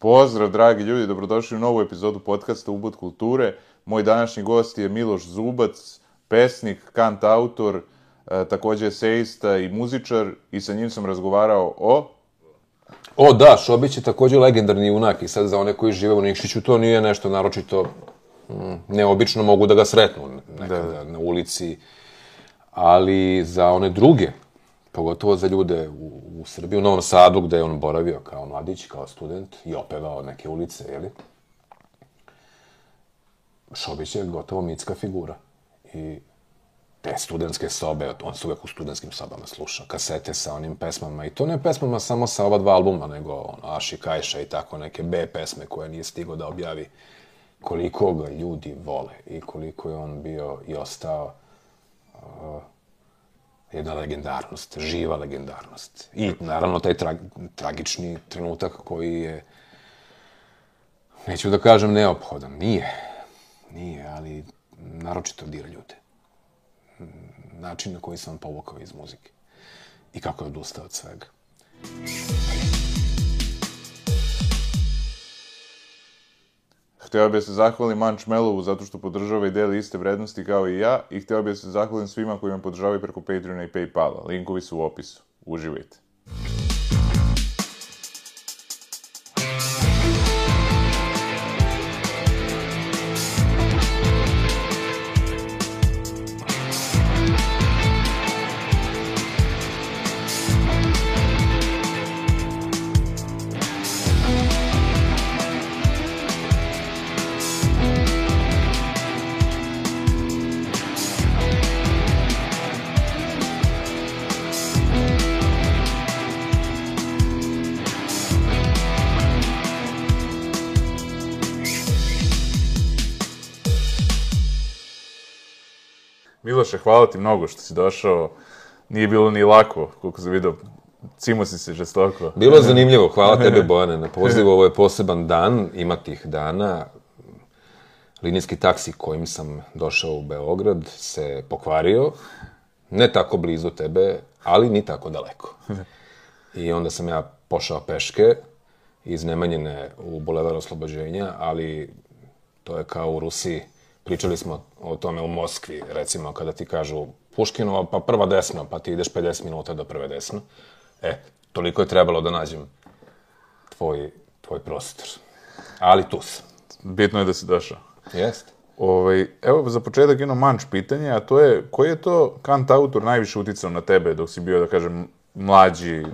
Pozdrav, dragi ljudi, dobrodošli u novu epizodu podcasta Ubud kulture. Moj današnji gost je Miloš Zubac, pesnik, kant autor, e, takođe eseista i muzičar i sa njim sam razgovarao o... O, da, Šobić je takođe legendarni junak i sad za one koji žive u Nikšiću to nije nešto naročito mm, neobično, mogu da ga sretnu nekada na ulici, ali za one druge, pogotovo za ljude u, u Srbiji, u Novom Sadu, gde je on boravio kao mladić, kao student i opevao neke ulice, jeli? Šobić je gotovo mitska figura. I te studentske sobe, on se uvek u studentskim sobama sluša, kasete sa onim pesmama, i to ne pesmama samo sa ova dva albuma, nego ono, Aši Kajša i tako neke B pesme koje nije stigo da objavi, koliko ga ljudi vole i koliko je on bio i ostao uh, jedna legendarnost, živa legendarnost. I naravno taj tra tragični trenutak koji je, neću da kažem neophodan, nije, nije, ali naročito dira ljude. Način na koji sam povukao iz muzike i kako je odustao od svega. Hteo bih da se zahvalim Manč Melovu zato što podržava i deli iste vrednosti kao i ja i hteo bih da se zahvalim svima koji me podržavaju preko Patreona i Paypala. Linkovi su u opisu. Uživajte. Hvala ti mnogo što si došao. Nije bilo ni lako, koliko sam vidio. Cimo si se žestoko. Bilo je zanimljivo, hvala tebe Bojane na pozivu, ovo je poseban dan, ima tih dana. Linijski taksi kojim sam došao u Beograd se pokvario, ne tako blizu tebe, ali ni tako daleko. I onda sam ja pošao peške iz Nemanjine u Bulevar Oslobođenja, ali to je kao u Rusiji. Pričali smo o tome u Moskvi, recimo, kada ti kažu Puškinova, pa prva desno, pa ti ideš 50 minuta do prve desno. E, toliko je trebalo da nađem tvoj, tvoj prostor. Ali tu sam. Bitno je da si došao. Jeste. Ovaj, evo, za početak jedno manč pitanje, a to je, koji je to kant autor najviše uticao na tebe dok si bio, da kažem, mlađi?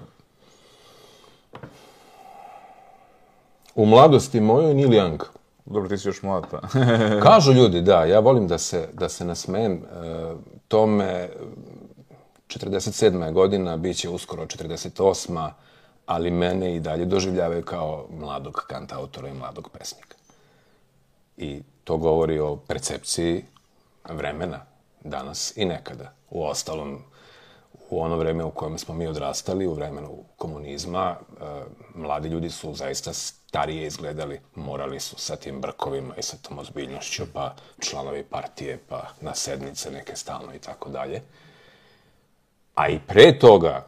U mladosti mojoj Neil Young. Dobro, ti si još mlad, pa. Kažu ljudi, da, ja volim da se, da se nasmejem e, tome, 47. godina, bit će uskoro 48. ali mene i dalje doživljavaju kao mladog kantautora i mladog pesnika. I to govori o percepciji vremena danas i nekada. U ostalom, u ono vreme u kojem smo mi odrastali, u vremenu komunizma, e, mladi ljudi su zaista starije izgledali, morali su sa tim brkovima i sa tom ozbiljnošću, pa članovi partije, pa na sednice neke stalno i tako dalje. A i pre toga,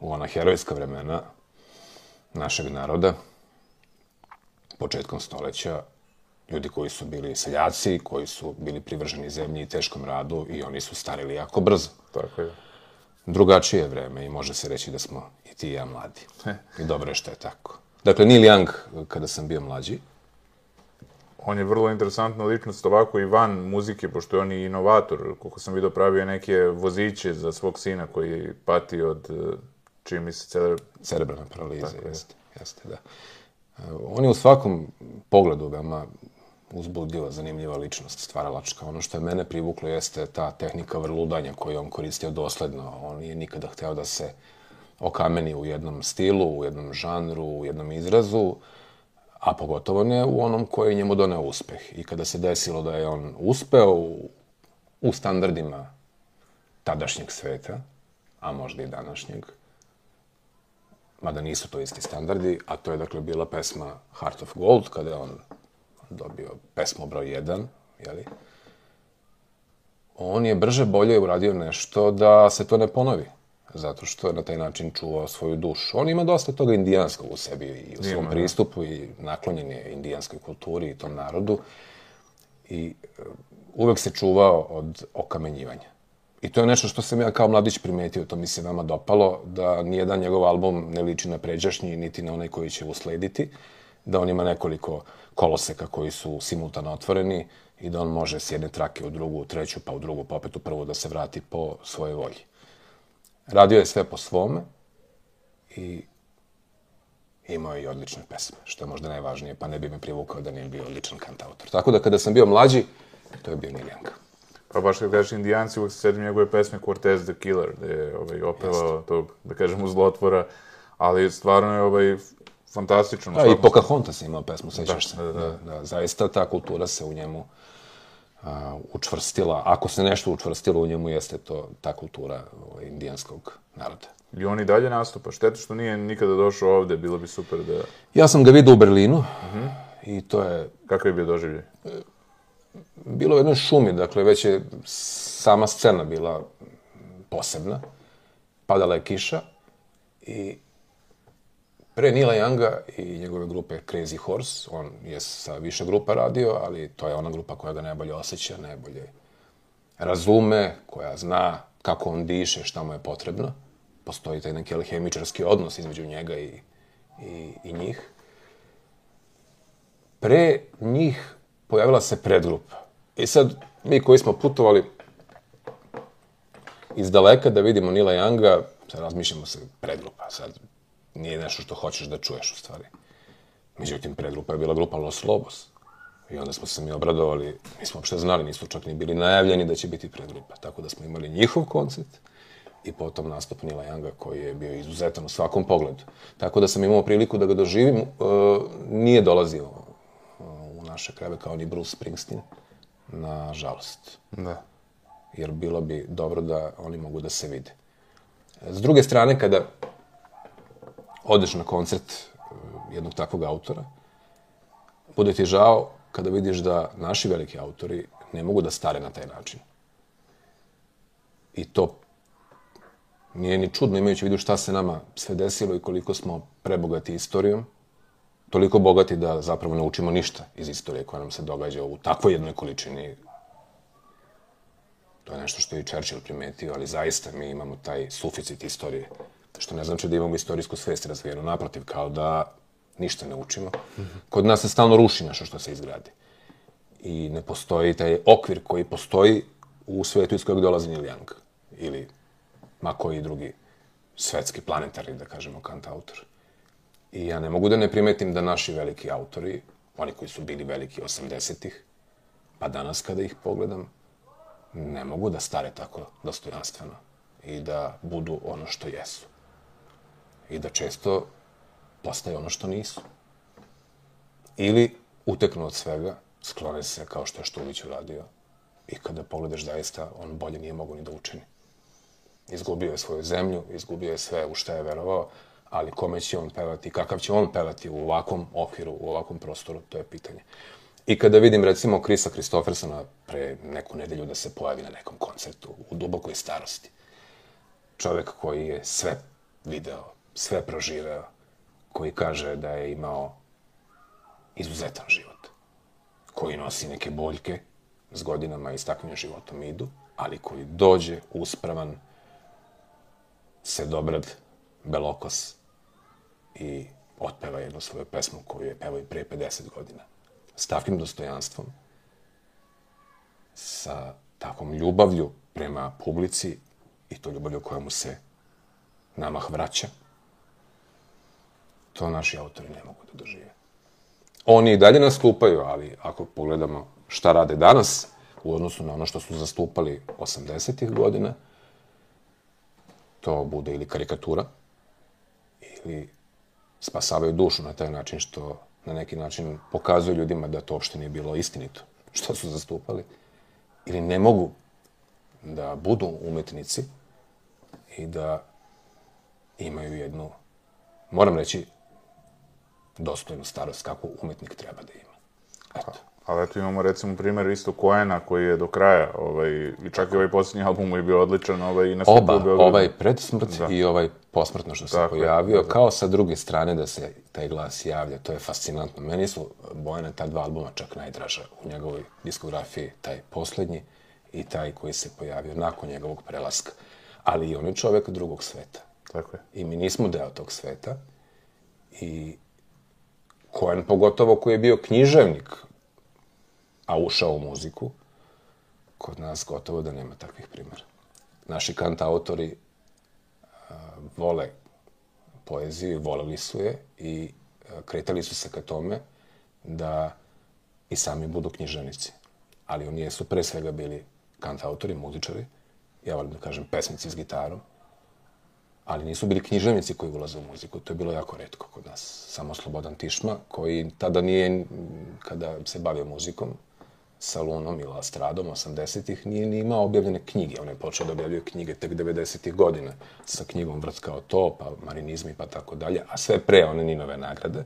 u ona herojska vremena našeg naroda, početkom stoleća, ljudi koji su bili seljaci, koji su bili privrženi zemlji i teškom radu i oni su starili jako brzo. Tako je. Drugačije je vreme i može se reći da smo i ti i ja mladi. I dobro je što je tako. Dakle, Neil Young, kada sam bio mlađi, On je vrlo interesantna ličnost ovako i van muzike, pošto je on i inovator. Koliko sam vidio, pravio neke voziće za svog sina koji pati od, eh, čini mi se, cerebralna paraliza, Tako je. jeste, jeste, da. E, On je u svakom pogledu veoma uzbudljiva, zanimljiva ličnost, stvaralačka. Ono što je mene privuklo jeste ta tehnika vrludanja koju on koristio dosledno. On nije nikada hteo da se okameni u jednom stilu, u jednom žanru, u jednom izrazu, a pogotovo ne u onom koji je njemu doneo uspeh. I kada se desilo da je on uspeo u, u standardima tadašnjeg sveta, a možda i današnjeg, mada nisu to isti standardi, a to je dakle bila pesma Heart of Gold, kada je on dobio pesmu broj 1, jeli? On je brže bolje uradio nešto da se to ne ponovi. Zato što je na taj način čuvao svoju dušu. On ima dosta toga indijanskog u sebi i u svom Ima, da. pristupu i naklonjen je indijanskoj kulturi i tom narodu i e, uvek se čuvao od okamenjivanja. I to je nešto što sam ja kao mladić primetio, to mi se veoma dopalo, da nijedan njegov album ne liči na pređašnji, niti na onaj koji će uslediti, da on ima nekoliko koloseka koji su simultano otvoreni i da on može s jedne trake u drugu, u treću, pa u drugu, pa opet u prvu da se vrati po svojoj volji. Radio je sve po svome i imao je i odlične pesme, što je možda najvažnije, pa ne bi me privukao da nije bio odličan kantautor. Tako da kada sam bio mlađi, to je bio Young. Pa baš kad kažeš indijanci, uvek se sedim njegove pesme Cortez the Killer, gde je ovaj, opevao tog, da kažemo, zlotvora, ali stvarno je ovaj, fantastično. Da, i Pocahontas je imao pesmu, sećaš Da, se. da, da. da, zaista ta kultura se u njemu a, učvrstila. Ako se nešto učvrstilo u njemu, jeste to ta kultura ovaj, indijanskog naroda. I on i dalje nastupa. Šteta što nije nikada došao ovde, bilo bi super da... Ja sam ga vidio u Berlinu i to je Kakav je bio doživljaj? bilo u jednoj šumi, dakle već je sama scena bila posebna. Padala je kiša i pre Nila Younga i njegove grupe Crazy Horse, on je sa više grupa radio, ali to je ona grupa koja ga najbolje osjeća, najbolje razume, koja zna kako on diše, šta mu je potrebno. Postoji taj neki alhemičarski odnos između njega i, i, i njih. Pre njih pojavila se predgrupa. I sad, mi koji smo putovali iz daleka da vidimo Nila Younga, sad razmišljamo se predgrupa, sad nije nešto što hoćeš da čuješ u stvari. Međutim, predgrupa je bila grupa Los Lobos. I onda smo se mi obradovali, nismo uopšte znali, nisu čak ni bili najavljeni da će biti predgrupa. Tako da smo imali njihov koncert i potom nastup Nila Younga koji je bio izuzetan u svakom pogledu. Tako da sam imao priliku da ga doživim. E, nije dolazio e, u naše kreve kao ni Bruce Springsteen, nažalost. Da. Jer bilo bi dobro da oni mogu da se vide. S druge strane, kada odeš na koncert e, jednog takvog autora, bude ti žao kada vidiš da naši veliki autori ne mogu da stare na taj način. I to nije ni čudno imajući vidu šta se nama sve desilo i koliko smo prebogati istorijom, toliko bogati da zapravo ne učimo ništa iz istorije koja nam se događa u takvoj jednoj količini. To je nešto što je i Churchill primetio, ali zaista mi imamo taj suficit istorije, što ne znači da imamo istorijsku svest razvijenu, naprotiv, kao da ništa ne učimo. Kod nas se stalno ruši nešto što se izgradi. I ne postoji taj okvir koji postoji u svetu iz kojeg dolazi Neil Young. Ili ma koji drugi svetski, planetarni, da kažemo, kantautor. I ja ne mogu da ne primetim da naši veliki autori, oni koji su bili veliki 80-ih, pa danas kada ih pogledam, ne mogu da stare tako dostojanstveno i da budu ono što jesu. I da često postaju ono što nisu. Ili uteknu od svega, sklone se kao što je Štulić uradio i kada pogledaš zaista, on bolje nije mogo ni da učini. Izgubio je svoju zemlju, izgubio je sve u šta je verovao, ali kome će on pevati, kakav će on pevati u ovakvom okviru, u ovakvom prostoru, to je pitanje. I kada vidim, recimo, Krisa Kristofersona pre neku nedelju da se pojavi na nekom koncertu u dubokoj starosti, čovek koji je sve video, sve proživeo, koji kaže da je imao izuzetan život, koji nosi neke boljke s godinama i s takvim životom idu, ali koji dođe uspravan, sedobrad, belokos i otpeva jednu svoju pesmu koju je pevao i pre 50 godina. S takvim dostojanstvom, sa takvom ljubavlju prema publici i to ljubavlju koja mu se namah vraća, to naši autori ne mogu da dožive. Oni i dalje nastupaju, ali ako pogledamo šta rade danas u odnosu na ono što su zastupali 80-ih godina, to bude ili karikatura, ili spasavaju dušu na taj način što na neki način pokazuju ljudima da to uopšte nije bilo istinito što su zastupali, ili ne mogu da budu umetnici i da imaju jednu, moram reći, dostojnu starost kako umetnik treba da ima. Eto. Ali eto imamo recimo primjer isto Koena koji je do kraja, ovaj, i čak i ovaj posljednji album mu je bio odličan, ovaj, i na Oba, ovaj pred smrt Da. i ovaj posmrtno što se Tako je, pojavio, kao sa druge strane da se taj glas javlja, to je fascinantno. Meni su Bojana ta dva albuma čak najdraža u njegovoj diskografiji, taj poslednji i taj koji se pojavio nakon njegovog prelaska. Ali i on je čovek drugog sveta. Tako je. I mi nismo deo tog sveta. I Koen pogotovo koji je bio književnik, a ušao u muziku, kod nas gotovo da nema takvih primjera. Naši kantautori a, vole poeziju, voleli su je i a, kretali su se ka tome da i sami budu književnici. Ali oni jesu pre svega bili kantautori, muzičari, ja volim da kažem pesnici s gitarom, ali nisu bili književnici koji ulaze u muziku. To je bilo jako redko kod nas. Samo Slobodan Tišma, koji tada nije, kada se bavio muzikom, sa ili Astradom 80-ih, nije ni imao objavljene knjige. On je počeo da objavljuje knjige tek 90-ih godina sa knjigom Vrt kao to, pa Marinizmi, pa tako dalje, a sve pre one Ninove nagrade.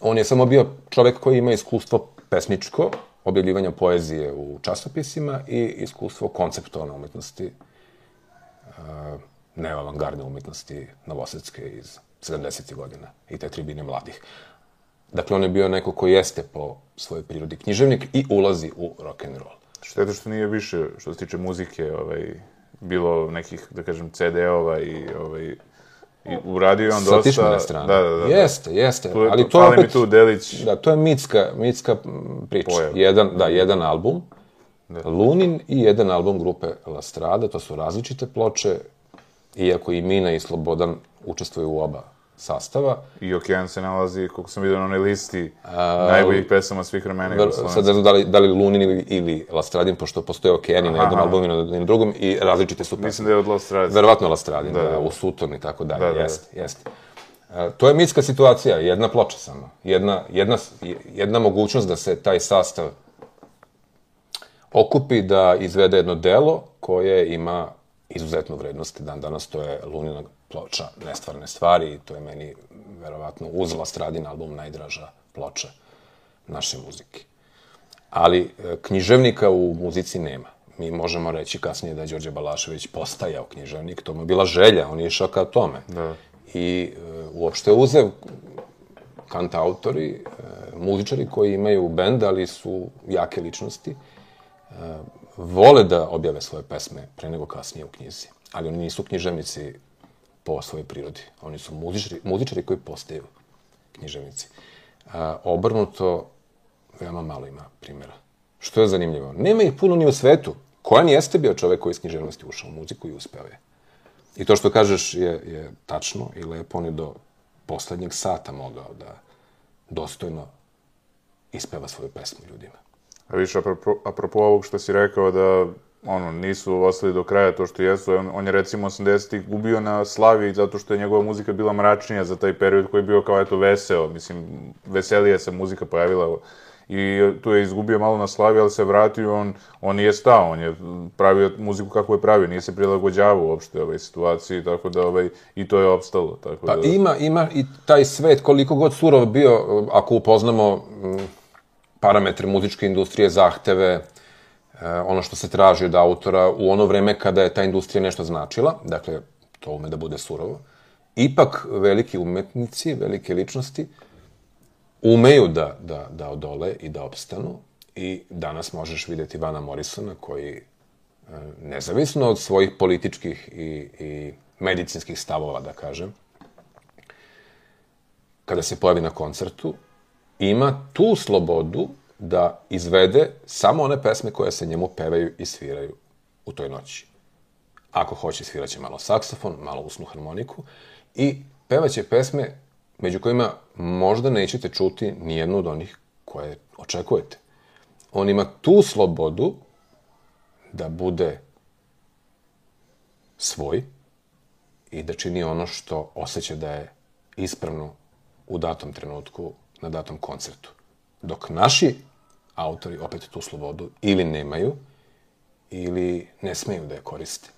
On je samo bio čovek koji ima iskustvo pesničko, objavljivanja poezije u časopisima i iskustvo konceptualne umetnosti, uh, neoavangardne umetnosti novosadske iz 70. godina i te tribine mladih. Dakle, on je bio neko ko jeste po svojoj prirodi književnik i ulazi u rock and roll. Šteta što nije više, što se tiče muzike, ovaj, bilo nekih, da kažem, CD-ova i, ovaj, i uradio je on Sa dosta... tišmane strane. Da, da, da. Jeste, jeste. Tu je, ali to opet, mi tu delić. Da, to je mitska, mitska priča. Pojava. Jedan, da, jedan album, Lunin i jedan album grupe La Strada, to su različite ploče, iako i Mina i Slobodan učestvuju u oba sastava. I Okean se nalazi, koliko sam vidio na onoj listi, najboljih pesama svih vremena Jugoslovenske. Sad ne znam da li, da li Lunin ili, ili Lastradin, pošto postoje okeani na jednom albumu i na, drugom i različite su pesme. Mislim da je od Rise. Verovatno Lastradin, da, Da, da, u Suton i tako dalje, Da, da, da. jeste, jeste. E, to je mitska situacija, jedna ploča samo. Jedna, jedna, jedna mogućnost da se taj sastav okupi da izvede jedno delo koje ima izuzetnu vrednost. Dan danas to je Lunina ploča Nestvarne stvari i to je meni verovatno uz Lastradin album najdraža ploča naše muzike. Ali e, književnika u muzici nema. Mi možemo reći kasnije da je Đorđe Balašević postajao književnik, to mu je bila želja, on je išao ka tome. Da. I e, uopšte uzev kantautori, e, muzičari koji imaju bend, ali su jake ličnosti, e, vole da objave svoje pesme pre nego kasnije u knjizi. Ali oni nisu književnici po svojoj prirodi. Oni su muzičari, muzičari koji postaju književnici. A, obrnuto, veoma malo ima primjera. Što je zanimljivo? Nema ih puno ni u svetu. Kojan jeste bio čovek koji iz književnosti ušao u muziku i uspeo je. I to što kažeš je, je tačno i lepo, on je do poslednjeg sata mogao da dostojno ispeva svoju pesmu ljudima. A više, apropo, apropo ovog što si rekao da ono, nisu ostali do kraja to što jesu, on, on je recimo 80-ih gubio na slavi zato što je njegova muzika bila mračnija za taj period koji je bio kao eto veseo, mislim, veselije se muzika pojavila i tu je izgubio malo na slavi, ali se vratio, on, on nije stao, on je pravio muziku kako je pravio, nije se prilagođavao uopšte ovoj situaciji, tako da ovaj, i to je opstalo. Tako Pa da, ima, ima i taj svet, koliko god surov bio, ako upoznamo parametre muzičke industrije, zahteve, e, ono što se traži od autora u ono vreme kada je ta industrija nešto značila, dakle, to ume da bude surovo, ipak veliki umetnici, velike ličnosti, umeju da, da, da odole i da opstanu i danas možeš videti Vana Morrisona koji, e, nezavisno od svojih političkih i, i medicinskih stavova, da kažem, kada se pojavi na koncertu, ima tu slobodu da izvede samo one pesme koje se njemu pevaju i sviraju u toj noći. Ako hoće, sviraće malo saksofon, malo usnu harmoniku i pevaće pesme među kojima možda nećete čuti nijednu od onih koje očekujete. On ima tu slobodu da bude svoj i da čini ono što osjeća da je ispravno u datom trenutku na datom koncertu. Dok naši autori opet tu slobodu ili nemaju ili ne smeju da je koriste.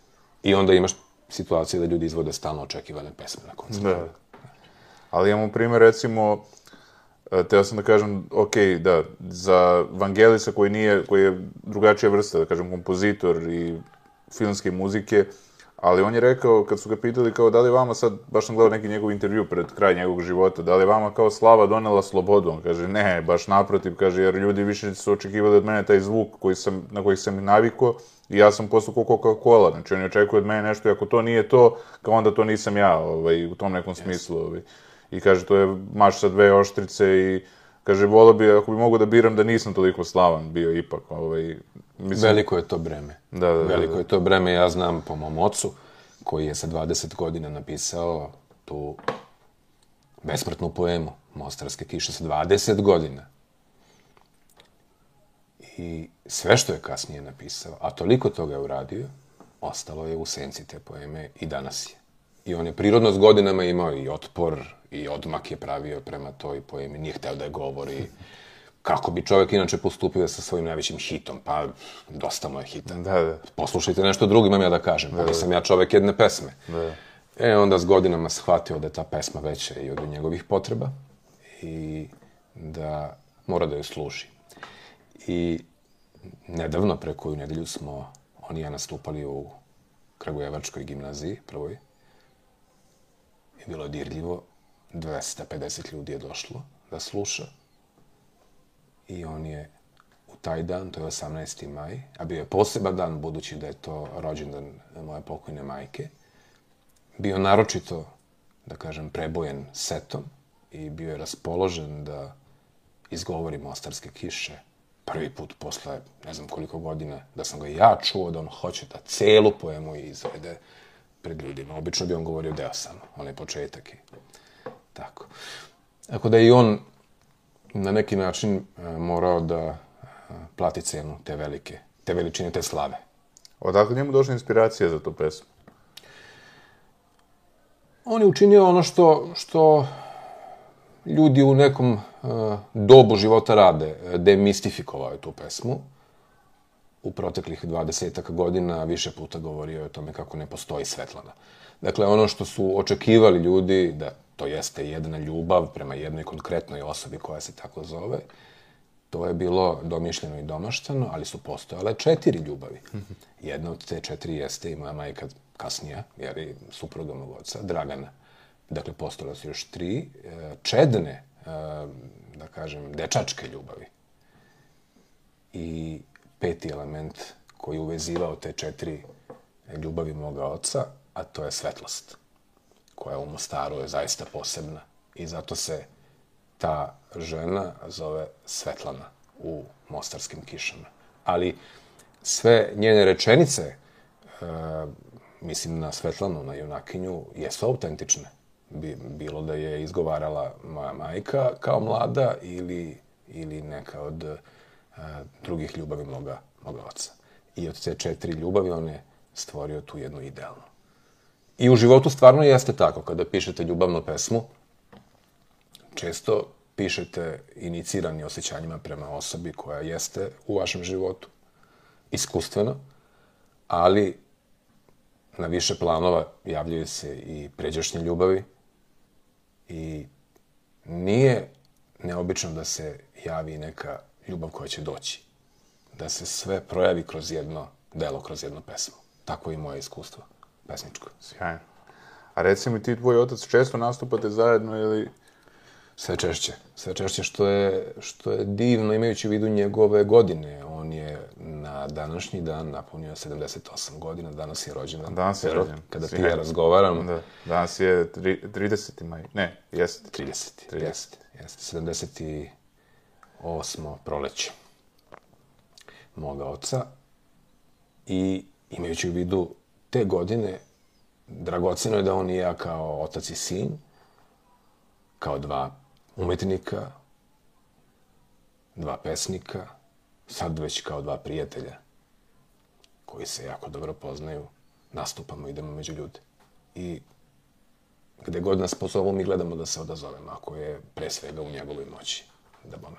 I onda imaš situaciju da ljudi izvode stalno očekivane pesme na koncertu. Da. Ali imamo primjer, recimo, E, Teo sam da kažem, ok, da, za Vangelisa koji nije, koji je drugačija vrsta, da kažem, kompozitor i filmske muzike, ali on je rekao, kad su ga pitali kao da li vama sad, baš sam gledao neki njegov intervju pred kraj njegovog života, da li vama kao slava donela slobodu? On kaže, ne, baš naprotiv, kaže, jer ljudi više su očekivali od mene taj zvuk koji sam, na koji sam naviko i ja sam postao kao Coca-Cola, znači oni očekuju od mene nešto i ako to nije to, kao onda to nisam ja, ovaj, u tom nekom smislu, ovaj. I kaže, to je maš sa dve oštrice i kaže, volao bi, ako bi mogo da biram da nisam toliko slavan bio ipak, ovaj, mislim, Veliko je to breme. Da, da, da, Veliko da. je to breme, ja znam po mom ocu, koji je sa 20 godina napisao tu besmrtnu poemu Mostarske kiše sa 20 godina. I sve što je kasnije napisao, a toliko toga je uradio, ostalo je u senci te poeme i danas je. I on je prirodno s godinama imao i otpor, i odmak je pravio prema toj poemi, nije hteo da je govori. Kako bi čovek inače postupio sa svojim najvećim hitom? Pa, dosta mu je hita. Da, da. Poslušajte nešto drugo, imam ja da kažem. Pa nisam ja čovek jedne pesme. Da. E, onda s godinama shvatio da je ta pesma veća i od njegovih potreba i da mora da joj služi. I nedavno, pre koju nedelju, smo oni i ja nastupali u Kragujevačkoj gimnaziji, prvoj. I bilo je dirljivo. 250 ljudi je došlo da sluša. I on je u taj dan, to je 18. maj, a bio je poseban dan, budući da je to rođendan moje pokojne majke, bio naročito, da kažem, prebojen setom i bio je raspoložen da izgovori Mostarske kiše prvi put posle ne znam koliko godina, da sam ga ja čuo da on hoće da celu poemu izvede pred ljudima. Obično bi on govorio deo samo, onaj početak i tako. Tako da i on na neki način e, morao da e, plati cenu te velike, te veličine, te slave. Odakle njemu došla inspiracija za tu pesmu? On je učinio ono što, što ljudi u nekom uh, dobu života rade. Demistifikovao je tu pesmu. U proteklih 20 godina više puta govorio je o tome kako ne postoji Svetlana. Dakle, ono što su očekivali ljudi, da to jeste jedna ljubav prema jednoj konkretnoj osobi koja se tako zove, to je bilo domišljeno i domaštano, ali su postojale četiri ljubavi. Jedna od te četiri jeste i moja majka kasnija, jer i supruga mog oca, Dragana. Dakle, postojale su još tri e, čedne, e, da kažem, dečačke ljubavi. I peti element koji je uvezivao te četiri ljubavi moga oca, a to je svetlost, koja u Mostaru je zaista posebna. I zato se ta žena zove Svetlana u mostarskim kišama. Ali sve njene rečenice, e, mislim na Svetlanu, na junakinju, jesu autentične. Bi, bilo da je izgovarala moja majka kao mlada ili, ili neka od e, drugih ljubavi moga, moga oca. I od te četiri ljubavi on je stvorio tu jednu idealnu. I u životu stvarno jeste tako. Kada pišete ljubavnu pesmu, često pišete inicirani osjećanjima prema osobi koja jeste u vašem životu, iskustveno, ali na više planova javljaju se i pređašnje ljubavi i nije neobično da se javi neka ljubav koja će doći. Da se sve projavi kroz jedno delo, kroz jednu pesmu. Tako je i moje iskustvo pesničko. Sjajno. A reci mi, ti tvoj otac često nastupate zajedno ili... Sve češće. Sve češće što je, što je divno imajući u vidu njegove godine. On je na današnji dan napunio 78 godina, danas je rođendan. Danas je rođen. Kada ti ja razgovaram, Da. Danas je tri, 30. maj. Ne, jeste. 30. 30. Jeste, jeste. 78. proleće moga oca. I imajući u vidu te godine, dragoceno je da on i ja kao otac i sin, kao dva umetnika, dva pesnika, sad već kao dva prijatelja, koji se jako dobro poznaju, nastupamo, idemo među ljude. I gde god nas pozovu, mi gledamo da se odazovemo, ako je pre svega u njegovoj moći, da bome.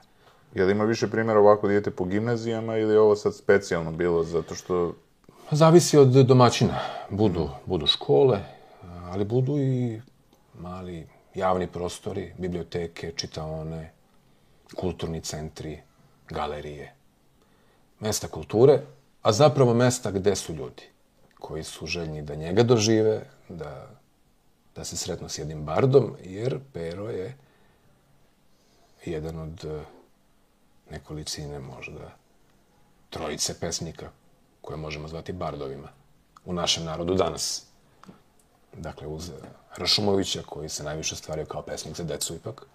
Je li ima više primjera ovako da idete po gimnazijama ili je ovo sad specijalno bilo zato što... Zavisi od domaćina. Budu, budu škole, ali budu i mali javni prostori, biblioteke, čitaone, kulturni centri, galerije. Mesta kulture, a zapravo mesta gde su ljudi koji su željni da njega dožive, da, da se sretnu s jednim bardom, jer Pero je jedan od eh, nekolicine možda trojice pesnika koje možemo zvati bardovima u našem narodu danas. Dakle, uz Rašumovića, koji se najviše stvario kao pesnik za decu ipak,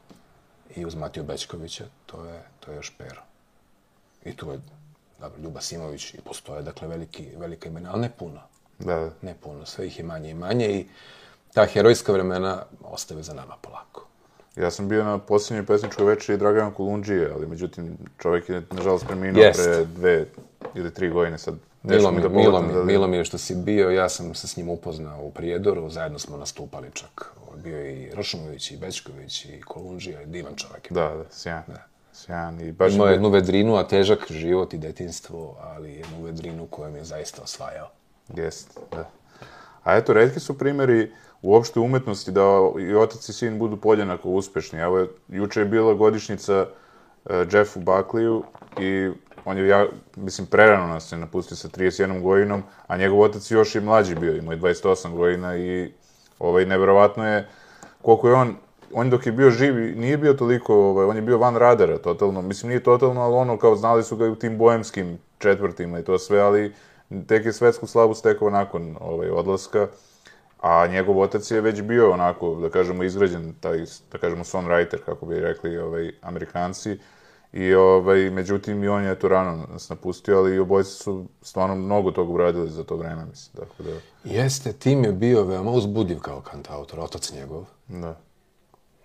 i uz Matiju Bećkovića, to je, to je još Pero. I tu je dobro, Ljuba Simović i postoje, dakle, veliki, velika imena, ali ne puno. Da, da. Ne puno, sve ih je manje i manje i ta herojska vremena ostave za nama polako. Ja sam bio na posljednjoj pesničkoj večeri Dragana Kolundžije, ali međutim čovjek je nažalost preminuo Jest. pre dve ili tri godine sad. Milo mi, da milo, mi, da- milo mi je što si bio, ja sam se s njim upoznao u Prijedoru, zajedno smo nastupali čak. Bio je i Ršumović, i Bečković, i Kolundžija, i divan čovjek. je. Da, da, sjajan. Sjajan i baš... Imao je je jednu vedrinu, a težak život i detinstvo, ali jednu vedrinu koju je zaista osvajao. Jest, da. A eto, redki su primjeri uopšte umetnosti da i otac i sin budu podjednako uspešni. Evo, juče je bila godišnjica uh, Jeffu Buckleyu i on je, ja, mislim, prerano nas je napustio sa 31 godinom, a njegov otac još i mlađi bio, imao je 28 godina i ovaj, neverovatno je koliko je on, on dok je bio živ nije bio toliko, ovaj, on je bio van radara totalno, mislim nije totalno, ali ono kao znali su ga u tim boemskim četvrtima i to sve, ali tek je svetsku slavu stekao nakon ovaj, odlaska, a njegov otac je već bio onako, da kažemo, izgrađen, taj, da kažemo, songwriter, kako bi rekli ovaj, amerikanci, i ovaj, međutim i on je to rano nas napustio, ali i obojice su stvarno mnogo toga uradili za to vreme, mislim, tako da, Jeste, Tim je bio veoma uzbudljiv kao kantautor, otac njegov. da.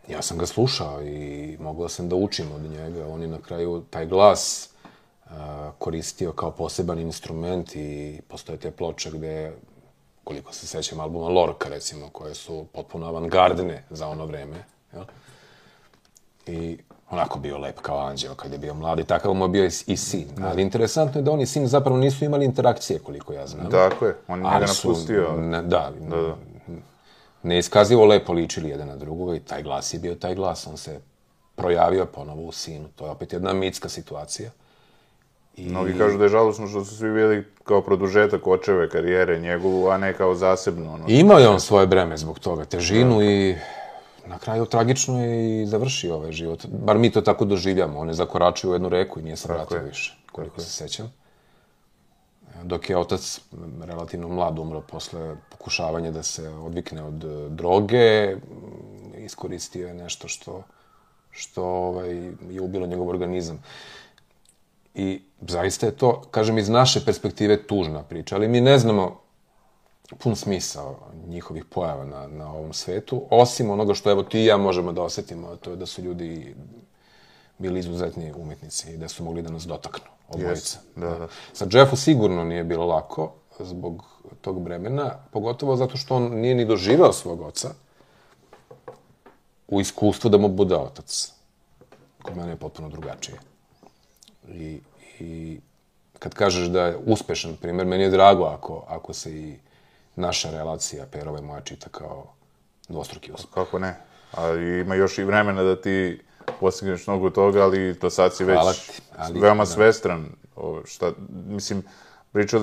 Ja sam ga slušao i mogao sam da učim od njega. On je na kraju taj glas a, koristio kao poseban instrument i postoje te ploče gde, koliko se sećam albuma Lorca, recimo, koje su potpuno avangardne za ono vreme. Jel? I onako bio lep kao anđeo kad je bio mlad i takav mu je bio i, i sin. Ali interesantno je da on i sin zapravo nisu imali interakcije, koliko ja znam. Tako je, on je njega napustio. ne, da, ne iskazivo lepo ličili jedan na drugoga i taj glas je bio taj glas. On se projavio ponovo u sinu. To je opet jedna mitska situacija. Mnogi kažu da je žalosno što su svi bili kao produžetak očeve karijere njegovu, a ne kao zasebno. Ono. I imao je on svoje breme zbog toga, težinu i na kraju tragično je i završio ovaj život. Bar mi to tako doživljamo. On je zakoračio u jednu reku i nije se vratio je. više, koliko se sećam. Dok je otac relativno mlad umro posle pokušavanja da se odvikne od e, droge, iskoristio je nešto što, što ovaj, je ubilo njegov organizam. I zaista je to, kažem, iz naše perspektive tužna priča, ali mi ne znamo pun smisao njihovih pojava na, na ovom svetu, osim onoga što evo ti i ja možemo da osetimo, a to je da su ljudi bili izuzetni umetnici i da su mogli da nas dotaknu, obojica. da, da. Sa Jeffu sigurno nije bilo lako zbog tog vremena, pogotovo zato što on nije ni doživeo svog oca u iskustvu da mu bude otac. Kod mene je potpuno drugačije. I, i kad kažeš da je uspešan primjer, meni je drago ako, ako se i naša relacija, Perova i moja, čita kao dvostruki uspeh. Kako ne? Ali ima još i vremena da ti postigneš mnogo toga, ali do sad si već Hvala ti, ali- veoma da. svestran. O, šta, mislim, pričao,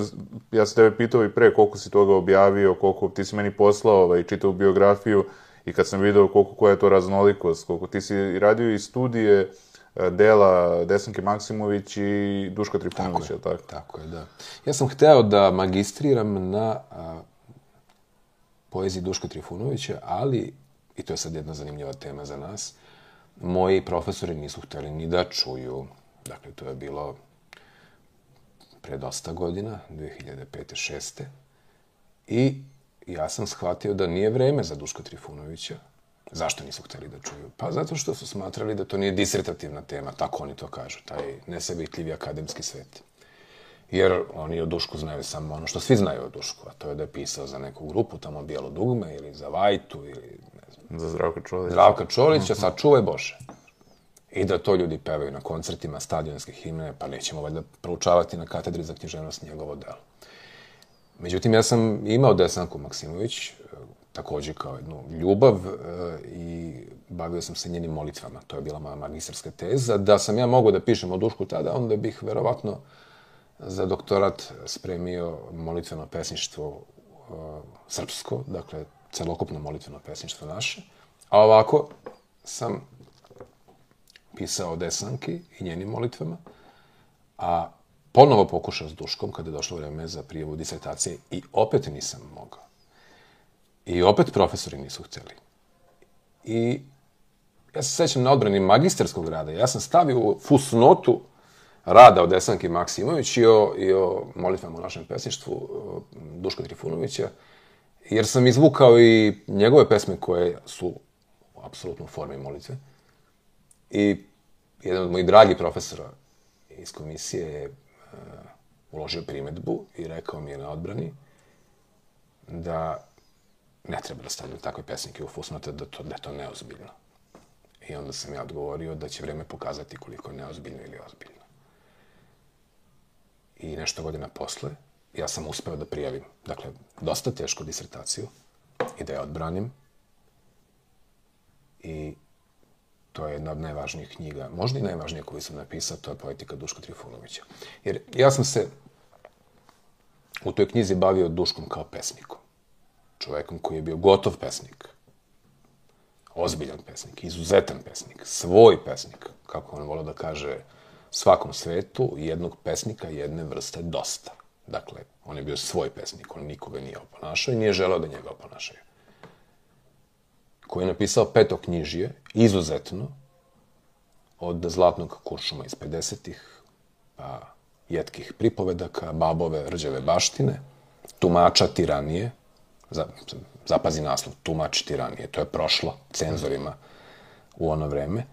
ja sam tebe pitao i pre koliko si toga objavio, koliko ti si meni poslao ovaj, čitavu biografiju i kad sam video koliko koja je to raznolikost, koliko ti si radio i studije e, dela Desanke Maksimović i Duška Trifunovića, tako? tako? Tako je, da. Ja sam hteo da magistriram na a, poeziji Duška Trifunovića, ali, i to je sad jedna zanimljiva tema za nas, moji profesori nisu hteli ni da čuju, dakle, to je bilo pre dosta godina, 2005. 6. I ja sam shvatio da nije vreme za Duška Trifunovića. Zašto nisu hteli da čuju? Pa zato što su smatrali da to nije disertativna tema, tako oni to kažu, taj nesebitljivi akademski svet. Jer oni o Dušku znaju samo ono što svi znaju o Dušku, a to je da je pisao za neku grupu, tamo Bijelo dugme, ili za Vajtu, ili ne znam, Za Zdravko Čolić. Zdravka Čolića, sačuvaj Bože. I da to ljudi pevaju na koncertima, stadionske himne, pa nećemo valjda proučavati na katedri za književnost njegovo delo. Međutim, ja sam imao Desanku Maksimović, takođe kao jednu ljubav e, i bavio sam se njenim molitvama. To je bila moja magistarska teza. Da sam ja mogao da pišem o dušku tada, onda bih verovatno za doktorat spremio molitveno pesništvo uh, srpsko, dakle, celokupno molitveno pesništvo naše. A ovako sam pisao o Desanki i njenim molitvama, a ponovo pokušao s Duškom kada je došlo vreme za prijevu disertacije i opet nisam mogao. I opet profesori nisu hteli. I ja se sećam na odbrani magistarskog rada. Ja sam stavio u fusnotu rada od Desanke Maksimović i o, i o molitvama u našem pesništvu Duška Trifunovića, jer sam izvukao i njegove pesme koje su u apsolutnu formi molitve. I jedan od mojih dragih profesora iz komisije je uh, uložio primetbu i rekao mi je na odbrani da ne treba da stavljaju takve pesnike u fusnote, da, to, da to neozbiljno. I onda sam ja odgovorio da će vreme pokazati koliko je neozbiljno ili ozbiljno i nešto godina posle, ja sam uspeo da prijavim, dakle, dosta tešku disertaciju i da je odbranim. I to je jedna od najvažnijih knjiga, možda i najvažnija koju sam napisao, to je Poetika Duška Trifunovića. Jer ja sam se u toj knjizi bavio Duškom kao pesnikom. Čovekom koji je bio gotov pesnik. Ozbiljan pesnik, izuzetan pesnik, svoj pesnik, kako on volio da kaže, svakom svetu jednog pesnika jedne vrste dosta. Dakle, on je bio svoj pesnik, on nikoga nije oponašao i nije želeo da njega oponašaju. Koji je napisao peto knjižije, izuzetno, od Zlatnog kuršuma iz 50-ih, pa jetkih pripovedaka, babove rđave baštine, tumača tiranije, zapazi naslov, tumač tiranije, to je prošlo cenzorima u ono vreme,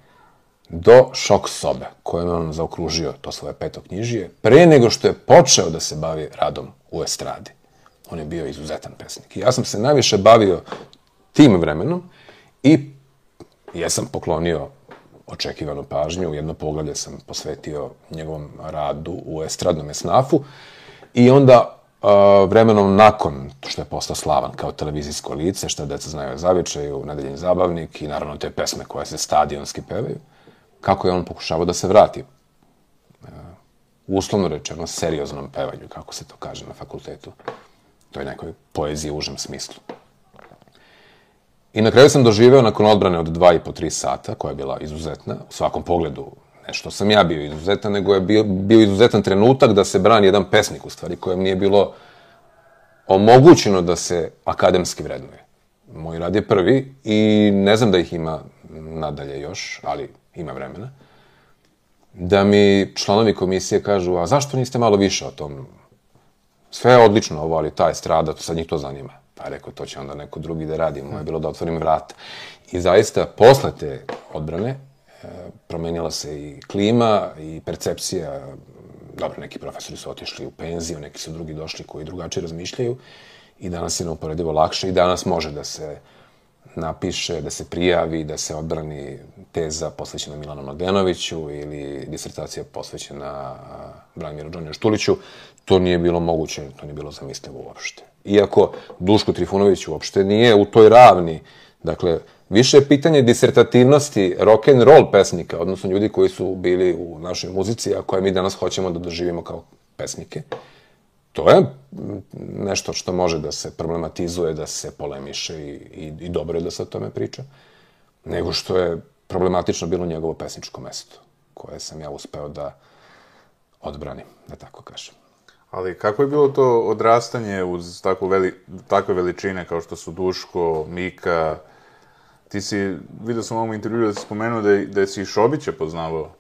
do šok sobe kojom je on zaokružio to svoje peto knjižije, pre nego što je počeo da se bavi radom u estradi. On je bio izuzetan pesnik. I ja sam se najviše bavio tim vremenom i jesam poklonio očekivanu pažnju. Jedno poglavlje sam posvetio njegovom radu u estradnom esnafu i onda vremenom nakon što je postao slavan kao televizijsko lice, što deca znaju o zavičaju, nedeljni zabavnik i naravno te pesme koje se stadionski pevaju, kako je on pokušavao da se vrati e, uslovno rečeno, serioznom pevanju, kako se to kaže na fakultetu. To je nekoj poeziji u užem smislu. I na kraju sam doživeo nakon odbrane od dva i po tri sata, koja je bila izuzetna, u svakom pogledu nešto sam ja bio izuzetan, nego je bio, bio izuzetan trenutak da se brani jedan pesnik, u stvari, kojem nije bilo omogućeno da se akademski vrednuje. Moj rad je prvi i ne znam da ih ima nadalje još, ali ima vremena, da mi članovi komisije kažu, a zašto niste malo više o tom? Sve je odlično ovo, ali ta estrada, to sad njih to zanima. Pa rekao, to će onda neko drugi da radi, moje je bilo da otvorim vrat. I zaista, posle te odbrane, e, promenila se i klima i percepcija, dobro, neki profesori su otišli u penziju, neki su drugi došli koji drugačije razmišljaju i danas je neuporedivo lakše i danas može da se napiše, da se prijavi, da se odbrani teza posvećena Milanu Magdenoviću ili disertacija posvećena Branimiru Džoniju Štuliću, to nije bilo moguće, to nije bilo zamislivo uopšte. Iako Duško Trifunović uopšte nije u toj ravni, dakle, više je pitanje disertativnosti rock and roll pesnika, odnosno ljudi koji su bili u našoj muzici, a koje mi danas hoćemo da doživimo kao pesnike. To je nešto što može da se problematizuje, da se polemiše i, i, i dobro je da se o tome priča, nego što je problematično bilo njegovo pesničko mesto, koje sam ja uspeo da odbranim, da tako kažem. Ali kako je bilo to odrastanje uz tako veli, takve veličine kao što su Duško, Mika, ti si, vidio sam u ovom intervju da si spomenuo da, da si i Šobića poznavao.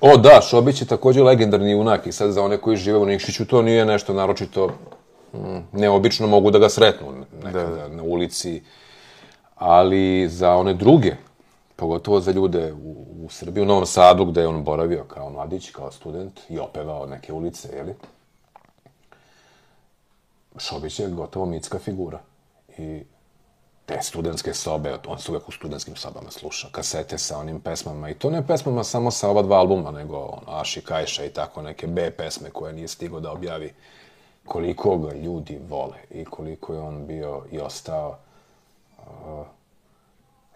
O da, Šobić je takođe legendarni junak i sad za one koji žive u Nikšiću to nije nešto naročito mm, neobično, mogu da ga sretnu nekada da, da. na ulici, ali za one druge pogotovo za ljude u, u Srbiji, u Novom Sadu, gde je on boravio kao mladić, kao student i opevao neke ulice, jeli? Šobić je gotovo mitska figura. I te studentske sobe, on se uvek u studentskim sobama sluša, kasete sa onim pesmama, i to ne pesmama samo sa ova dva albuma, nego ono, Aši Kajša i tako neke B pesme koje nije stigo da objavi, koliko ga ljudi vole i koliko je on bio i ostao uh,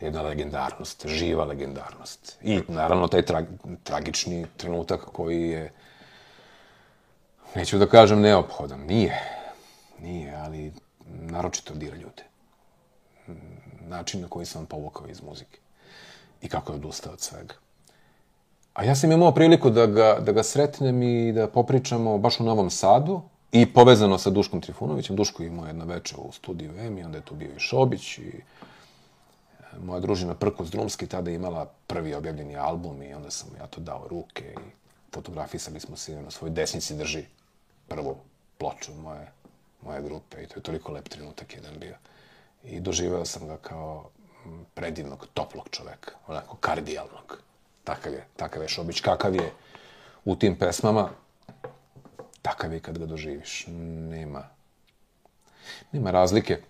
jedna legendarnost, živa legendarnost. I naravno taj tra tragični trenutak koji je, neću da kažem neophodan, nije, nije, ali naročito dira ljude. Način na koji sam povukao iz muzike i kako je odustao od svega. A ja sam imao priliku da ga, da ga sretnem i da popričamo baš u Novom Sadu i povezano sa Duškom Trifunovićem. Duško je imao jedno veče u studiju M i onda je tu bio i Šobić i e, moja družina Prkos Drumski tada imala prvi objavljeni album i onda sam ja to dao ruke i fotografisali smo se na svojoj desnici drži prvu ploču moje, moje grupe i to je toliko lep trenutak jedan bio. I doživeo sam ga kao predivnog, toplog čoveka, onako kardijalnog. Takav je, takav je Šobić. Kakav je u tim pesmama, takav je kad ga doživiš. Nema, nema razlike.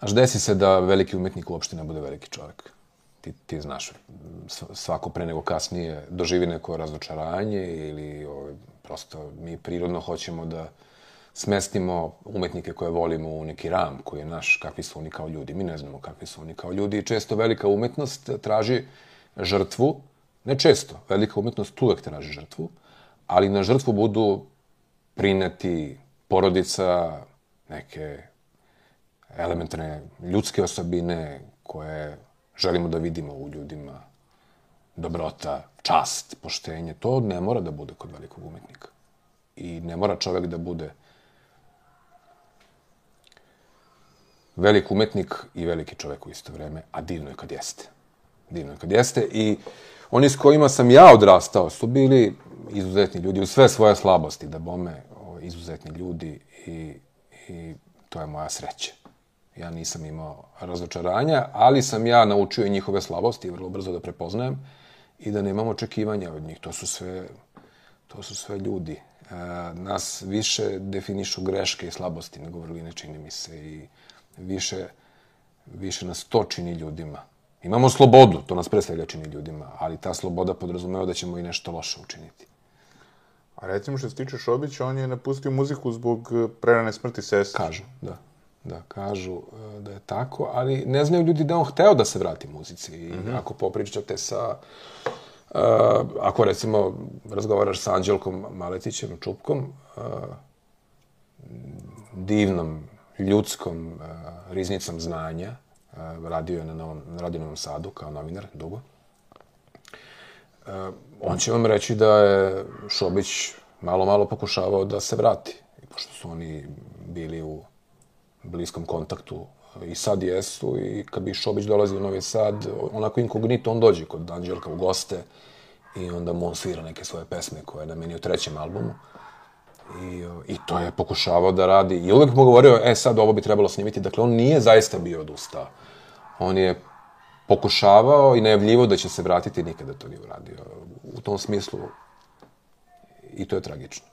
Až desi se da veliki umetnik uopšte ne bude veliki čovek. Ti, ti znaš, svako pre nego kasnije doživi neko razočaranje ili o, ovaj, prosto mi prirodno hoćemo da smestimo umetnike koje volimo u neki ram koji je naš, kakvi su oni kao ljudi. Mi ne znamo kakvi su oni kao ljudi i često velika umetnost traži žrtvu, ne često, velika umetnost uvek traži žrtvu, ali na žrtvu budu prineti porodica, neke elementarne ljudske osobine koje želimo da vidimo u ljudima, dobrota, čast, poštenje, to ne mora da bude kod velikog umetnika. I ne mora čovek da bude velik umetnik i veliki čovek u isto vreme, a divno je kad jeste. Divno je kad jeste i oni s kojima sam ja odrastao su bili izuzetni ljudi u sve svoje slabosti, da bome izuzetni ljudi i, i to je moja sreća. Ja nisam imao razočaranja, ali sam ja naučio i njihove slabosti vrlo brzo da prepoznajem i da nemam očekivanja od njih. To su sve, to su sve ljudi. E, nas više definišu greške i slabosti nego vrline, čini mi se. I više, više nas to čini ljudima. Imamo slobodu, to nas pre svega čini ljudima, ali ta sloboda podrazumeva da ćemo i nešto loše učiniti. A recimo što se tiče Šobića, on je napustio muziku zbog e, prerane smrti sestre. Kažu, da. Da, kažu e, da je tako, ali ne znaju ljudi da on hteo da se vrati muzici. I mm -hmm. ako popričate sa... Uh, ako recimo razgovaraš sa Anđelkom Maletićem, Čupkom, uh, divnom ljudskom uh, riznicom znanja. Uh, radio je na Novom, radio Novom Sadu kao novinar dugo. Uh, on će vam reći da je Šobić malo, malo pokušavao da se vrati. Pošto su oni bili u bliskom kontaktu i sad jesu i kad bi Šobić dolazio u Novi Sad, onako inkognito on dođe kod Anđelka u goste i onda mu on svira neke svoje pesme koje je namenio trećem albumu. I, I to je pokušavao da radi. I uvek mu govorio, e sad ovo bi trebalo snimiti. Dakle, on nije zaista bio odustao. On je pokušavao i najavljivo da će se vratiti, nikada to nije uradio. U tom smislu, i to je tragično.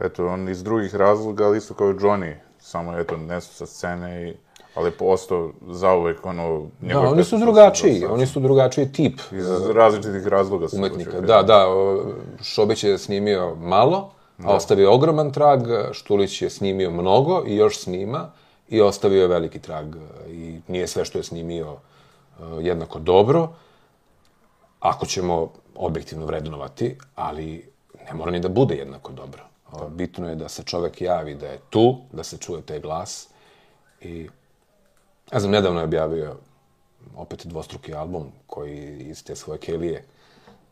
Eto, on iz drugih razloga, ali isto kao Johnny, samo eto, nesu sa scene i ali postao zauvek ono... Da, oni su drugačiji, oni su drugačiji tip. Iz različitih razloga. Umetnika, da, da. Šobić je snimio malo, Da. Ostavio ogroman trag, Štulić je snimio mnogo i još snima i ostavio je veliki trag i nije sve što je snimio uh, jednako dobro, ako ćemo objektivno vrednovati, ali ne mora ni da bude jednako dobro. Da. Bitno je da se čovek javi da je tu, da se čuje taj glas i ja znam, nedavno je objavio opet dvostruki album koji iz te svoje kelije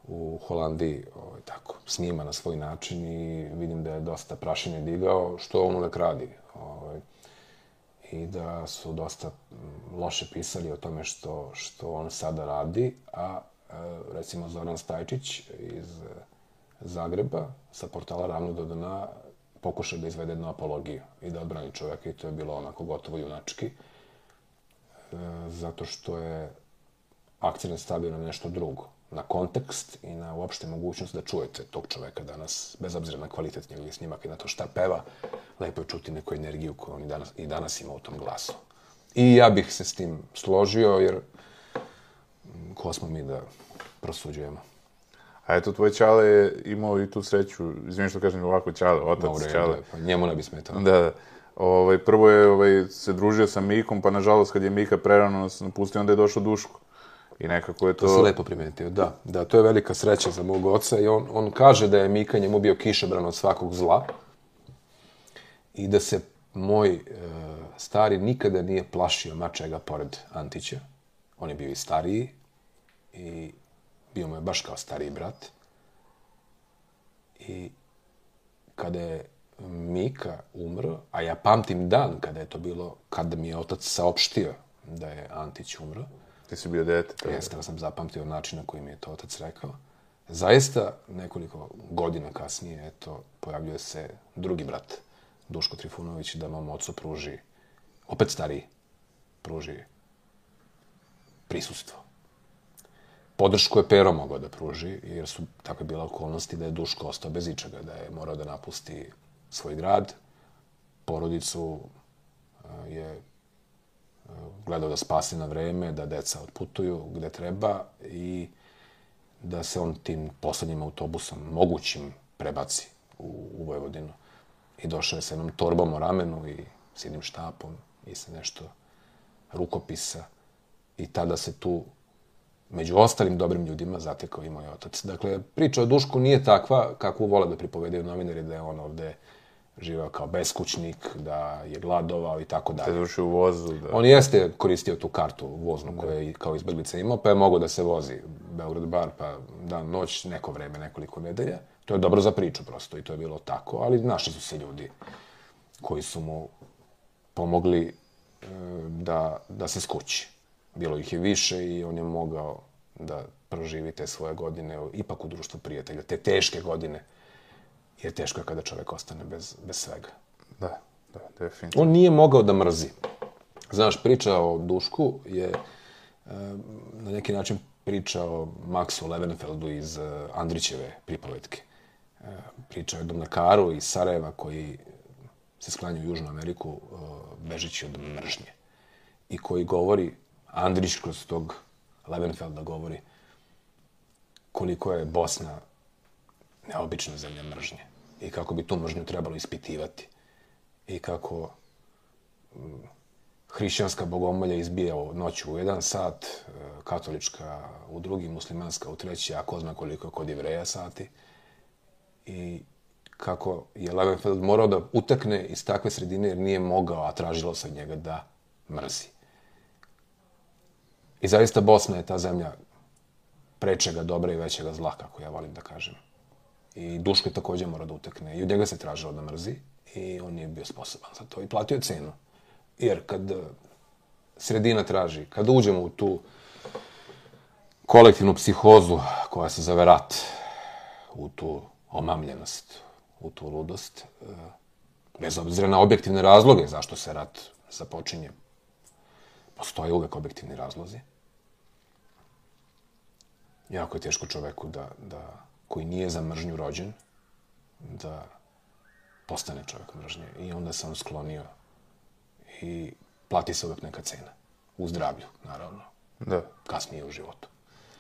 u Holandiji ovaj, tako, snima na svoj način i vidim da je dosta prašine digao, što on uvek radi. Ovaj, I da su dosta mm, loše pisali o tome što, što on sada radi, a e, recimo Zoran Stajčić iz Zagreba sa portala Ravno do dna pokušao da izvede jednu apologiju i da odbrani čoveka i to je bilo onako gotovo junački, e, zato što je akcent stavio na nešto drugo na kontekst i na uopšte mogućnost da čujete tog čoveka danas, bez obzira na kvalitet njegovih snimaka i na to šta peva, lepo je čuti neku energiju koju on i danas, i danas ima u tom glasu. I ja bih se s tim složio, jer mm, ko smo mi da prosuđujemo. A eto, tvoj Čale je imao i tu sreću, izvijem što kažem ovako Čale, otac Čale. Pa njemu ne bi smetao. Da, da. Ovaj, prvo je ovaj, se družio sa Mikom, pa nažalost kad je Mika prerano nas napustio, onda je došao Duško. I nekako je to... To si lepo primetio, da. Da, to je velika sreća za mog oca i on, on kaže da je Mika njemu bio kišobran od svakog zla i da se moj e, stari nikada nije plašio mačega pored Antića. On je bio i stariji i bio mu je baš kao stariji brat. I kada je Mika umro, a ja pamtim dan kada je to bilo, kada mi je otac saopštio da je Antić umro, Ti si bio dete. tada. Jeste, sam zapamtio način na koji mi je to otac rekao. Zaista, nekoliko godina kasnije, eto, pojavljuje se drugi brat, Duško Trifunović, da mom ocu pruži, opet stariji, pruži prisustvo. Podršku je Pero mogao da pruži, jer su takve bile okolnosti da je Duško ostao bez ičega, da je morao da napusti svoj grad, porodicu e, je gledao da spase na vreme, da deca otputuju gde treba i da se on tim poslednjim autobusom, mogućim, prebaci u, u Vojvodinu. I došao je sa jednom torbom o ramenu i s jednim štapom i sa nešto rukopisa. I tada se tu, među ostalim dobrim ljudima, zatekao i moj otac. Dakle, priča o Dušku nije takva kakvu vole da pripovedaju novinari, da je on ovde živeo kao beskućnik, da je gladovao i tako dalje. duše u vozu, da. On jeste koristio tu kartu voznu koju je kao izbeglica imao, pa je mogao da se vozi Beograd bar, pa dan, noć, neko vreme, nekoliko nedelja. To je dobro za priču prosto i to je bilo tako, ali našli su se ljudi koji su mu pomogli e, da, da se skući. Bilo ih je više i on je mogao da proživi te svoje godine ipak u društvu prijatelja, te teške godine, jer teško je kada čovek ostane bez, bez svega. Da, da, definitivno. On nije mogao da mrzi. Znaš, priča o Dušku je e, na neki način priča o Maxu Levenfeldu iz e, Andrićeve pripovetke. E, priča o jednom mlekaru iz Sarajeva koji se sklanja u Južnu Ameriku bežeći od mržnje. I koji govori, Andrić kroz tog Levenfelda govori koliko je Bosna neobična zemlja mržnje i kako bi tu mržnju trebalo ispitivati i kako mm, hrišćanska bogomolja izbija noću u jedan sat, e, katolička u drugi, muslimanska u treći, a ko zna koliko kod jevreja sati. I kako je Levenfeld morao da utekne iz takve sredine jer nije mogao, a tražilo se njega da mrzi. I zaista Bosna je ta zemlja prečega dobra i većega zla, kako ja volim da kažem. I Duško takođe morao da utekne. I od njega se tražilo da mrzi i on nije bio sposoban za to i platio je cenu. Jer kad eh, sredina traži, kad uđemo u tu kolektivnu psihozu koja se zove rat, u tu omamljenost, u tu ludost, eh, bez obzira na objektivne razloge zašto se rat započinje, postoje uvek objektivni razlozi. Jako je teško čoveku da, da, koji nije za mržnju rođen, da postane čovjek mržnje. I onda se on sklonio i plati se uvek neka cena. U zdravlju, naravno. Da. Kasnije u životu.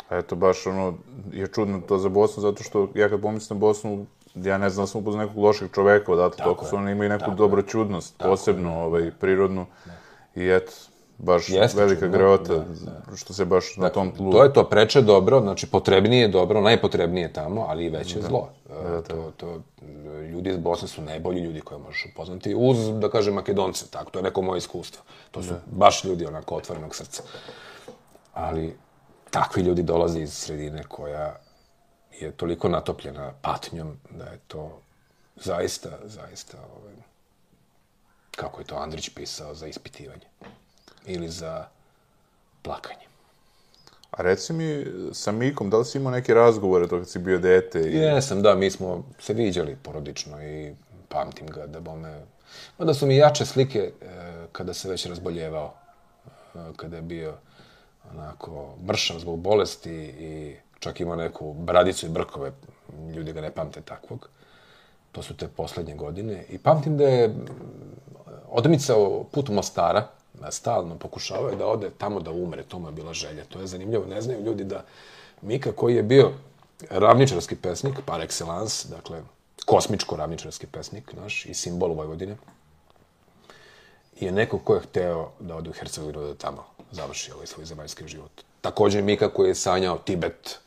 A eto, baš ono, je čudno to za Bosnu, zato što ja kad pomislim na Bosnu, ja ne znam da sam upoznao nekog lošeg čoveka odatle, toliko je. su oni imaju neku Tako je. dobroćudnost, posebno, ovaj, prirodnu. I eto, baš Jeste velika čudno, greota, da, što se baš na tom tlu... To je to preče dobro, znači potrebnije je dobro, najpotrebnije je tamo, ali i veće je zlo. Da, To, to, ljudi iz Bosne su najbolji ljudi koje možeš upoznati, uz, da kažem, Makedonce, tako, to je neko moje iskustvo. To su baš ljudi onako otvorenog srca. Ali takvi ljudi dolaze iz sredine koja je toliko natopljena patnjom da je to zaista, zaista, ovaj, kako je to Andrić pisao, za ispitivanje. Ili za plakanje. A reci mi, sa Mikom, da li si imao neke razgovore to kad si bio dete? I... Jesam, da, mi smo se viđali porodično i pamtim ga da bome... Mada su mi jače slike e, kada se već razboljevao, e, kada je bio onako mršav zbog bolesti i čak imao neku bradicu i brkove, ljudi ga ne pamte takvog. To su te poslednje godine. I pamtim da je odmicao put Mostara, stalno pokušavao je da ode tamo da umre, to mu je bila želja. To je zanimljivo, ne znaju ljudi da Mika koji je bio ravničarski pesnik, par excellence, dakle, kosmičko ravničarski pesnik naš i simbol Vojvodine, je neko ko je hteo da ode u Hercegovinu da tamo završi ovaj svoj zemaljski život. Takođe Mika koji je sanjao Tibet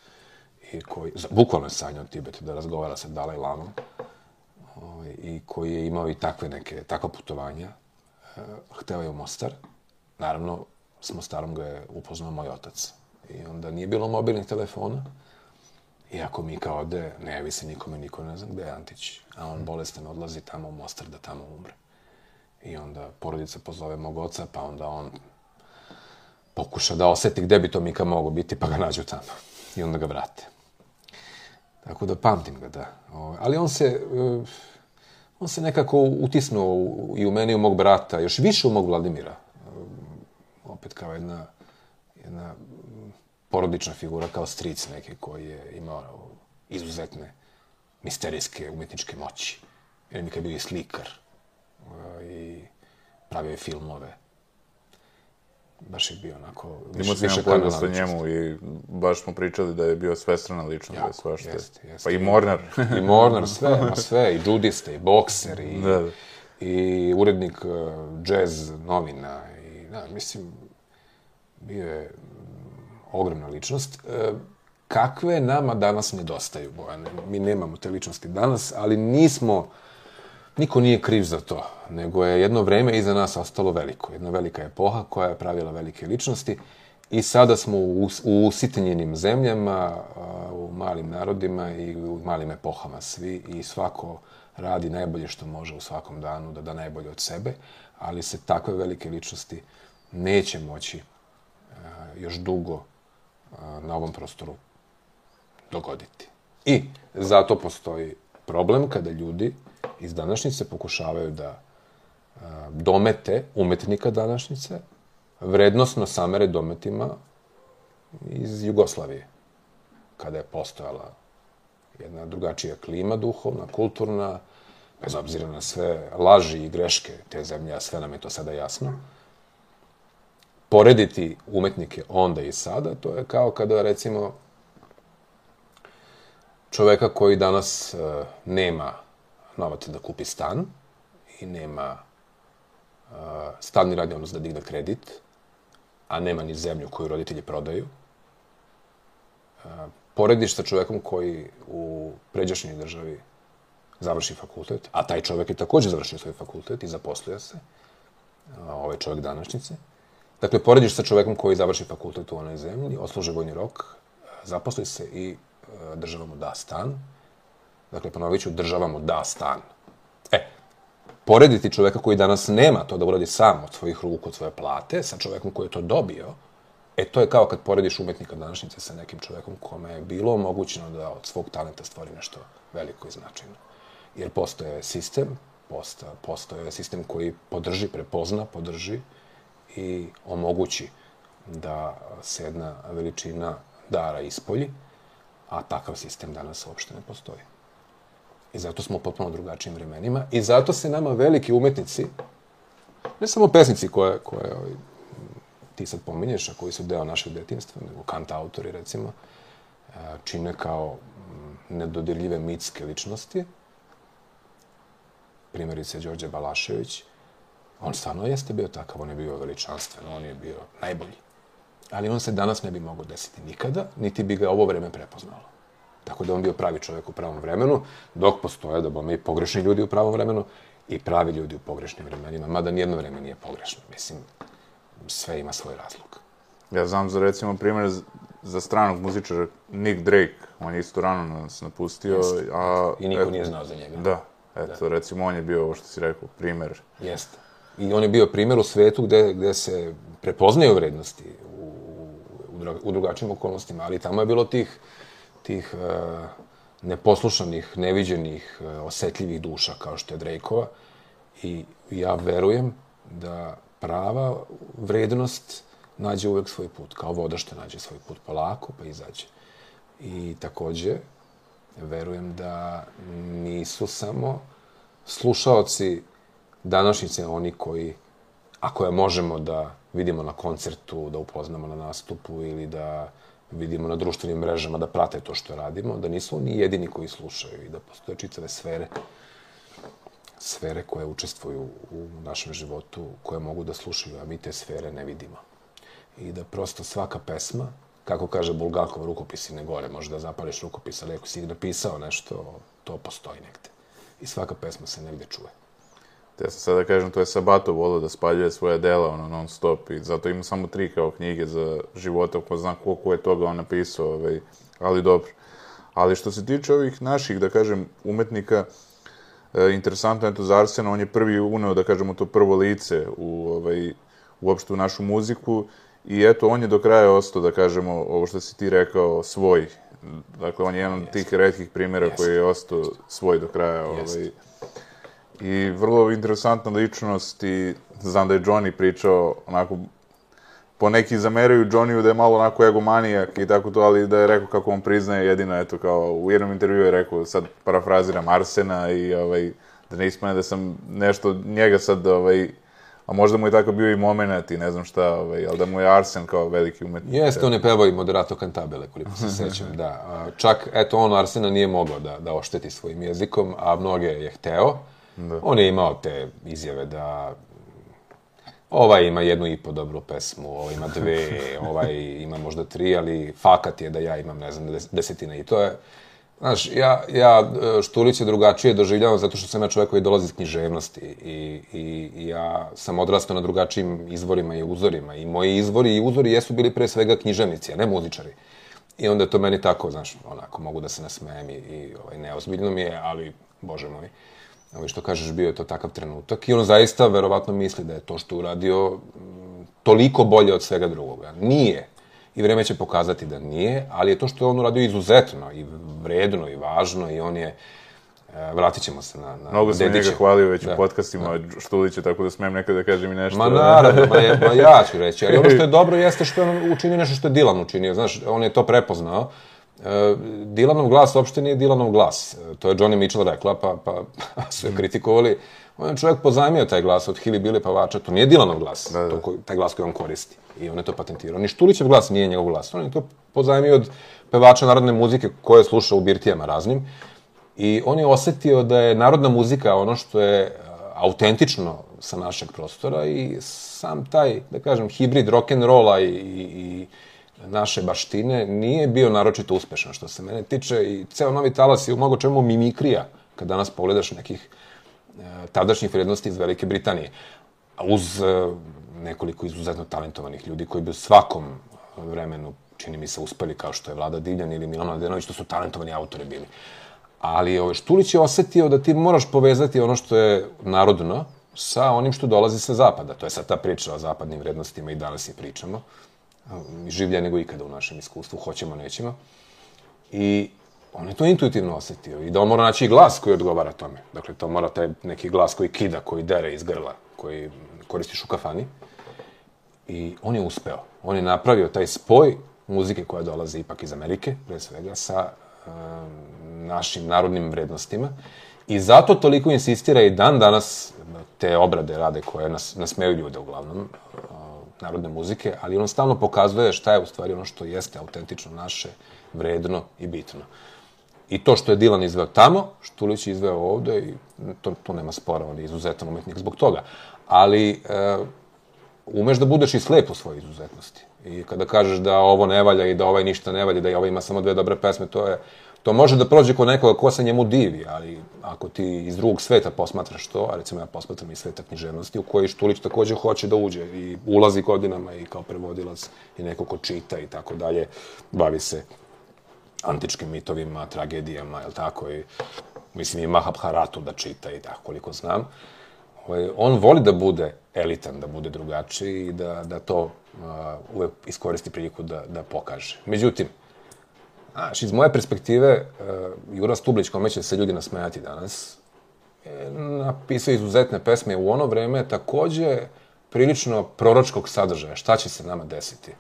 i koji, bukvalno je sanjao Tibet da razgovara sa Dalaj Lamom ovaj, i koji je imao i takve neke, takva putovanja. E, hteo je u Mostar. Naravno, s Mostarom ga je upoznao moj otac. I onda nije bilo mobilnih telefona. I ako Mika ode, ne javi se nikome, niko ne zna gde je Antić. A on bolestan odlazi tamo u Mostar da tamo umre. I onda porodica pozove mog oca, pa onda on pokuša da oseti gde bi to Mika mogo biti, pa ga nađu tamo. I onda ga vrate. Tako da pamtim ga, da. Ovaj, ali on se, eh, on se nekako utisnuo i u meni u mog brata, još više u mog Vladimira. Eh, opet kao jedna, jedna porodična figura, kao stric neki koji je imao izuzetne misterijske umetničke moći. Jer mi kad bio i slikar eh, i pravio je filmove baš je bio onako više, Imao više kanala sa njemu i baš smo pričali da je bio svestrana ličnost, da je svašta. Jeste, jeste. Pa i Mornar. I Mornar, sve, ma sve, i džudista, i bokser, i, da, da. i urednik uh, jazz novina, i, da, mislim, bio je ogromna ličnost. Uh, kakve nama danas nedostaju, Bojane? Mi nemamo te ličnosti danas, ali nismo Niko nije kriv za to, nego je jedno vreme iza nas ostalo veliko. Jedna velika epoha koja je pravila velike ličnosti i sada smo u, u usitenjenim zemljama, u malim narodima i u malim epohama svi i svako radi najbolje što može u svakom danu da da najbolje od sebe, ali se takve velike ličnosti neće moći još dugo na ovom prostoru dogoditi. I zato postoji problem kada ljudi iz današnjice pokušavaju da domete umetnika današnjice, vrednostno samere dometima iz Jugoslavije, kada je postojala jedna drugačija klima duhovna, kulturna, bez obzira na sve laži i greške te zemlje, a sve nam je to sada jasno. Porediti umetnike onda i sada, to je kao kada, recimo, čoveka koji danas uh, nema novac da kupi stan i nema uh, stalni radni odnos da digne kredit, a nema ni zemlju koju roditelji prodaju, uh, porediš sa čovekom koji u pređašnjoj državi završi fakultet, a taj čovek je takođe završio svoj fakultet i zaposlio se, uh, ovaj čovek današnjice. Dakle, porediš sa čovekom koji završi fakultet u onoj zemlji, osluže vojni rok, zaposli se i država mu da stan, Dakle, ponovit ću, država mu da stan. E, porediti čoveka koji danas nema to da uradi sam od svojih ruku, od svoje plate, sa čovekom koji je to dobio, e, to je kao kad porediš umetnika današnjice sa nekim čovekom kome je bilo omogućeno da od svog talenta stvori nešto veliko i značajno. Jer postoje sistem, posta, postoje sistem koji podrži, prepozna, podrži i omogući da se jedna veličina dara ispolji, a takav sistem danas uopšte ne postoji. I zato smo u potpuno drugačijim vremenima. I zato se nama veliki umetnici, ne samo pesnici koje, koje ovaj, ti sad pominješ, a koji su deo našeg detinstva, nego kant autori, recimo, e, čine kao mm, nedodirljive mitske ličnosti. Primjerice, Đorđe Balašević, on stvarno jeste bio takav, on je bio veličanstven, on je bio najbolji. Ali on se danas ne bi mogao desiti nikada, niti bi ga ovo vreme prepoznalo. Tako da on bio pravi čovjek u pravom vremenu, dok postoje da bome i pogrešni ljudi u pravom vremenu i pravi ljudi u pogrešnim vremenima, mada nijedno vreme nije pogrešno. Mislim, sve ima svoj razlog. Ja znam za recimo primjer za stranog muzičara Nick Drake, on je isto rano nas napustio, Jeste. a... I niko et, nije znao za njega. Da, eto, da. recimo on je bio, ovo što si rekao, primjer. Jeste. I on je bio primjer u svetu gde, gde se prepoznaju vrednosti u, u, u drugačijim okolnostima, ali tamo je bilo tih tih uh, neposlušanih, neviđenih, uh, osetljivih duša kao što je Drejkova i ja verujem da prava vrednost nađe uvek svoj put, kao voda što nađe svoj put polako pa izađe. I takođe, verujem da nisu samo slušaoci današnjice oni koji, ako je možemo da vidimo na koncertu, da upoznamo na nastupu ili da vidimo na društvenim mrežama da prate to što radimo, da nisu oni jedini koji slušaju i da postoje čitave sfere sfere koje učestvuju u našem životu, koje mogu da slušaju, a mi te sfere ne vidimo. I da prosto svaka pesma, kako kaže Bulgakov, rukopisi ne gore, može da zapališ rukopis, ali ako si napisao nešto, to postoji negde. I svaka pesma se negde čuje. Ja sam sada kažem, to je Sabato volio da spaljuje svoje dela, ono, non stop, i zato ima samo tri kao knjige za života, ko zna koliko je toga on napisao, ovaj, ali dobro. Ali što se tiče ovih naših, da kažem, umetnika, e, interesantno je to za Arsena, on je prvi uneo, da kažemo, to prvo lice u, ovaj, uopšte u našu muziku i eto, on je do kraja ostao, da kažemo, ovo što si ti rekao, svoj. Dakle, on je jedan od tih redkih primjera koji je ostao svoj do kraja. Ovaj, I vrlo interesantna ličnost i znam da je Johnny pričao onako po neki zameraju Johnny-u da je malo onako egomanijak i tako to, ali da je rekao kako on priznaje jedino, eto, kao u jednom intervju je rekao, sad parafraziram Arsena i ovaj, da ne ispane da sam nešto njega sad, ovaj, a možda mu je tako bio i moment i ne znam šta, ovaj, ali da mu je Arsen kao veliki umetnik. Jeste, on je pevao i moderato kantabele, koliko se sećam, da. Čak, eto, on Arsena nije mogao da, da ošteti svojim jezikom, a mnoge je hteo. Da. On je imao te izjave da Ovaj ima jednu i po dobru pesmu, ovaj ima dve, ovaj ima možda tri, ali fakat je da ja imam, ne znam, desetine. I to je, znaš, ja, ja Štulić je drugačije doživljavam zato što sam ja čovjek koji dolazi iz književnosti i, i, i ja sam odrastao na drugačijim izvorima i uzorima i moji izvori i uzori jesu bili pre svega književnici, a ne muzičari. I onda je to meni tako, znaš, onako, mogu da se nasmejem i, i ovaj, neozbiljno mi je, ali, bože moj, ovaj, što kažeš, bio je to takav trenutak i on zaista verovatno misli da je to što uradio m, toliko bolje od svega drugoga. Nije. I vreme će pokazati da nije, ali je to što je on uradio izuzetno i vredno i važno i on je e, vratit ćemo se na, na Mnogo sam njega hvalio već da, u podcastima da. Štulića, tako da smem nekada da kažem i nešto. Ma naravno, ma, je, ma ja ću reći. Ali ono što je dobro jeste što je on učinio nešto što je Dilan učinio. Znaš, on je to prepoznao E, Dilanov glas uopšte nije Dilanov glas. E, to je Johnny Mitchell rekla, pa, pa, pa su je kritikovali. On je čovjek pozajmio taj glas od Hili Bili Pavača. To nije Dilanov glas, da, da. To, koji, taj glas koji on koristi. I on je to patentirao. Ni Štulićev glas nije njegov glas. On je to pozajmio od pevača narodne muzike koje je slušao u birtijama raznim. I on je osetio da je narodna muzika ono što je e, autentično sa našeg prostora i sam taj, da kažem, hibrid rock'n'rolla i, i, i naše baštine nije bio naročito uspešan što se mene tiče i ceo novi talas je u mnogo čemu mimikrija kad danas pogledaš nekih e, tadašnjih vrednosti iz Velike Britanije. Uz e, nekoliko izuzetno talentovanih ljudi koji bi u svakom vremenu, čini mi se, uspeli kao što je Vlada Divljan ili Milano Adenović, to su talentovani autori bili. Ali ovaj, Štulić je osetio da ti moraš povezati ono što je narodno sa onim što dolazi sa zapada. To je sad ta priča o zapadnim vrednostima i danas je pričamo življa nego ikada u našem iskustvu, hoćemo, nećemo. I on je to intuitivno osetio i da on mora naći glas koji odgovara tome. Dakle, to mora taj neki glas koji kida, koji dere iz grla, koji koristiš u kafani. I on je uspeo. On je napravio taj spoj muzike koja dolazi ipak iz Amerike, pre svega, sa um, našim narodnim vrednostima. I zato toliko insistira i dan danas te obrade rade koje nas, nasmeju ljude uglavnom, narodne muzike, ali on stalno pokazuje šta je u stvari ono što jeste autentično naše, vredno i bitno. I to što je Dilan izveo tamo, Štulić je izveo ovde i to, to nema spora, on je izuzetan umetnik zbog toga. Ali e, umeš da budeš i slep u svojoj izuzetnosti. I kada kažeš da ovo ne valja i da ovaj ništa ne valja, da ovaj ima samo dve dobre pesme, to je To može da prođe kod nekoga ko se njemu divi, ali ako ti iz drugog sveta posmatraš to, a recimo ja posmatram iz sveta književnosti, u koji Štulić takođe hoće da uđe i ulazi godinama i kao prevodilac i neko ko čita i tako dalje, bavi se antičkim mitovima, tragedijama, jel tako, i mislim i Mahabharatu da čita i tako koliko znam. Ovaj, on voli da bude elitan, da bude drugačiji i da, da to uh, uvek iskoristi priliku da, da pokaže. Međutim, Znaš, iz moje perspektive, uh, Jura Stublić, kome će se ljudi nasmejati danas, je napisao izuzetne pesme u ono vreme takođe prilično proročkog sadržaja. Šta će se nama desiti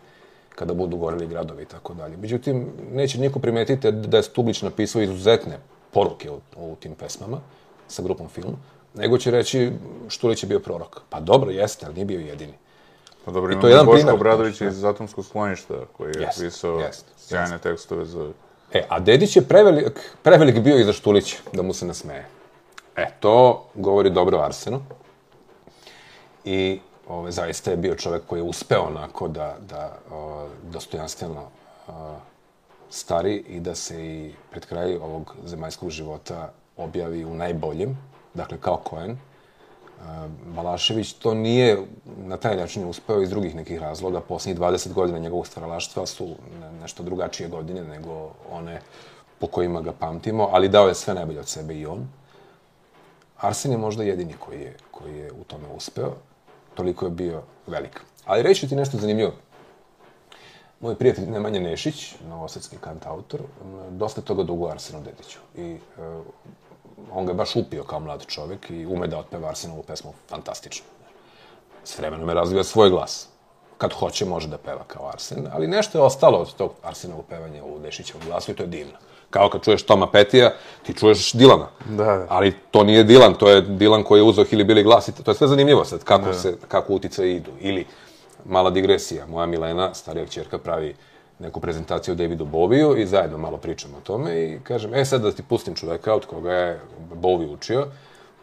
kada budu goreli gradovi i tako dalje. Međutim, neće niko primetiti da je Stublić napisao izuzetne poruke u, u tim pesmama sa grupom film, nego će reći Štulić je bio prorok. Pa dobro, jeste, ali nije bio jedini. Pa dobro, imamo Boško. Obradović iz Atomskog skloništa, koji je yes, pisao yes, sjajne tekstove za... E, a Dedić je prevelik, prevelik bio i za Štulić, da mu se nasmeje. E, to govori dobro o Arsenu. I ove, zaista je bio čovek koji je uspeo onako da, da o, dostojanstveno o, stari i da se i pred kraj ovog zemaljskog života objavi u najboljem, dakle kao Koen. Balašević to nije na taj način uspeo iz drugih nekih razloga. Poslednjih 20 godina njegovog stvaralaštva su nešto drugačije godine nego one po kojima ga pamtimo, ali dao je sve najbolje od sebe i on. Arsen je možda jedini koji je, koji je u tome uspeo. Toliko je bio velik. Ali reći ti nešto zanimljivo. Moj prijatelj Nemanja Nešić, novosadski kantautor, dosta toga dugo Arsenu Dediću. I uh, on ga je baš upio kao mlad čovek i ume da otpeva Arsenovu pesmu fantastično. S vremenom je razvio svoj glas. Kad hoće, može da peva kao Arsen, ali nešto je ostalo od tog Arsenovog pevanja u Nešićevom glasu i to je divno. Kao kad čuješ Toma Petija, ti čuješ Dilana. Da, da. Ali to nije Dilan, to je Dilan koji je uzeo Hilibili glas i to je sve zanimljivo sad, kako, da. se, kako utice idu. Ili, mala digresija, moja Milena, starija čerka, pravi neku prezentaciju o Davidu Boviju i zajedno malo pričamo o tome i kažem, e sad da ti pustim čoveka od koga je Bovi učio,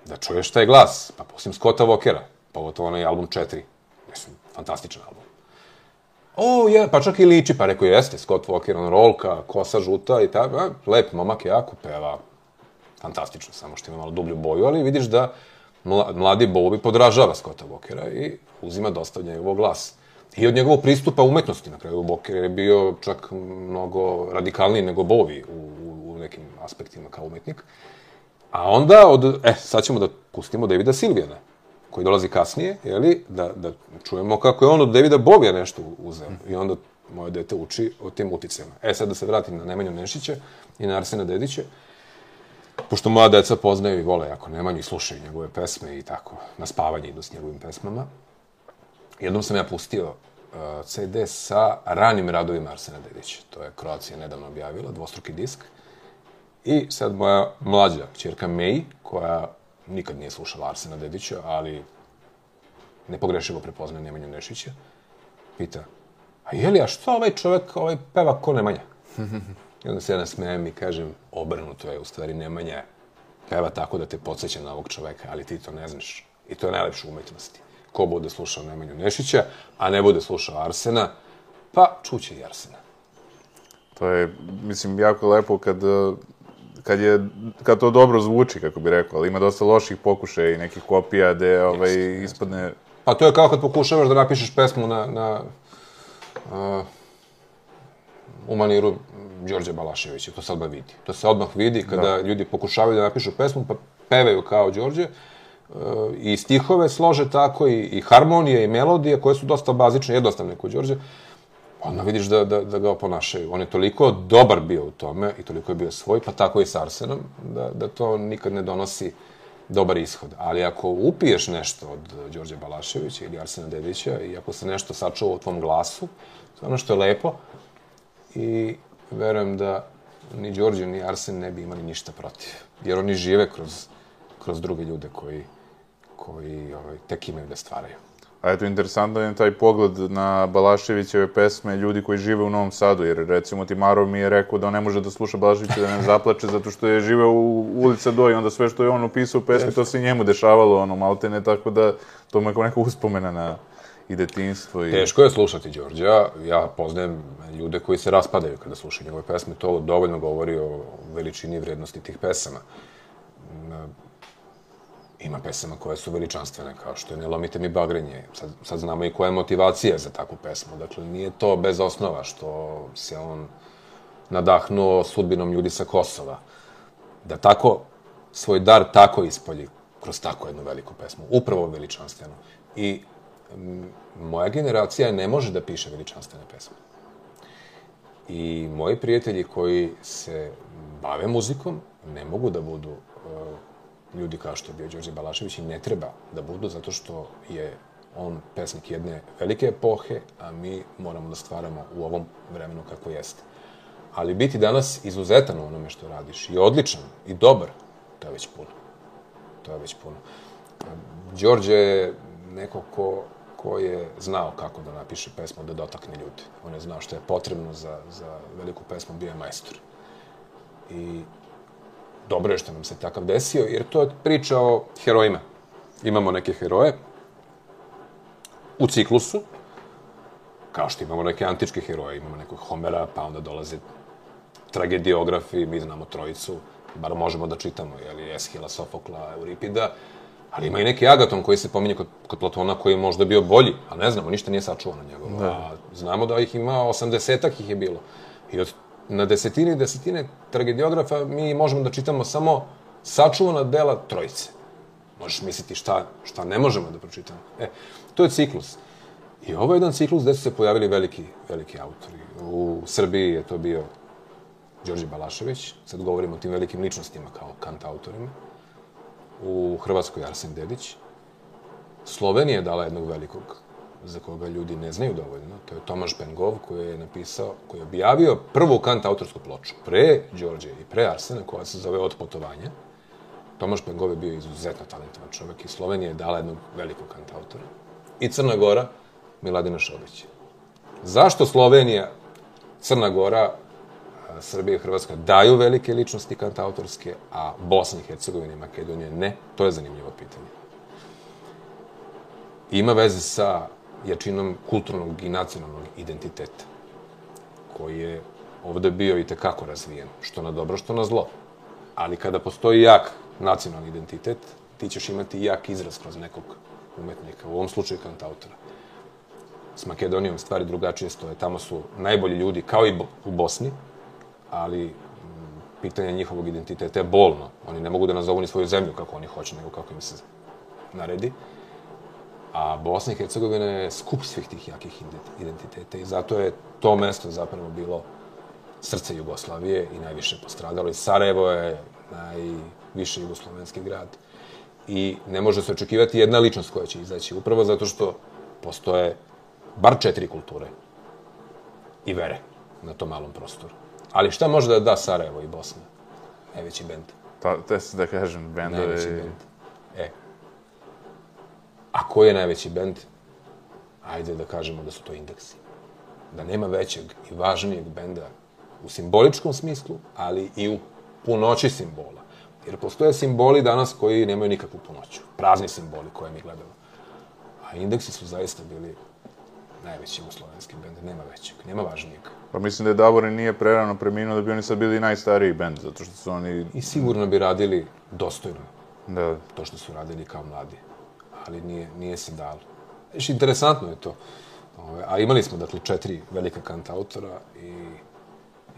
da čuješ taj glas, pa pustim Scotta Walkera, pogotovo onaj album 4. Mislim, fantastičan album. O, je, pa čak i liči, pa rekao jeste, Scott Walker, on rolka, kosa žuta i tako, lep momak, jako peva, fantastično, samo što ima malo dublju boju, ali vidiš da mladi Bovi podražava Scotta Walkera i uzima dosta njegovog glasa. I od njegovog pristupa umetnosti, na kraju Walker je bio čak mnogo radikalniji nego Bovi u, u, u nekim aspektima kao umetnik. A onda, od, e, sad ćemo da pustimo Davida Silvijana, koji dolazi kasnije, jeli, da, da čujemo kako je on od Davida Bovija nešto uzeo. I onda moje dete uči o tim uticama. E, sad da se vratim na Nemanju Nešića i na Arsena Dedića. Pošto moja deca poznaju i vole jako Nemanju i slušaju njegove pesme i tako, na spavanje idu s njegovim pesmama. Jednom sam ja pustio uh, CD sa ranim radovima Arsena Dedića. To je Kroacija nedavno objavila, dvostruki disk. I sad moja mlađa čerka May, koja nikad nije slušala Arsena Dedića, ali nepogrešivo prepozna Nemanju Nešića, pita, a je li, a što ovaj čovek ovaj peva ko Nemanja? I onda se ja nasmejem i kažem, obrnuto je, u stvari Nemanja peva tako da te podsjeća na ovog čoveka, ali ti to ne znaš. I to je najlepše umetnosti. Ko bude slušao Nemanju Nešića, a ne bude slušao Arsena, pa čuće i Arsena. To je, mislim, jako lepo kad kad, je, kad to dobro zvuči, kako bi rekao, ali ima dosta loših pokušaja i nekih kopija gde ovaj, yes, ispadne... Pa to je kao kad pokušavaš da napišeš pesmu na, na uh, u maniru Đorđe Balaševića, to se odmah vidi. To se odmah vidi kada da. ljudi pokušavaju da napišu pesmu, pa pevaju kao Đorđe, i stihove slože tako, i, i harmonije, i melodije, koje su dosta bazične, jednostavne kod Đorđe, onda vidiš da, da, da ga oponašaju. On je toliko dobar bio u tome i toliko je bio svoj, pa tako i s Arsenom, da, da to nikad ne donosi dobar ishod. Ali ako upiješ nešto od Đorđe Balaševića ili Arsena Dedića i ako se nešto sačuva u tvom glasu, to je ono što je lepo i verujem da ni Đorđe ni Arsen ne bi imali ništa protiv. Jer oni žive kroz, kroz druge ljude koji, koji ovaj, tek imaju da stvaraju. A eto, interesantno je taj pogled na Balaševićeve pesme ljudi koji žive u Novom Sadu, jer recimo ti Maro mi je rekao da on ne može da sluša Balaševića da ne zaplače zato što je živeo u ulica Do i onda sve što je on upisao u pesmi, to se njemu dešavalo, ono, maltene, tako da to mu je kao neka uspomena na i detinstvo. I... Teško je slušati Đorđa. Ja poznajem ljude koji se raspadaju kada slušaju njegove pesme. To dovoljno govori o veličini i vrednosti tih pesama ima pesama koje su veličanstvene, kao što je Ne lomite mi bagrenje. Sad, sad znamo i koja je motivacija za takvu pesmu. Dakle, nije to bez osnova što se on nadahnuo sudbinom ljudi sa Kosova. Da tako svoj dar tako ispolji kroz tako jednu veliku pesmu. Upravo veličanstveno. I m, moja generacija ne može da piše veličanstvene pesme. I moji prijatelji koji se bave muzikom ne mogu da budu uh, ljudi kao što je bio Đorđe Balašević i ne treba da budu zato što je on pesnik jedne velike epohe, a mi moramo da stvaramo u ovom vremenu kako jeste. Ali biti danas izuzetan u onome što radiš i odličan i dobar, to je već puno. To je već puno. Đorđe je neko ko, ko je znao kako da napiše pesmu, da dotakne ljude. On je znao što je potrebno za, za veliku pesmu, bio je majstor. I dobro je što nam se takav desio, jer to je priča o herojima. Imamo neke heroje u ciklusu, kao što imamo neke antičke heroje, imamo nekog Homera, pa onda dolaze tragediografi, mi znamo trojicu, bar možemo da čitamo, jeli, Eshila, Sofokla, Euripida, ali ima i neki Agaton koji se pominje kod, kod Platona koji je možda bio bolji, a ne znamo, ništa nije sačuvano njegovo. Da. A znamo da ih ima, 80-ak ih je bilo. I od, na desetine i desetine tragediografa mi možemo da čitamo samo sačuvana dela trojice. Možeš misliti šta, šta ne možemo da pročitamo. E, to je ciklus. I ovo je jedan ciklus gde su se pojavili veliki, veliki autori. U Srbiji je to bio Đorđe Balašević, sad govorimo o tim velikim ličnostima kao kant autorima. U Hrvatskoj Arsen Dedić. Slovenija je dala jednog velikog za koga ljudi ne znaju dovoljno. To je Tomaš Pengov koji je napisao, koji je objavio prvu kant autorsku ploču pre Đorđe i pre Arsena koja se zove Od putovanja. Tomaš je bio izuzetno talentovan čovek i Slovenija je dala jednog velikog kant autora. I Crna Gora, Miladina Šobić. Zašto Slovenija, Crna Gora, Srbija i Hrvatska daju velike ličnosti kantautorske, a Bosna i Hercegovina i Makedonija ne? To je zanimljivo pitanje. Ima veze sa jačinom kulturnog i nacionalnog identiteta, koji je ovde bio i tekako razvijen, što na dobro, što na zlo. Ali kada postoji jak nacionalni identitet, ti ćeš imati jak izraz kroz nekog umetnika, u ovom slučaju kantautora. S Makedonijom stvari drugačije stoje. Tamo su najbolji ljudi, kao i u Bosni, ali pitanje njihovog identiteta je bolno. Oni ne mogu da nazovu ni svoju zemlju kako oni hoće, nego kako im se naredi. A Bosna i Hercegovina je skup svih tih jakih identiteta i zato je to mesto zapravo bilo srce Jugoslavije i najviše postradalo. I Sarajevo je najviše jugoslovenski grad. I ne može se očekivati jedna ličnost koja će izaći, upravo zato što postoje bar četiri kulture i vere na tom malom prostoru. Ali šta može da da Sarajevo i Bosna? Najveći bend. Ta, te se da kažem, bendovi... Najveći bend. A ko je najveći bend? Ajde da kažemo da su to indeksi. Da nema većeg i važnijeg benda u simboličkom smislu, ali i u punoći simbola. Jer postoje simboli danas koji nemaju nikakvu punoću. Prazni simboli koje mi gledamo. A indeksi su zaista bili najveći jugoslovenski bend, nema većeg, nema važnijeg. Pa mislim da je Davorin nije prerano preminuo da bi oni sad bili najstariji bend, zato što su oni... I sigurno bi radili dostojno. Da. To što su radili kao mladi. Ali nije, nije se dalo. Znači, interesantno je to. Ove, a imali smo, dakle, četiri velika kantautora i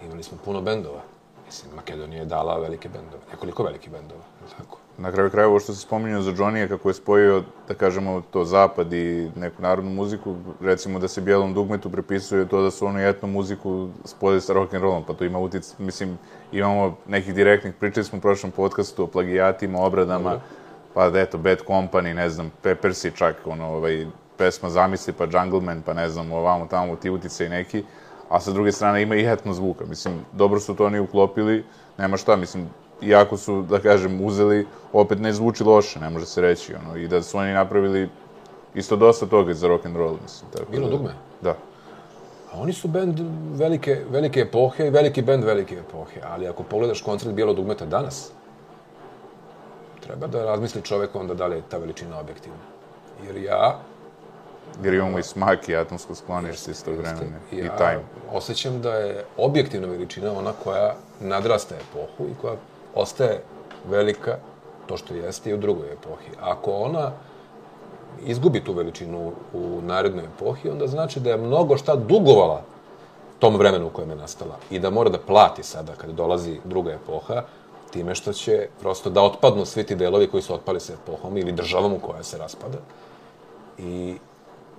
imali smo puno bendova. Mislim, Makedonija je dala velike bendove, nekoliko velikih bendova, tako. Na kraju krajeva, ovo što se spominjao za Johnny, kako je spojio, da kažemo, to zapad i neku narodnu muziku, recimo da se bijelom dugmetu prepisuje to da su oni etno muziku spojili sa rock'n'rollom, pa to ima utic, mislim, imamo nekih direktnih, pričali smo u prošlom podcastu o plagijatima, obradama, Dobro. Pa da eto, Bad Company, ne znam, Peppersi čak, ono, ovaj, pesma Zamisli, pa Jungleman, pa ne znam, ovamo tamo ti utice i neki, a sa druge strane ima i etno zvuka, mislim, dobro su to oni uklopili, nema šta, mislim, iako su, da kažem, uzeli, opet ne zvuči loše, ne može se reći, ono, i da su oni napravili isto dosta toga za rock and roll, mislim. Tako Bilo da, dugme? Da. A oni su bend velike, velike epohe i veliki bend velike epohe, ali ako pogledaš koncert Bijelo dugmeta danas, treba da razmisli čovek onda da li je ta veličina objektivna. Jer ja... Jer imamo i smak i atomsko sklonište isto vremena i time. osjećam da je objektivna veličina ona koja nadrasta epohu i koja ostaje velika, to što jeste i u drugoj epohi. Ako ona izgubi tu veličinu u narednoj epohi, onda znači da je mnogo šta dugovala tom vremenu u kojem je nastala i da mora da plati sada kada dolazi druga epoha, time što će prosto da otpadnu svi ti delovi koji su otpali sa epohom ili državom u koja se raspada. I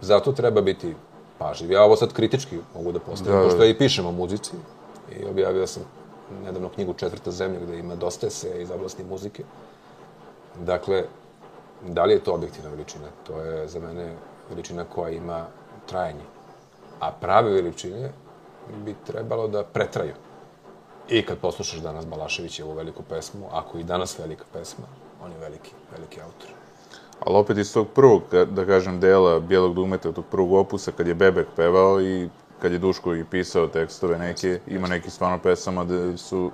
zato treba biti pažljiv. Ja ovo sad kritički mogu da postavim, da, pošto ja i pišem o muzici i objavio sam nedavno knjigu Četvrta zemlja gde ima dosta se iz oblasti muzike. Dakle, da li je to objektivna veličina? To je za mene veličina koja ima trajanje. A prave veličine bi trebalo da pretraju. I kad poslušaš danas Balaševićevu veliku pesmu, ako i danas velika pesma, on je veliki, veliki autor. Ali opet iz tog prvog, da kažem, dela Bijelog dugmeta, tog prvog opusa, kad je Bebek pevao i kad je Duško i pisao tekstove neke, ima neki stvarno pesama da su...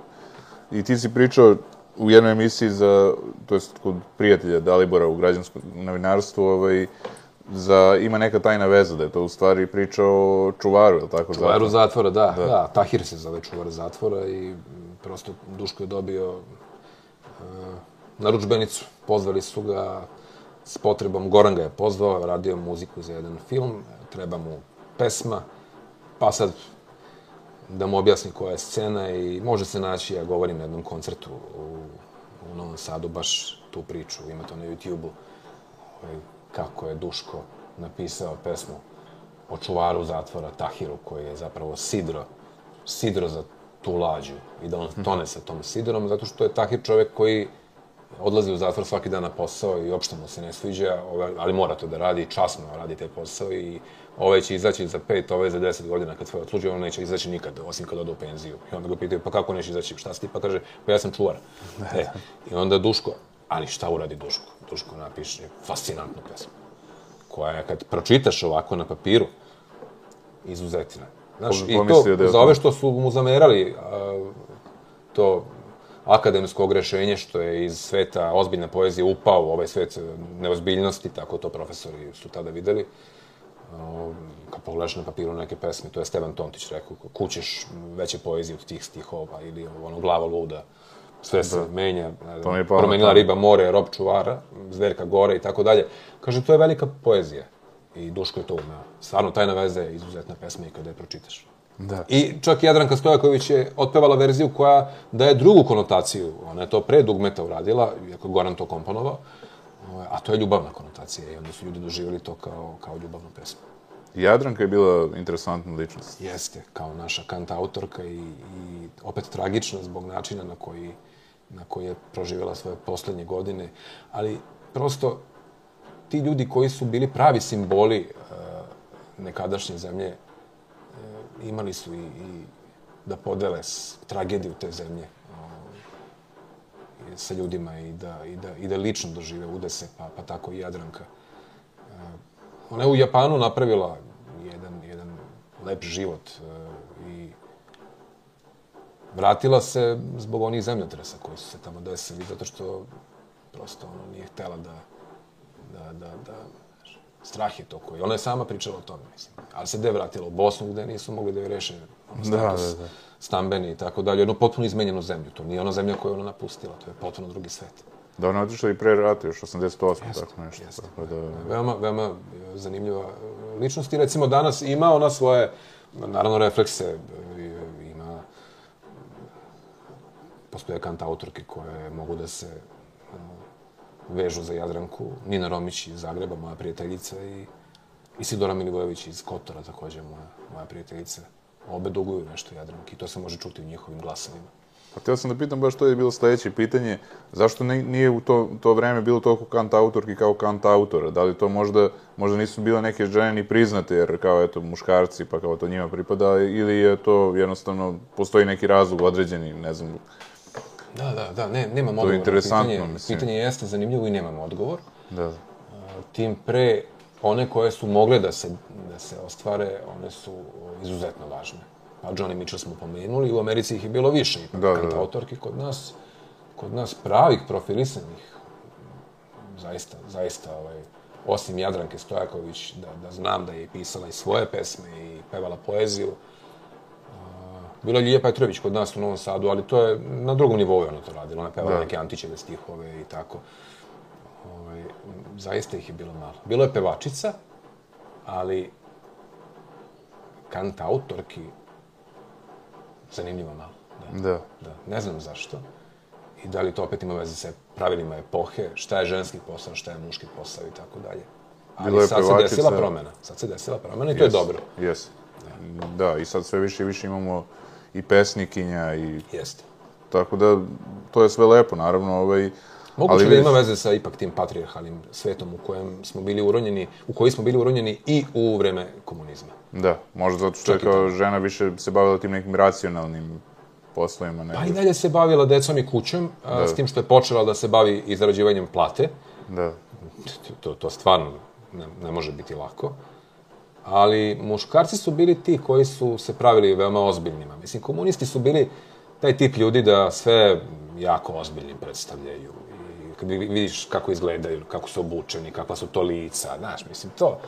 I ti si pričao u jednoj emisiji za, to jest kod prijatelja Dalibora u građanskom novinarstvu, ovaj, za, ima neka tajna veza, da je to u stvari priča o čuvaru, je tako? Čuvaru zatvora, da, da, da. Tahir se zove čuvar zatvora i prosto Duško je dobio uh, naručbenicu. Pozvali su ga s potrebom, Goran ga je pozvao, radio muziku za jedan film, treba mu pesma, pa sad da mu objasni koja je scena i može se naći, ja govorim na jednom koncertu u, u Novom Sadu, baš tu priču, ima to na YouTube-u, ovaj, kako je Duško napisao pesmu o čuvaru zatvora Tahiru, koji je zapravo sidro, sidro za tu lađu i da on tone sa tom sidrom, zato što je Tahir čovek koji odlazi u zatvor svaki dan na posao i uopšte mu se ne sviđa, ovaj, ali mora to da radi, časno radi taj posao i ovaj će izaći za pet, ovaj za deset godina kad svoje odsluži, on neće izaći nikad, osim kad ode u penziju. I onda ga pitaju, pa kako neće izaći, šta si ti? Pa kaže, pa ja sam čuvar. E, I onda Duško, ali šta uradi Duško? Duško napiše fascinantnu pesmu, koja je kad pročitaš ovako na papiru, izuzetina. Znaš, i to, da za ove što su mu zamerali, a, to akademsko ogrešenje što je iz sveta ozbiljne poezije upao u ovaj svet neozbiljnosti, tako to profesori su tada videli. Kad pogledaš na papiru neke pesme, to je Stevan Tontić rekao, kućeš veće poezije od tih stihova ili ono glava luda, sve se menja, ne To mi je promenila riba more, rob čuvara, zverka gore i tako dalje. Kaže, to je velika poezija. I Duško je to umeo. Stvarno, tajna veza je izuzetna pesma i kada je pročitaš. Da. I čak i Jadranka Stojaković je otpevala verziju koja daje drugu konotaciju. Ona je to pre dugmeta uradila, iako je Goran to komponovao, a to je ljubavna konotacija i onda su ljudi doživjeli to kao, kao ljubavnu pesmu. Jadranka je bila interesantna ličnost. Jeste, kao naša kanta autorka i, i opet tragična zbog načina na koji, na koji je proživjela svoje poslednje godine, ali prosto ti ljudi koji su bili pravi simboli e, nekadašnje zemlje e, imali su i, i da podele tragediju te zemlje sa ljudima i da, i da, i da lično dožive udese, pa, pa tako i Jadranka. Ona je u Japanu napravila jedan, jedan lep život e, vratila se zbog onih zemljotresa koji su se tamo desili, zato što prosto ono nije htela da, da, da, da strah je to koji. Ona je sama pričala o tome, mislim. Ali se gde vratila? U Bosnu gde nisu mogli da je reše ono, status da, da. stambeni i tako dalje. Jednu potpuno izmenjenu zemlju. To nije ona zemlja koju je ona napustila, to je potpuno drugi svet. Da, ona otišla i pre rata, još 88, tako nešto. jeste. Tako da, Veoma, veoma e, zanimljiva e, ličnost i recimo danas ima ona svoje, naravno, reflekse, e, ima, postoje kanta autorke koje mogu da se vežu za Jadranku, Nina Romić iz Zagreba, moja prijateljica i Isidora Milivojević iz Kotora, takođe moja, moja prijateljica. Obe duguju nešto Jadranki i to se može čuti u njihovim glasovima. Pa htio sam da pitam baš to je bilo sledeće pitanje, zašto ne, nije u to, to vreme bilo toliko kant autorki kao kant autora? Da li to možda, možda nisu bile neke žene ni priznate, jer kao eto muškarci, pa kao to njima pripada, ili je to jednostavno, postoji neki razlog određeni, ne znam, Da, da, da, ne, nemam odgovor. na interesantno, pitanje. mislim. Pitanje jeste zanimljivo i nemam odgovor. da, tim pre one koje su mogle da se, da se ostvare, one su izuzetno važne. Pa Johnny Mitchell smo pomenuli, u Americi ih je bilo više, ipak Da, da, da. kantautorki, kod nas, kod nas pravih profilisanih, zaista, zaista, ovaj, osim Jadranke Stojaković, da, da znam da je pisala i svoje pesme i pevala poeziju, Bila je Ljilja Petrović kod nas u Novom Sadu, ali to je na drugom nivou je ona to radila. Ona pevala Da. neke Antićeve stihove i tako. Ovaj, zaista ih je bilo malo. Bilo je pevačica, ali kant autorki zanimljivo malo. Da. da. da. Ne znam zašto. I da li to opet ima veze sa pravilima epohe, šta je ženski posao, šta je muški posao i tako dalje. Ali Bilo je sad se pevačica- desila promena. Sad se desila promena i to je dobro. Jes. Da, i sad sve više i više imamo i pesnikinja i Jeste. tako da to je sve lepo, naravno, ovaj, Moguće ali da ima veze sa ipak tim patrijarhalnim svetom u kojem smo bili uronjeni, u koji smo bili uronjeni i u vreme komunizma. Da, možda zato što je kao žena više se bavila tim nekim racionalnim poslovima. Nego... Pa i dalje se bavila decom i kućom, a, s tim što je počela da se bavi i zarađivanjem plate. Da, To, to stvarno ne, ne može biti lako. Ali muškarci su bili ti koji su se pravili veoma ozbiljnima. Mislim, komunisti su bili taj tip ljudi da sve jako ozbiljni predstavljaju. I kad vidiš kako izgledaju, kako su obučeni, kakva su to lica, znaš, mislim, to...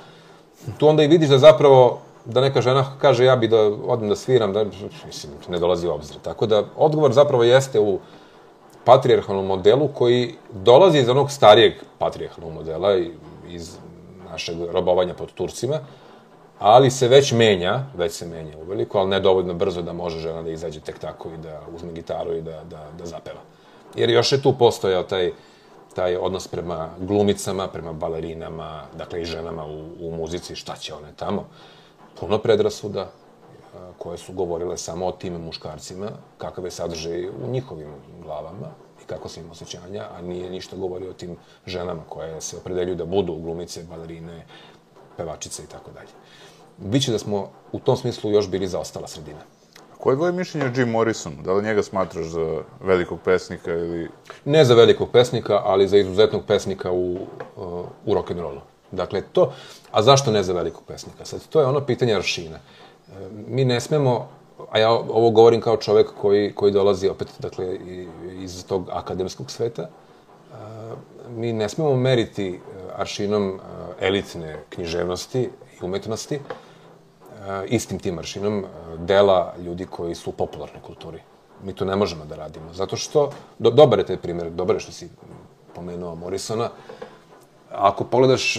Tu onda i vidiš da zapravo, da neka žena kaže ja bi da odem da sviram, da, mislim, ne dolazi u obzir. Tako da, odgovor zapravo jeste u patrijarhalnom modelu koji dolazi iz onog starijeg patrijarhalnog modela, iz našeg robovanja pod Turcima, ali se već menja, već se menja uveliko, ali ne dovoljno brzo da može žena da izađe tek tako i da uzme gitaru i da, da, da zapeva. Jer još je tu postojao taj, taj odnos prema glumicama, prema balerinama, dakle i ženama u, u muzici, šta će one tamo. Puno predrasuda koje su govorile samo o tim muškarcima, kakav je sadržaj u njihovim glavama i kako se im osjećanja, a nije ništa govorio o tim ženama koje se opredeljuju da budu glumice, balerine, pevačice i tako dalje. Biće da smo u tom smislu još bili zaostala sredina. Koje je tvoje mišljenje o Jim Morrisonu? Da li njega smatraš za velikog pesnika ili... Ne za velikog pesnika, ali za izuzetnog pesnika u, uh, u rock'n'rollu. Dakle, to... A zašto ne za velikog pesnika? Sad, to je ono pitanje aršina. E, mi ne smemo, a ja ovo govorim kao čovek koji, koji dolazi opet, dakle, iz tog akademskog sveta, e, mi ne smemo meriti e, aršinom elitne književnosti i umetnosti, istim tim aršinom dela ljudi koji su u popularnoj kulturi. Mi to ne možemo da radimo. Zato što, do, dobar je taj primjer, dobar je što si pomenuo Morrisona. Ako pogledaš,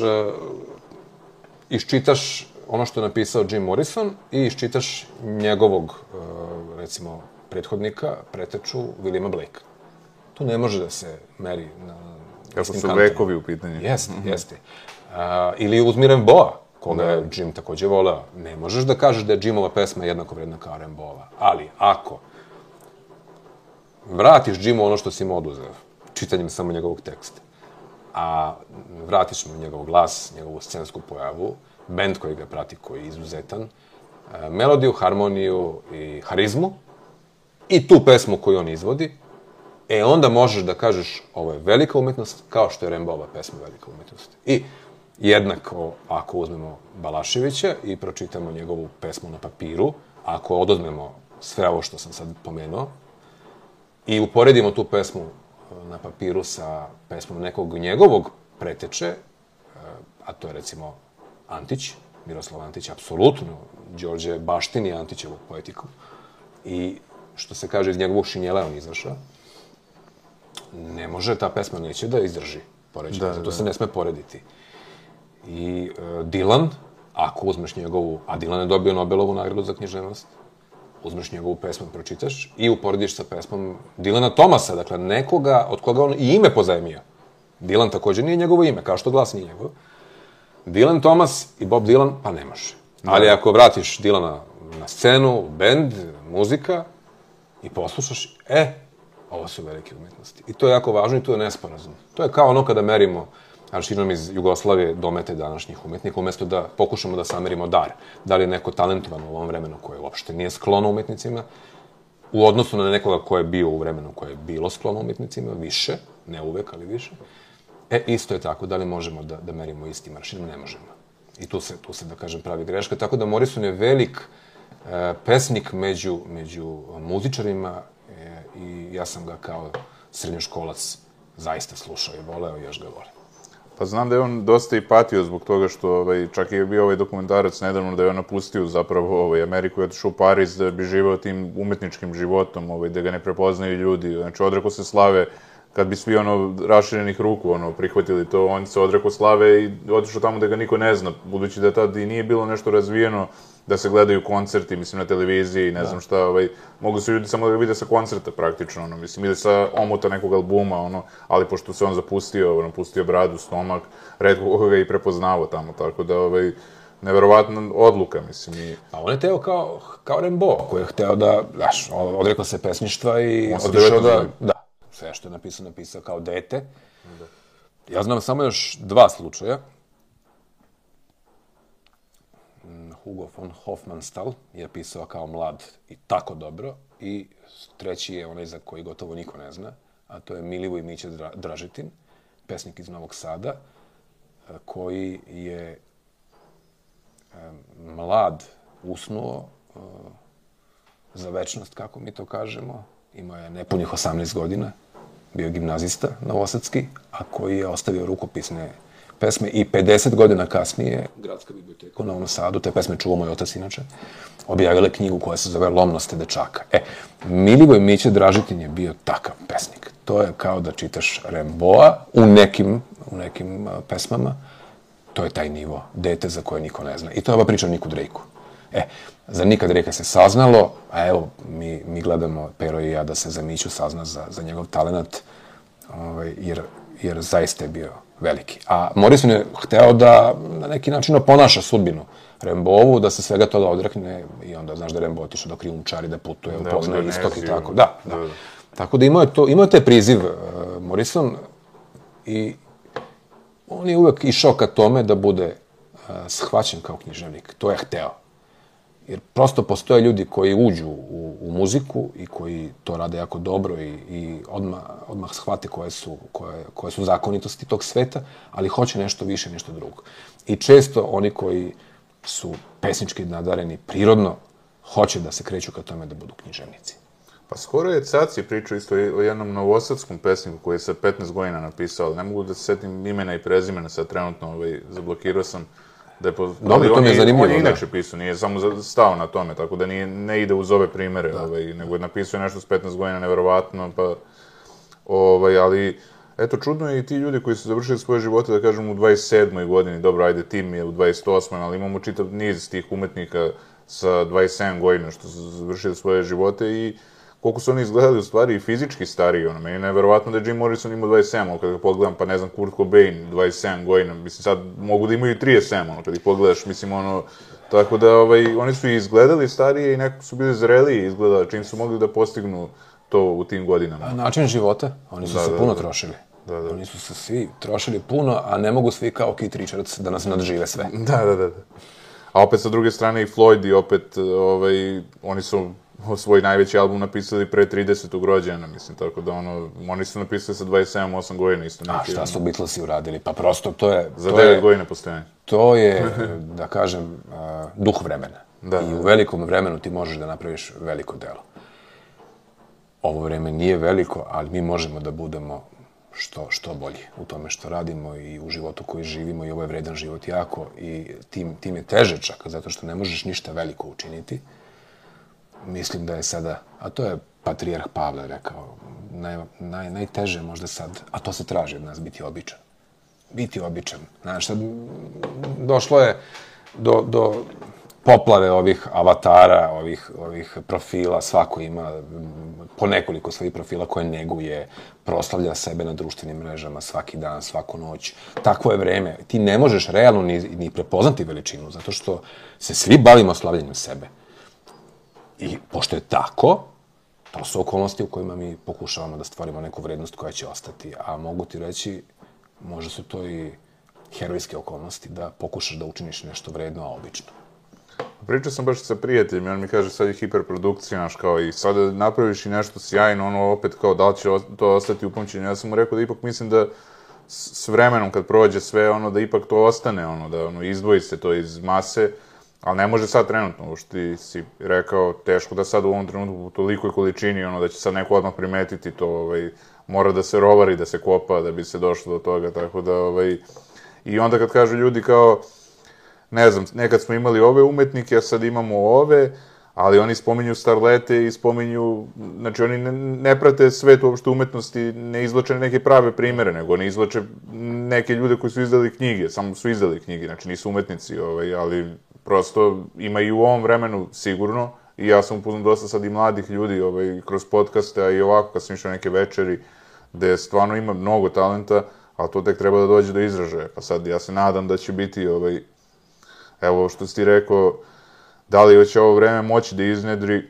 iščitaš ono što je napisao Jim Morrison i iščitaš njegovog, recimo, prethodnika, preteču Williama Blake. Tu ne može da se meri na... Kako su vekovi u pitanju. Jeste, mm -hmm. jeste. Uh, ili uzmi Remboa, koga je Jim takođe voleo. Ne možeš da kažeš da je Jimova pesma jednako vredna kao Remboa. Ali, ako vratiš Jimu ono što si mu oduzeo, čitanjem samo njegovog teksta, a vratiš mu njegov glas, njegovu scensku pojavu, bend koji ga prati, koji je izuzetan, melodiju, harmoniju i harizmu, i tu pesmu koju on izvodi, e onda možeš da kažeš ovo je velika umetnost, kao što je Rembova pesma velika umetnost. I jednako, ako uzmemo Balaševića i pročitamo njegovu pesmu na papiru, ako odozmemo sve ovo što sam sad pomenuo, i uporedimo tu pesmu e, na papiru sa pesmom nekog njegovog preteče, e, a to je recimo Antić, Miroslav Antić, apsolutno, Đorđe baštini Antićevog poetiku. I što se kaže, iz njegovog šinjela on izašao. Ne može, ta pesma neće da izdrži poređenje, da, zato da. se ne sme porediti. I uh, Dylan, ako uzmeš njegovu, a Dylan je dobio Nobelovu nagradu za književnost, uzmeš njegovu pesmu, pročitaš i uporediš sa pesmom Dilana Tomasa, dakle nekoga od koga on i ime pozajmio. Dylan takođe nije njegovo ime, kao što glas nije njegovo. Dylan Thomas i Bob Dylan, pa ne može. Da. Ali ako vratiš Dylana na scenu, bend, muzika i poslušaš, e, ovo su velike umetnosti. I to je jako važno i to je nesporazum. To je kao ono kada merimo aršinom iz Jugoslavije domete današnjih umetnika, umesto da pokušamo da samerimo dar. Da li je neko talentovan u ovom vremenu koje uopšte nije sklono umetnicima, u odnosu na nekoga ko je bio u vremenu koje je bilo sklono umetnicima, više, ne uvek, ali više. E, isto je tako, da li možemo da, da merimo isti maršinom? Ne možemo. I tu se, tu se, da kažem, pravi greška. Tako da Morrison je velik e, pesnik među, među muzičarima e, i ja sam ga kao srednjoškolac zaista slušao i voleo i još ga volim. Pa znam da je on dosta i patio zbog toga što ovaj, čak je bio ovaj dokumentarac nedavno da je on napustio zapravo ovaj, Ameriku i otišao u Pariz da bi živao tim umetničkim životom, ovaj, da ga ne prepoznaju ljudi. Znači, odreko se slave kad bi svi ono raširenih ruku ono prihvatili to, on se odrekao slave i otišao tamo da ga niko ne zna, budući da tad i nije bilo nešto razvijeno da se gledaju koncerti, mislim, na televiziji, ne da. znam šta, ovaj, mogu se ljudi samo da ga vide sa koncerta praktično, ono, mislim, ili sa omota nekog albuma, ono, ali pošto se on zapustio, ono, pustio bradu, stomak, redko koga ga i prepoznavo tamo, tako da, ovaj, neverovatna odluka, mislim. I... A on je teo kao, kao Rembo, koji je hteo da, znaš, odrekao se pesništva i otišao da, da, sve što je napisao, napisao kao dete. Da. Ja znam samo još dva slučaja. Mm, Hugo von Hofmannsthal je pisao kao mlad i tako dobro. I treći je onaj za koji gotovo niko ne zna, a to je Milivoj Miće Dražetin, pesnik iz Novog Sada, e, koji je e, mlad usnuo e, za večnost, kako mi to kažemo, imao je nepunih 18 godina, bio gimnazista novosadski, a koji je ostavio rukopisne pesme i 50 godina kasnije Gradska biblioteka u Novom Sadu, te pesme čuva moj otac inače, objavila knjigu koja se zove Lomnosti dečaka. E, Milivoj Miće Dražitin je bio takav pesnik. To je kao da čitaš Remboa u nekim, u nekim pesmama. To je taj nivo, dete za koje niko ne zna. I to je ova priča o Niku Drejku. E, za Nika Drejka se saznalo, a evo, mi, mi gledamo, Pero i ja, da se za Miću sazna za, za njegov talent, ovaj, jer, jer zaista je bio veliki. A Morrison je hteo da na neki način oponaša sudbinu Rembovu, da se svega toga odrekne i onda znaš da je Rembo otišao do krijumčari, da putuje, Da, upoznaje u istok i tako. Da, da. Da, da. Tako da imao je, to, imao je taj priziv uh, Morrison i on je uvek išao ka tome da bude uh, shvaćen kao književnik. To je hteo. Jer prosto postoje ljudi koji uđu u, u muziku i koji to rade jako dobro i, i odmah, odmah shvate koje su, koje, koje su zakonitosti tog sveta, ali hoće nešto više, nešto drugo. I često oni koji su pesnički nadareni prirodno, hoće da se kreću ka tome da budu književnici. Pa skoro je Caci pričao isto o jednom novosadskom pesniku koji je sa 15 godina napisao, ne mogu da se setim imena i prezimena, sad trenutno ovaj, zablokirao sam da je po... Dobro, ali to mi je zanimljivo, On je da. inače pisao, nije samo stao na tome, tako da nije, ne ide uz ove primere, ovaj, nego je napisao nešto s 15 godina, neverovatno, pa... Ovaj, ali, eto, čudno je i ti ljudi koji su završili svoje živote, da kažem, u 27. godini, dobro, ajde, tim je u 28. ali imamo čitav niz tih umetnika sa 27 godina što su završili svoje živote i koliko su oni izgledali u stvari i fizički stariji, ono, meni je neverovatno da je Jim Morrison imao 27, ali kada ga pogledam, pa ne znam, Kurt Cobain, 27 godina, mislim, sad mogu da imaju i 37, ono, kada ih pogledaš, mislim, ono, tako da, ovaj, oni su izgledali starije i nekako su bili zreliji izgleda, čim su mogli da postignu to u tim godinama. A način života, oni su Da, se da, puno da. trošili. Da, da. Oni su se svi trošili puno, a ne mogu svi kao Keith Richards da nas nadžive sve. Da, da, da. da. A opet sa druge strane i Floyd i opet, ovaj, oni su svoj najveći album napisali pre 30. rođena, mislim, tako da ono, oni su napisali sa 27-8 godina isto. A šta su Beatlesi uradili? Pa prosto to je... Za to 9 je, godina postojanja. To je, da kažem, a, duh vremena. Da, I da, u velikom vremenu ti možeš da napraviš veliko delo. Ovo vreme nije veliko, ali mi možemo da budemo što, što bolji u tome što radimo i u životu koji živimo i ovo je vredan život jako i tim, tim je teže čak, zato što ne možeš ništa veliko učiniti. Mislim da je sada, a to je patrijarh Pavle rekao, naj, naj, najteže možda sad, a to se traži od nas, biti običan. Biti običan. Znaš, sad došlo je do, do poplave ovih avatara, ovih, ovih profila, svako ima po nekoliko svojih profila koje neguje, proslavlja sebe na društvenim mrežama svaki dan, svaku noć. Takvo je vreme. Ti ne možeš realno ni, ni prepoznati veličinu, zato što se svi bavimo slavljanjem sebe. I pošto je tako, to su okolnosti u kojima mi pokušavamo da stvorimo neku vrednost koja će ostati. A mogu ti reći, možda su to i herojske okolnosti da pokušaš da učiniš nešto vredno, a obično. Pričao sam baš sa prijateljem i on mi kaže sad je hiperprodukcija, naš, kao i sad napraviš i nešto sjajno, ono opet kao da li će to ostati upamćeno. Ja sam mu rekao da ipak mislim da s vremenom kad prođe sve, ono, da ipak to ostane, ono, da ono, izdvoji se to iz mase, ali ne može sad trenutno, što ti si rekao, teško da sad u ovom trenutku u tolikoj količini, ono, da će sad neko odmah primetiti to, ovaj, mora da se rovari, da se kopa, da bi se došlo do toga, tako da, ovaj, i onda kad kažu ljudi kao, ne znam, nekad smo imali ove umetnike, a sad imamo ove, ali oni spominju starlete i spominju, znači oni ne, ne prate svet uopšte umetnosti, ne izvlače neke prave primere, nego oni izvlače neke ljude koji su izdali knjige, samo su izdali knjige, znači nisu umetnici, ovaj, ali prosto ima i u ovom vremenu sigurno, i ja sam upoznao dosta sad i mladih ljudi ovaj, kroz podcaste, a i ovako kad sam išao neke večeri, gde stvarno ima mnogo talenta, ali to tek treba da dođe do izražaja. Pa sad ja se nadam da će biti ovaj, evo što si ti rekao, da li će ovo vreme moći da iznedri,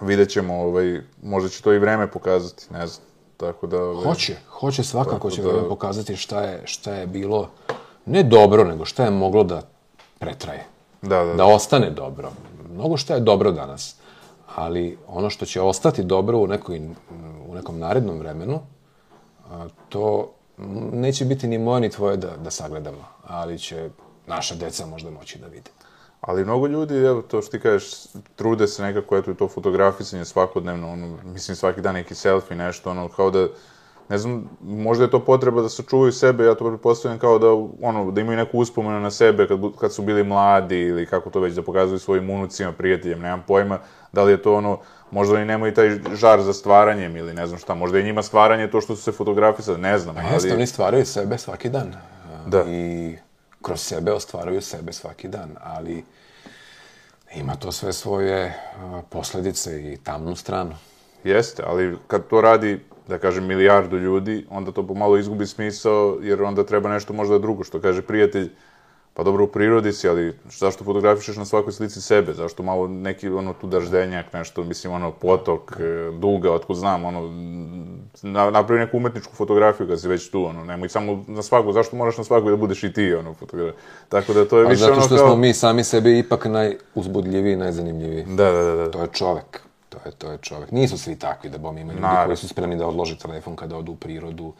vidjet ćemo, ovaj, možda će to i vreme pokazati, ne znam. Tako da, ovaj, Hoće, hoće svakako će da- vreme pokazati šta je, šta je bilo, ne dobro, nego šta je moglo da pretraje. Da, da, da ostane dobro. Mnogo što je dobro danas, ali ono što će ostati dobro u, nekoj, u nekom narednom vremenu, to neće biti ni moje ni tvoje da, da sagledamo, ali će naša deca možda moći da vide. Ali mnogo ljudi, evo, to što ti kažeš, trude se nekako, eto, i to fotografisanje svakodnevno, ono, mislim, svaki dan neki selfie, nešto, ono, kao da, ne znam, možda je to potreba da sačuvaju sebe, ja to pretpostavljam kao da, ono, da imaju neku uspomenu na sebe kad, kad su bili mladi ili kako to već, da pokazuju svojim unucima, prijateljem, nemam pojma, da li je to ono, možda oni nemaju taj žar za stvaranjem ili ne znam šta, možda je njima stvaranje to što su se fotografisali, ne znam, Pa jeste, oni stvaraju sebe svaki dan. Da. I kroz sebe ostvaruju sebe svaki dan, ali ima to sve svoje posledice i tamnu stranu. Jeste, ali kad to radi, da kažem, milijardu ljudi, onda to pomalo izgubi smisao, jer onda treba nešto možda drugo, što kaže prijatelj, pa dobro, u prirodi si, ali zašto fotografišeš na svakoj slici sebe? Zašto malo neki, ono, tu daždenjak, nešto, mislim, ono, potok, e, duga, otkud znam, ono, na, napravi neku umetničku fotografiju kad si već tu, ono, nemoj samo na svaku, zašto moraš na svaku da budeš i ti, ono, fotograf. Tako da to je Pa više zato ono što kao... smo mi sami sebi ipak najuzbudljiviji i najzanimljiviji. Da, da, da, da. To je čovek. To je, to je čovek. Nisu svi takvi da bom ima ljudi Naravno. koji su spremni da odlože telefon kada odu u prirodu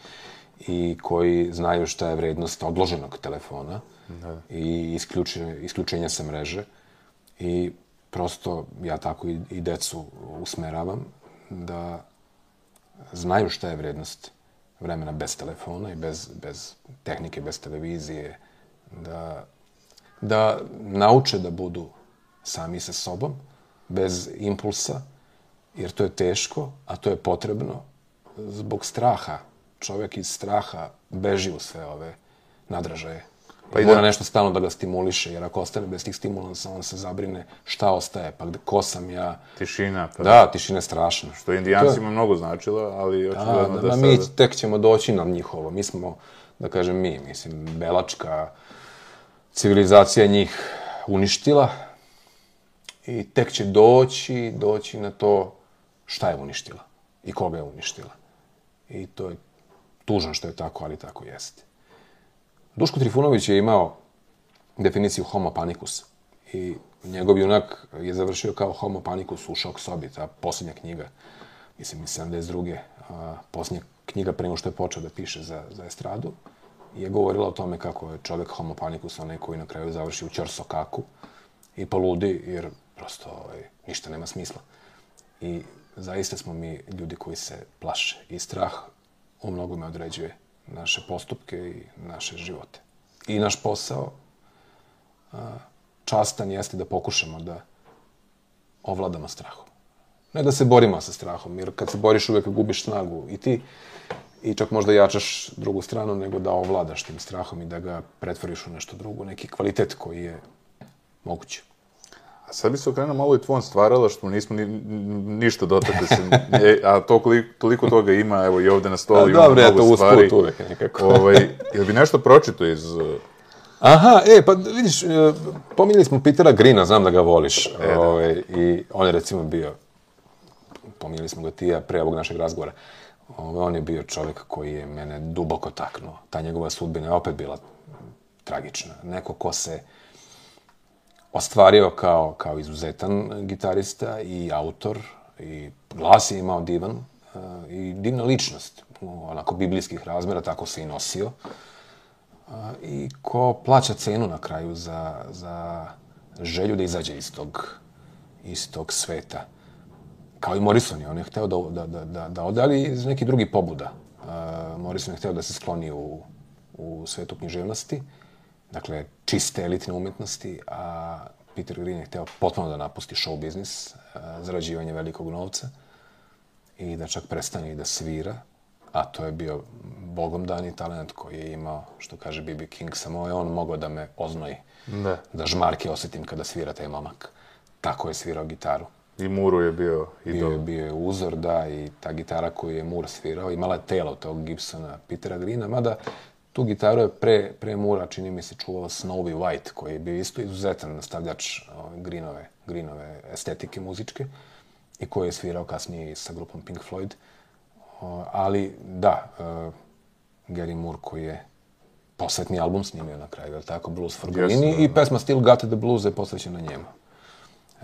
i koji znaju šta je vrednost odloženog telefona i isključenja, isključenja sa mreže. I prosto ja tako i, i decu usmeravam da znaju šta je vrednost vremena bez telefona i bez, bez tehnike, bez televizije, da, da nauče da budu sami sa sobom, bez impulsa, jer to je teško, a to je potrebno zbog straha. Čovjek iz straha beži u sve ove nadražaje. Pa Pa i Mora da- nešto stalno da ga stimuliše, jer ako ostane bez tih stimulansa, on se zabrine šta ostaje, pa gde, ko sam ja. Tišina, pa Da, tišina je strašna. što je indijancima mnogo značilo, ali Da, očigledno da, da, da, sada... mi tek ćemo doći na njihovo. Mi smo, da kažem mi, mislim, belačka civilizacija njih uništila i tek će doći, doći na to šta je uništila i koga je uništila. I to je tužno što je tako, ali tako jeste. Duško Trifunović je imao definiciju homo panicus i njegov junak je završio kao homo panicus u šok sobi, ta posljednja knjiga, mislim iz 72. A, posljednja knjiga pre nego što je počeo da piše za, za estradu, je govorila o tome kako je čovjek homo panicus, onaj koji na kraju završi u ćorsokaku i poludi, jer prosto ovaj, ništa nema smisla. I zaista smo mi ljudi koji se plaše i strah u mnogome određuje naše postupke i naše živote. I naš posao častan jeste da pokušamo da ovladamo strahom. Ne da se borimo sa strahom, jer kad se boriš uvek gubiš snagu i ti i čak možda jačaš drugu stranu, nego da ovladaš tim strahom i da ga pretvoriš u nešto drugo, neki kvalitet koji je moguće. A sad bi se okrenuo malo i tvojom stvarala, što nismo ni, ništa dotakli se, e, a to koliko, toliko toga ima, evo i ovde na stolu ima dobro, ja mnogo to stvari. usput uvek nekako. ovaj, jel bi nešto pročito iz... uh, Aha, e, pa vidiš, e, pominjali smo Petera Grina, znam da ga voliš. E, da. ovaj, I on je recimo bio, pominjali smo ga ti ja pre ovog našeg razgovora, ovaj, on je bio čovjek koji je mene duboko taknuo. Ta njegova sudbina je opet bila tragična. Neko ko se ostvario kao, kao izuzetan gitarista i autor i glas je imao divan e, i divna ličnost, onako biblijskih razmera, tako se i nosio a, i ko plaća cenu na kraju za, za želju da izađe iz tog, iz tog sveta. Kao i Morrison je, on je hteo da, da, da, da, da ode, ali iz nekih drugih pobuda. Uh, Morrison je hteo da se skloni u, u svetu književnosti, dakle, čiste elitne umetnosti, a Peter Green je hteo potpuno da napusti show biznis, uh, zarađivanje velikog novca i da čak prestane i da svira, a to je bio bogom dani talent koji je imao, što kaže B.B. King, samo je on mogao da me oznoji, Da. da žmarke osetim kada svira taj momak. Tako je svirao gitaru. I Muru je bio Bio idol. je, bio je uzor, da, i ta gitara koju je Moore svirao, imala je telo tog Gibsona Petera Greena, mada tu gitaru je pre, pre Mura, čini mi se, čuvao Snowy White, koji je bio isto izuzetan nastavljač ove, Greenove, Greenove estetike muzičke i koji je svirao kasnije i sa grupom Pink Floyd. Ali, da, uh, Gary Moore koji je posvetni album snimio na kraju, je tako? Blues for Green da, i pesma Still Got the Blues je posvećena njemu.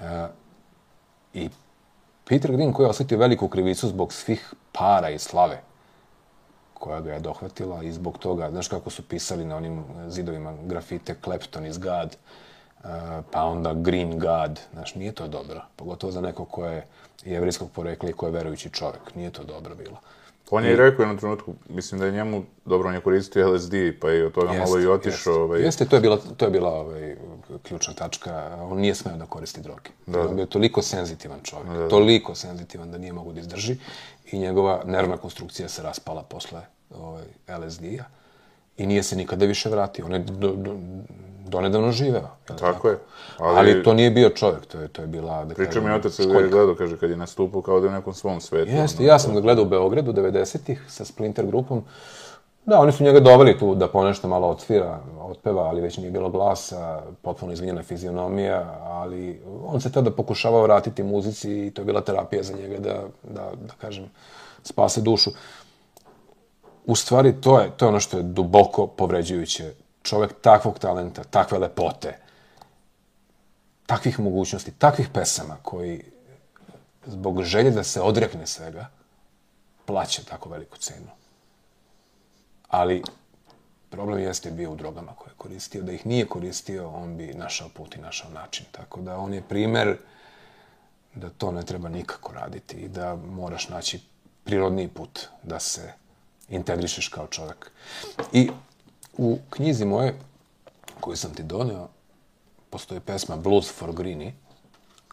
E, I Peter Green koji je osetio veliku krivicu zbog svih para i slave koja ga je dohvatila i zbog toga, znaš kako su pisali na onim zidovima grafite Clapton is God, pa onda Green God, znaš, nije to dobro. Pogotovo za neko ko je jevrijskog porekla i ko je verujući čovjek. Nije to dobro bilo. On je i rekao u jednom trenutku, mislim da je njemu, dobro, on je koristio LSD, pa je od toga Jeste, malo i otišao. Jeste, Ovaj, jeste to je bila, to je bila ovaj, ključna tačka. On nije smeo da koristi droge. Da, On je bio toliko senzitivan čovjek, toliko senzitivan da nije mogu da izdrži i njegova nervna konstrukcija se raspala posle ovaj, LSD-a i nije se nikada više vratio. On je do, do, donedavno živeo. jel Tako je. Ali, ali to nije bio čovjek, to je, to je bila, da Priča mi otac da je gledao, kaže, kad je nastupao kao da je u nekom svom svetu. Jeste, ja sam ga gledao u Beogradu 90-ih sa Splinter grupom. Da, oni su njega doveli tu da ponešto malo otvira, otpeva, ali već nije bilo glasa, potpuno izvinjena fizionomija, ali on se tada pokušavao vratiti muzici i to je bila terapija za njega da, da, da kažem, spase dušu. U stvari, to je, to je ono što je duboko povređujuće. Čovek takvog talenta, takve lepote, takvih mogućnosti, takvih pesama koji zbog želje da se odrekne svega, plaća tako veliku cenu. Ali problem jeste bio u drogama koje je koristio. Da ih nije koristio, on bi našao put i našao način. Tako da on je primer da to ne treba nikako raditi i da moraš naći prirodni put da se integrišeš kao čovjek. I u knjizi moje, koju sam ti doneo, postoji pesma Blues for Greenie,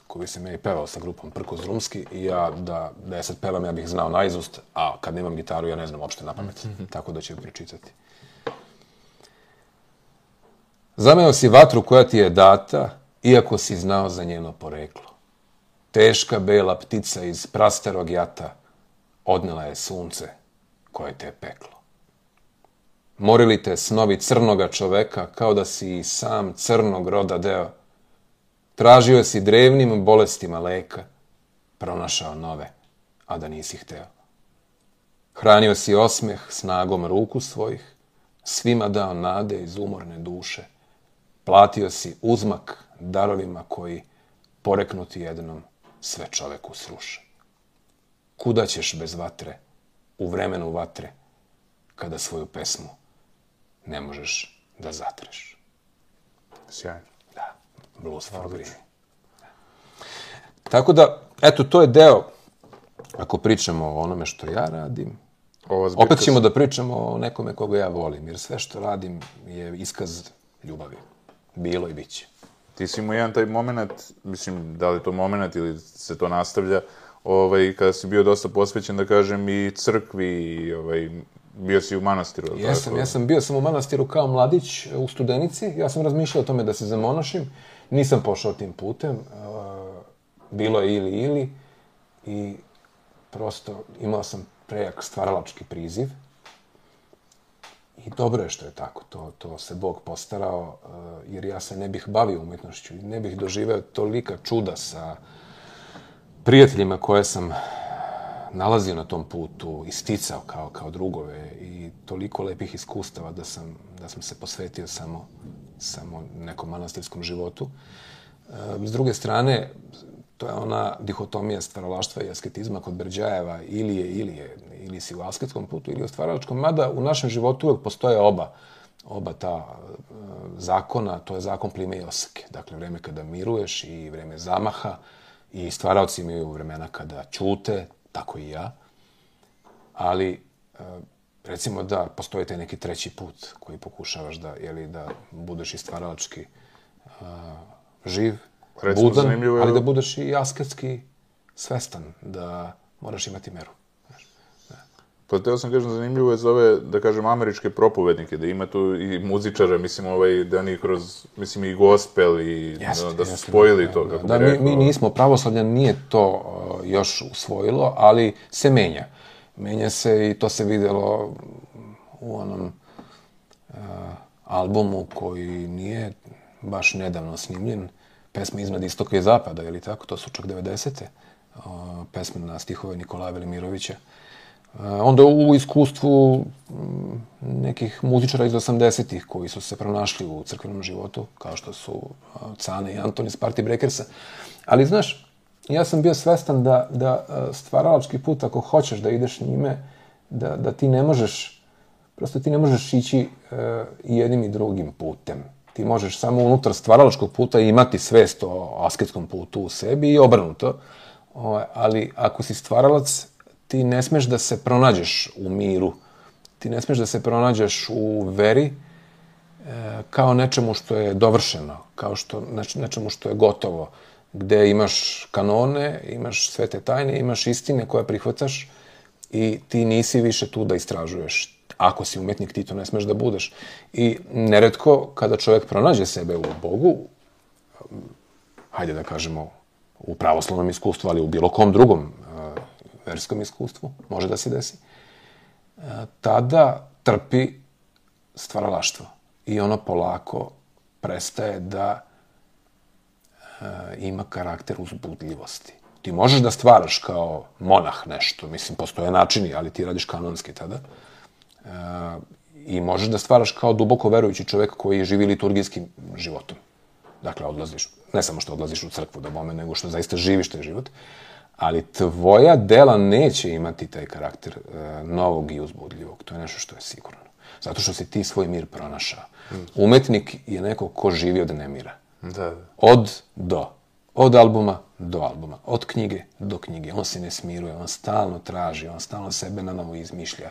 koju sam ja i pevao sa grupom Prko Zrumski i ja da, da je sad pevam, ja bih znao naizust, a kad nemam gitaru, ja ne znam uopšte na pamet. Tako da ću je pričitati. Zameo si vatru koja ti je data, iako si znao za njeno poreklo. Teška bela ptica iz prastarog jata odnela je sunce koje te je peklo. Morili te snovi crnoga čoveka kao da si i sam crnog roda deo. Tražio si drevnim bolestima leka, pronašao nove, a da nisi hteo. Hranio si osmeh snagom ruku svojih, svima dao nade iz umorne duše. Platio si uzmak darovima koji, poreknuti jednom, sve čoveku sruše. Kuda ćeš bez vatre, u vremenu vatre, kada svoju pesmu ne možeš da zatreš? Sjajno. Da, Blues for Greenie. Tako da, eto, to je deo, ako pričamo o onome što ja radim, Ova zbirka opet ćemo da pričamo o nekome koga ja volim, jer sve što radim je iskaz ljubavi. Bilo i biće. Ti si imao jedan taj moment, mislim, da li je to moment ili se to nastavlja, ovaj, kada si bio dosta posvećen, da kažem, i crkvi, i, ovaj, bio si u manastiru, je li Jesam, tako? ja sam bio sam u manastiru kao mladić u studenici. Ja sam razmišljao o tome da se zamonašim. Nisam pošao tim putem. Bilo je ili ili. I prosto imao sam prejak stvaralački priziv. I dobro je što je tako. To, to se Bog postarao, jer ja se ne bih bavio umetnošću ne bih doživeo tolika čuda sa prijateljima koje sam nalazio na tom putu, isticao kao, kao drugove i toliko lepih iskustava da sam, da sam se posvetio samo, samo nekom manastirskom životu. E, S druge strane, to je ona dihotomija stvaralaštva i asketizma kod Berđajeva, ili je, ili je, ili si u asketskom putu, ili u stvaralačkom, mada u našem životu uvek postoje oba, oba ta e, zakona, to je zakon plime i oseke. Dakle, vreme kada miruješ i vreme zamaha, i stvaraoci imaju vremena kada ćute, tako i ja. Ali, e, recimo da postoji taj neki treći put koji pokušavaš da, jeli, da budeš i stvaralački uh, živ, Recimo, budan, ali da budeš i asketski svestan, da moraš imati meru. Pa teo sam kažem, zanimljivo je za ove, da kažem, američke propovednike, da ima tu i muzičara, mislim, ovaj, da oni kroz, mislim, i gospel i da, da su jeste, spojili da, to, da, kako da, bi mi, rekao. mi nismo pravoslavlja, nije to uh, još usvojilo, ali se menja. Menja se i to se videlo u onom uh, albumu koji nije baš nedavno snimljen, pesma Iznad istoka i zapada, ili tako, to su čak 90. Uh, pesme na stihove Nikolaja Velimirovića. Uh, onda u iskustvu mm, nekih muzičara iz 80-ih koji su se pronašli u crkvenom životu, kao što su Cane i Anton iz Party Breakersa. Ali, znaš, ja sam bio svestan da, da stvaralački put, ako hoćeš da ideš njime, da, da ti ne možeš, prosto ti ne možeš ići uh, jednim i drugim putem. Ti možeš samo unutar stvaralačkog puta imati svest o asketskom putu u sebi i obrnuto. Ali ako si stvaralac, ti ne smeš da se pronađeš u miru. Ti ne smeš da se pronađeš u veri e, kao nečemu što je dovršeno, kao što, neč, nečemu što je gotovo, gde imaš kanone, imaš sve te tajne, imaš istine koje prihvataš i ti nisi više tu da istražuješ. Ako si umetnik, ti to ne smeš da budeš. I neretko, kada čovjek pronađe sebe u Bogu, hajde da kažemo, u pravoslavnom iskustvu, ali u bilo kom drugom verskom iskustvu, može da se desi, uh, tada trpi stvaralaštvo. I ono polako prestaje da uh, ima karakter uzbudljivosti. Ti možeš da stvaraš kao monah nešto, mislim, postoje načini, ali ti radiš kanonski tada. Uh, I možeš da stvaraš kao duboko verujući čovek koji živi liturgijskim životom. Dakle, odlaziš, ne samo što odlaziš u crkvu da bome, nego što zaista živiš taj život. Ali tvoja dela neće imati taj karakter uh, novog i uzbudljivog. To je nešto što je sigurno. Zato što si ti svoj mir pronašao. Umetnik je neko ko živi od nemira. Da, da. Od do. Od albuma do albuma. Od knjige do knjige. On se ne smiruje, on stalno traži, on stalno sebe na novo izmišlja.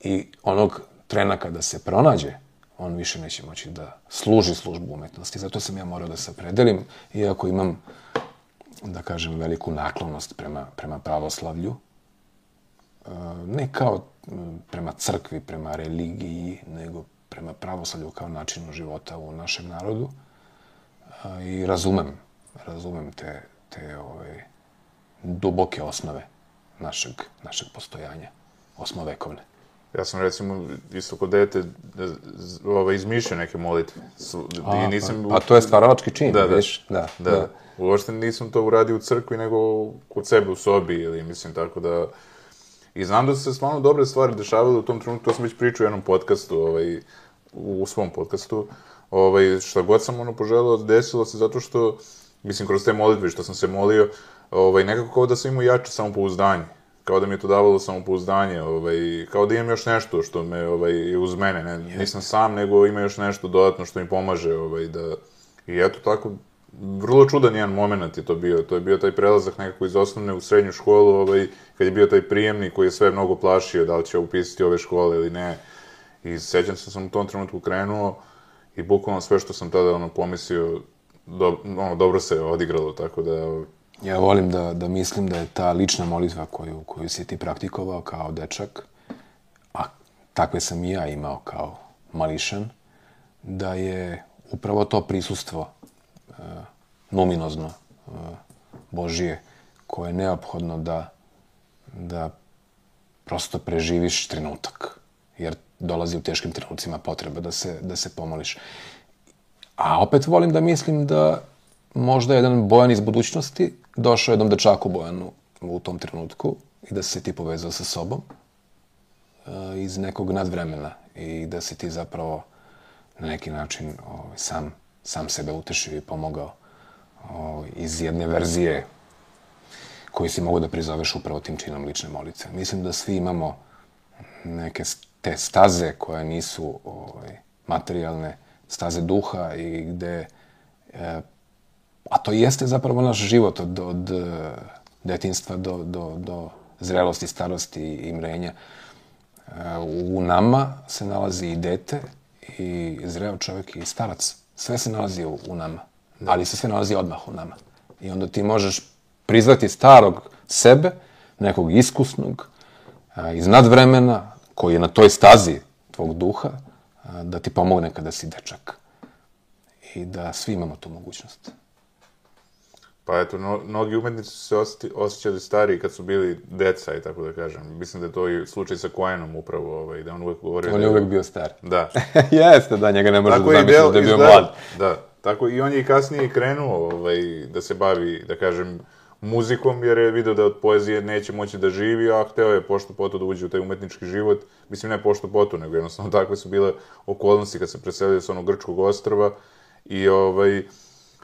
I onog trena kada se pronađe, on više neće moći da služi službu umetnosti. Zato sam ja morao da se predelim, iako imam, da kažem, veliku naklonost prema, prema pravoslavlju. E, Ne kao prema crkvi, prema religiji, nego prema pravoslavlju kao načinu života u našem narodu. A, I razumem, razumem te, te ove, duboke osnove našeg, našeg postojanja, osmovekovne. Ja sam recimo isto kod dete z- ovaj, izmišljao neke molitve. Su, I nisam... Pa to je stvaralački čin, Da, da. vidiš? Da, Da, da. Uopšte nisam to uradio u crkvi, nego kod sebe u sobi, ili mislim tako da... I znam da su se stvarno dobre stvari dešavale u tom trenutku, to sam već pričao u jednom podcastu, ovaj, u svom podcastu, ovaj, šta god sam ono poželao, desilo se zato što, mislim, kroz te molitve što sam se molio, ovaj, nekako kao da sam imao jače samopouzdanje. Kao da mi je to davalo samopouzdanje, ovaj, kao da imam još nešto što me, ovaj, uz mene, ne, nisam sam, nego ima još nešto dodatno što mi pomaže, ovaj, da... I eto tako, vrlo čudan jedan moment je to bio. To je bio taj prelazak nekako iz osnovne u srednju školu, ovaj, kad je bio taj prijemni koji je sve mnogo plašio da li će upisati ove škole ili ne. I sećam se da sam u tom trenutku krenuo i bukvalno sve što sam tada ono, pomislio, do, ono, dobro se odigralo, tako da... Ja volim da, da mislim da je ta lična molitva koju, koju si ti praktikovao kao dečak, a takve sam i ja imao kao mališan, da je upravo to prisustvo e, numinozno e, Božije, koje je neophodno da, da prosto preživiš trenutak, jer dolazi u teškim trenucima potreba da se, da se pomoliš. A opet volim da mislim da možda jedan Bojan iz budućnosti došao jednom dečaku Bojanu u tom trenutku i da se ti povezao sa sobom e, iz nekog nadvremena i da si ti zapravo na neki način ovaj, sam, sam sebe utešio i pomogao ovaj, iz jedne verzije koju si mogu da prizoveš upravo tim činom lične molitve. Mislim da svi imamo neke te staze koje nisu ovaj, materijalne, staze duha i gde e, a to jeste zapravo naš život od, od e, detinstva do, do, do zrelosti, starosti i mrenja. E, U nama se nalazi i dete, i zreo čovjek, i starac. Sve se nalazi u, u nama, ali se sve nalazi odmah u nama. I onda ti možeš prizvati starog sebe, nekog iskusnog, a, iz nadvremena, koji je na toj stazi tvog duha, da ti pomogne kada si dečak. I da svi imamo tu mogućnost. Pa eto, no, mnogi umetnici su se osjeti, osjećali stariji kad su bili deca i tako da kažem. Mislim da je to i slučaj sa Koenom upravo, ovaj, da on uvek govori... On da je uvek bio star. Da. Jeste, da, njega ne možeš da zamisliš del- da je bio izgleda- mlad. Da, tako i on je i kasnije krenuo ovaj, da se bavi, da kažem, muzikom, jer je video da od poezije neće moći da živi, a hteo je pošto poto da uđe u taj umetnički život. Mislim, ne pošto poto, nego jednostavno takve su bile okolnosti kad se preselio sa onog grčkog ostrava i ovaj,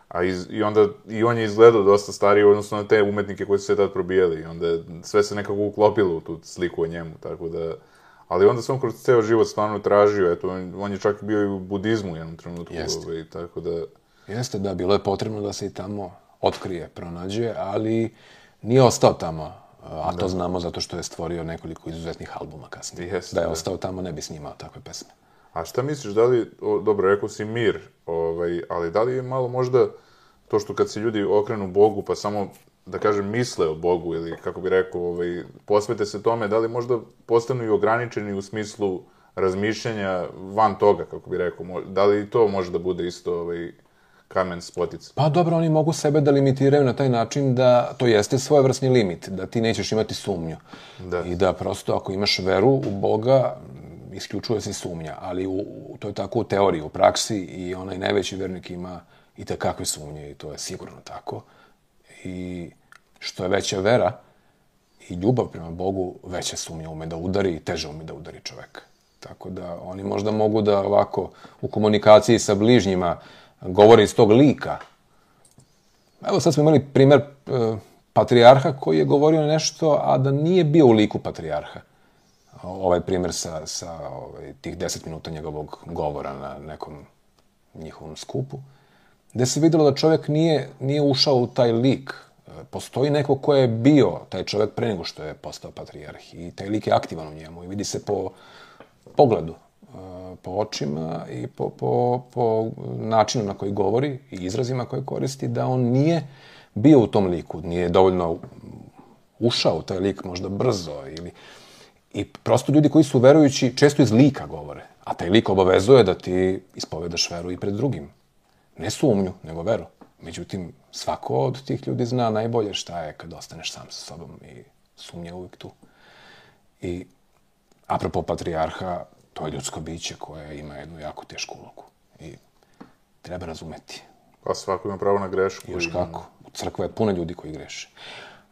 a iz, i onda i on je izgledao dosta stariji odnosno na te umetnike koji su se tad probijali i onda sve se nekako uklopilo u tu sliku o njemu, tako da ali onda sam kroz ceo život stvarno tražio, eto, on, on je čak bio i u budizmu u jednom trenutku, Jeste. ovaj, tako da... Jeste, da, bilo je potrebno da se i tamo otkrije, pronađe, ali nije ostao tamo. A to znamo zato što je stvorio nekoliko izuzetnih albuma kasnije. Jeste, da je da. ostao tamo, ne bi snimao takve pesme. A šta misliš, da li, o, dobro, rekao si mir, ovaj, ali da li je malo možda to što kad se ljudi okrenu Bogu, pa samo, da kažem, misle o Bogu, ili kako bi rekao, ovaj, posvete se tome, da li možda postanu i ograničeni u smislu razmišljanja van toga, kako bi rekao, da li to može da bude isto ovaj, kamen spotica? Pa dobro, oni mogu sebe da limitiraju na taj način da to jeste svojevrsni limit, da ti nećeš imati sumnju. Da. I da prosto ako imaš veru u Boga, isključuje se sumnja, ali u, u- to je tako u teoriji, u praksi i onaj najveći vernik ima i takakve sumnje i to je sigurno tako. I što je veća vera i ljubav prema Bogu, veća sumnja ume da udari i teže ume da udari čoveka. Tako da oni možda mogu da ovako u komunikaciji sa bližnjima govore iz tog lika, Evo sad smo imali primer e, patrijarha koji je govorio nešto, a da nije bio u liku patrijarha. Ovaj primer sa, sa ovaj, tih deset minuta njegovog govora na nekom njihovom skupu, gde se videlo da čovjek nije, nije ušao u taj lik. Postoji neko ko je bio taj čovjek pre nego što je postao patrijarh i taj lik je aktivan u njemu i vidi se po pogledu, e, po očima i po, po, po načinu na koji govori i izrazima koje koristi, da on nije bio u tom liku, nije dovoljno ušao u taj lik možda brzo ili i prosto ljudi koji su verujući često iz lika govore, a taj lik obavezuje da ti ispovedaš veru i pred drugim. Ne sumnju, nego veru. Međutim, svako od tih ljudi zna najbolje šta je kad ostaneš sam sa sobom i sumnja je uvijek tu. I apropo patrijarha, to je ljudsko biće koje ima jednu jako tešku ulogu. I treba razumeti. Pa svako ima pravo na grešku. Još i- kako. Crkva je puna ljudi koji greše.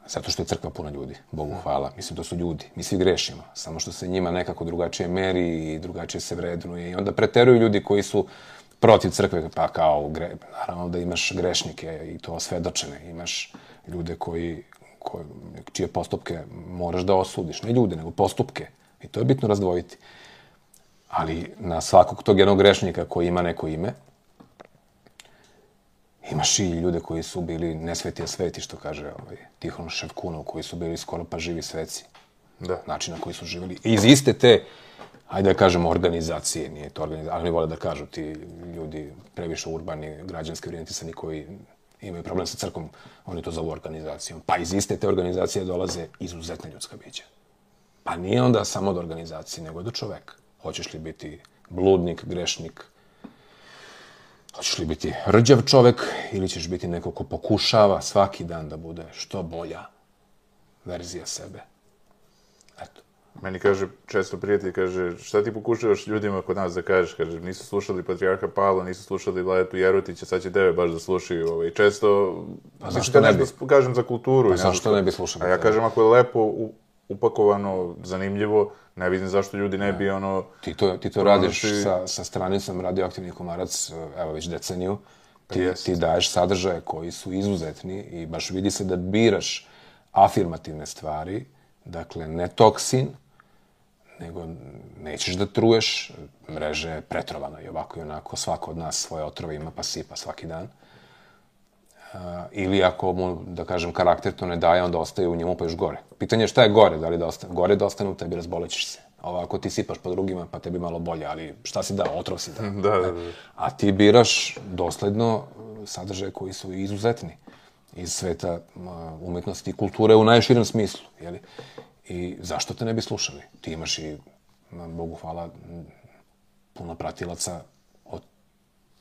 Zato što je crkva puna ljudi, Bogu hvala. Mislim, to su ljudi. Mi svi grešimo. Samo što se njima nekako drugačije meri i drugačije se vrednuje. I onda preteruju ljudi koji su protiv crkve, pa kao, gre, naravno da imaš grešnike i to svedočene. Imaš ljude koji, koji, čije postupke moraš da osudiš. Ne ljude, nego postupke. I to je bitno razdvojiti. Ali na svakog tog jednog grešnika koji ima neko ime, Imaš i ljude koji su bili nesveti, a sveti, što kaže ovaj, Tihon Ševkunov, koji su bili skoro pa živi sveci. Da. Način na koji su živjeli. I iz iste te, ajde da kažemo, organizacije, nije to organizacija, ali oni vole da kažu ti ljudi previše urbani, građanski orijentisani koji imaju problem sa crkom, oni to zovu organizacijom. Pa iz iste te organizacije dolaze izuzetna ljudska bića. Pa nije onda samo do organizacije, nego do čoveka. Hoćeš li biti bludnik, grešnik, Hoćeš li biti rđav čovek ili ćeš biti neko ko pokušava svaki dan da bude što bolja verzija sebe? Eto. Meni kaže, često prijatelj kaže, šta ti pokušavaš ljudima kod nas da kažeš, kaže, nisu slušali Patrijarha Pavla, nisu slušali Vladetu Jerutića, sad će tebe baš da slušaju, ovaj, često, pa zašto ne bi? kažem za kulturu. Pa zašto što- ne bi slušali A ja kažem, ako je lepo u, upakovano, zanimljivo, ne vidim zašto ljudi ne bi, ono, Ti to, ti to radiš sa, sa stranicom Radioaktivni komarac, evo već deceniju. Ti, jest. ti daješ sadržaje koji su izuzetni i baš vidi se da biraš afirmativne stvari, dakle ne toksin, nego nećeš da truješ, mreže je pretrovana i ovako i onako, svako od nas svoje otrove ima pa sipa svaki dan. Ili ako mu, da kažem, karakter to ne daje, onda ostaje u njemu pa još gore. Pitanje je šta je gore, da li da ostane, gore da ostane u tebi, razbolećeš se. Ovako ti sipaš po drugima, pa tebi malo bolje, ali šta si dao, otrov si dao. da, da, da. A ti biraš dosledno uh, sadržaje koji su izuzetni iz sveta uh, umetnosti i kulture u najširem smislu, jeli? I zašto te ne bi slušali? Ti imaš i, Bogu hvala, puno pratilaca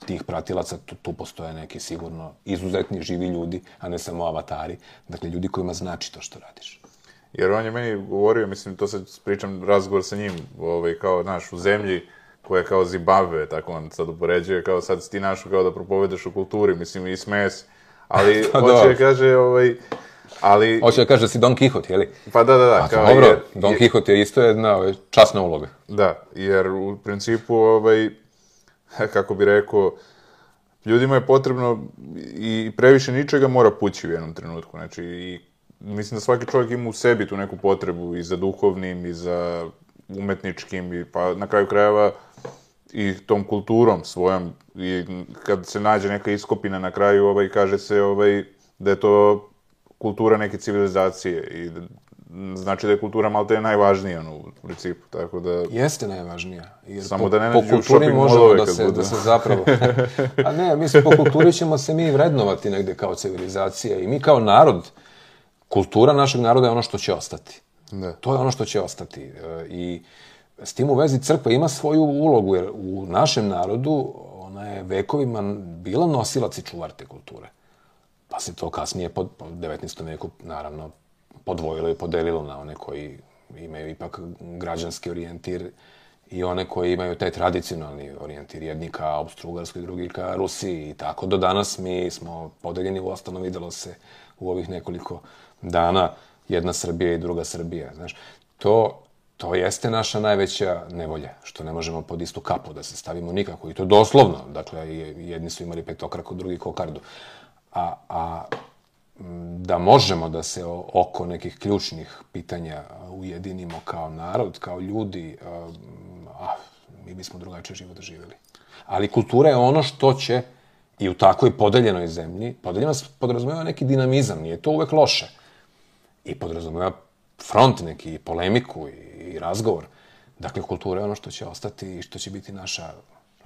tih pratilaca, tu, tu postoje neki sigurno izuzetni živi ljudi, a ne samo avatari. Dakle, ljudi kojima znači to što radiš. Jer on je meni govorio, mislim, to sad pričam razgovor sa njim, ovaj, kao, znaš, u zemlji koja je kao Zimbabwe, tako on sad upoređuje, kao sad ti našao kao da propovedaš o kulturi, mislim, i smeje se. Ali, Pa hoće da kaže, ovaj, ali, Hoće da kaže da si Don Quixote, jeli? pa da, da, da, A kao, dobro, jer, Don Quixote je isto jedna ovaj, časna uloga. Da, jer u principu, ovaj, kako bi rekao, ljudima je potrebno i previše ničega mora pući u jednom trenutku. Znači, i mislim da svaki čovjek ima u sebi tu neku potrebu i za duhovnim, i za umetničkim i pa na kraju krajeva i tom kulturom svojom i kad se nađe neka iskopina na kraju ovaj kaže se ovaj da je to kultura neke civilizacije i znači da je kultura malte najvažnija no, u principu, tako da... Jeste najvažnija. Jer Samo po, da ne nađu po shopping možemo da se, da se zapravo... A ne, mislim, po kulturi ćemo se mi vrednovati negde kao civilizacija i mi kao narod, kultura našeg naroda je ono što će ostati. Da. To je ono što će ostati. E, I s tim u vezi crkva ima svoju ulogu, jer u našem narodu ona je vekovima bila nosilac i čuvar te kulture. Pa se to kasnije pod, pod 19. veku, naravno, podvojilo i podelilo na one koji imaju ipak građanski orijentir i one koji imaju taj tradicionalni orijentir, jedni ka Austro-Ugarskoj, drugi ka Rusiji i tako. Do danas mi smo podeljeni, u ostano videlo se u ovih nekoliko dana jedna Srbija i druga Srbija. Znaš, to, to jeste naša najveća nevolja, što ne možemo pod istu kapu da se stavimo nikako. I to doslovno. Dakle, jedni su imali petokraku, drugi kokardu. A, a da možemo da se oko nekih ključnih pitanja ujedinimo kao narod, kao ljudi, a, mi bismo drugačije život doživjeli. Ali kultura je ono što će i u takvoj podeljenoj zemlji, podeljena podrazumeva neki dinamizam, nije to uvek loše. I podrazumeva front neki, polemiku i, i razgovor. Dakle, kultura je ono što će ostati i što će biti naša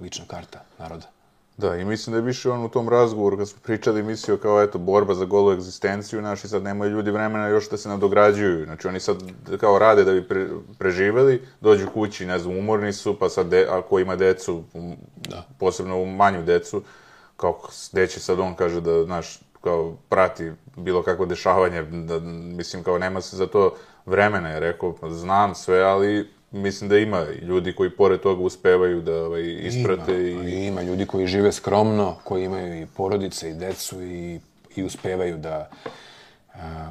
lična karta naroda. Da, i mislim da je više on u tom razgovoru, kad smo pričali, mislio kao, eto, borba za golu egzistenciju, naši sad nemaju ljudi vremena još da se nadograđuju. Znači, oni sad kao rade da bi pre, preživeli, dođu kući, ne znam, umorni su, pa sad, de, ako ima decu, da. posebno u manju decu, kao, gde će sad on kaže da, znaš, kao, prati bilo kakvo dešavanje, da, mislim, kao, nema se za to vremena, je rekao, znam sve, ali mislim da ima ljudi koji pored toga uspevaju da ovaj, isprate. Ima, i... ima ljudi koji žive skromno, koji imaju i porodice i decu i, i uspevaju da a,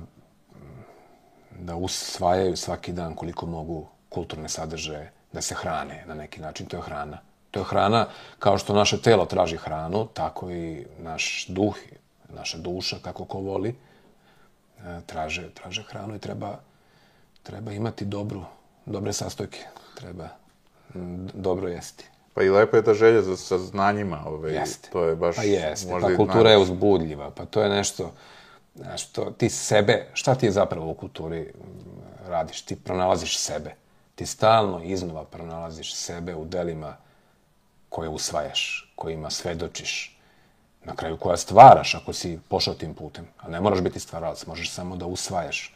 da usvajaju svaki dan koliko mogu kulturne sadržaje, da se hrane na neki način. To je hrana. To je hrana, kao što naše telo traži hranu, tako i naš duh, naša duša, kako ko voli, traže, traže hranu i treba, treba imati dobru dobre sastojke. Treba dobro jesti. Pa i lepa je ta želja za saznanjima. Ovaj, jeste. To je baš... Pa jeste. Pa kultura je uzbudljiva. Pa to je nešto... Znaš, to, ti sebe... Šta ti je zapravo u kulturi radiš? Ti pronalaziš sebe. Ti stalno iznova pronalaziš sebe u delima koje usvajaš, kojima svedočiš, na kraju koja stvaraš ako si pošao tim putem. A ne moraš biti stvaralac, možeš samo da usvajaš.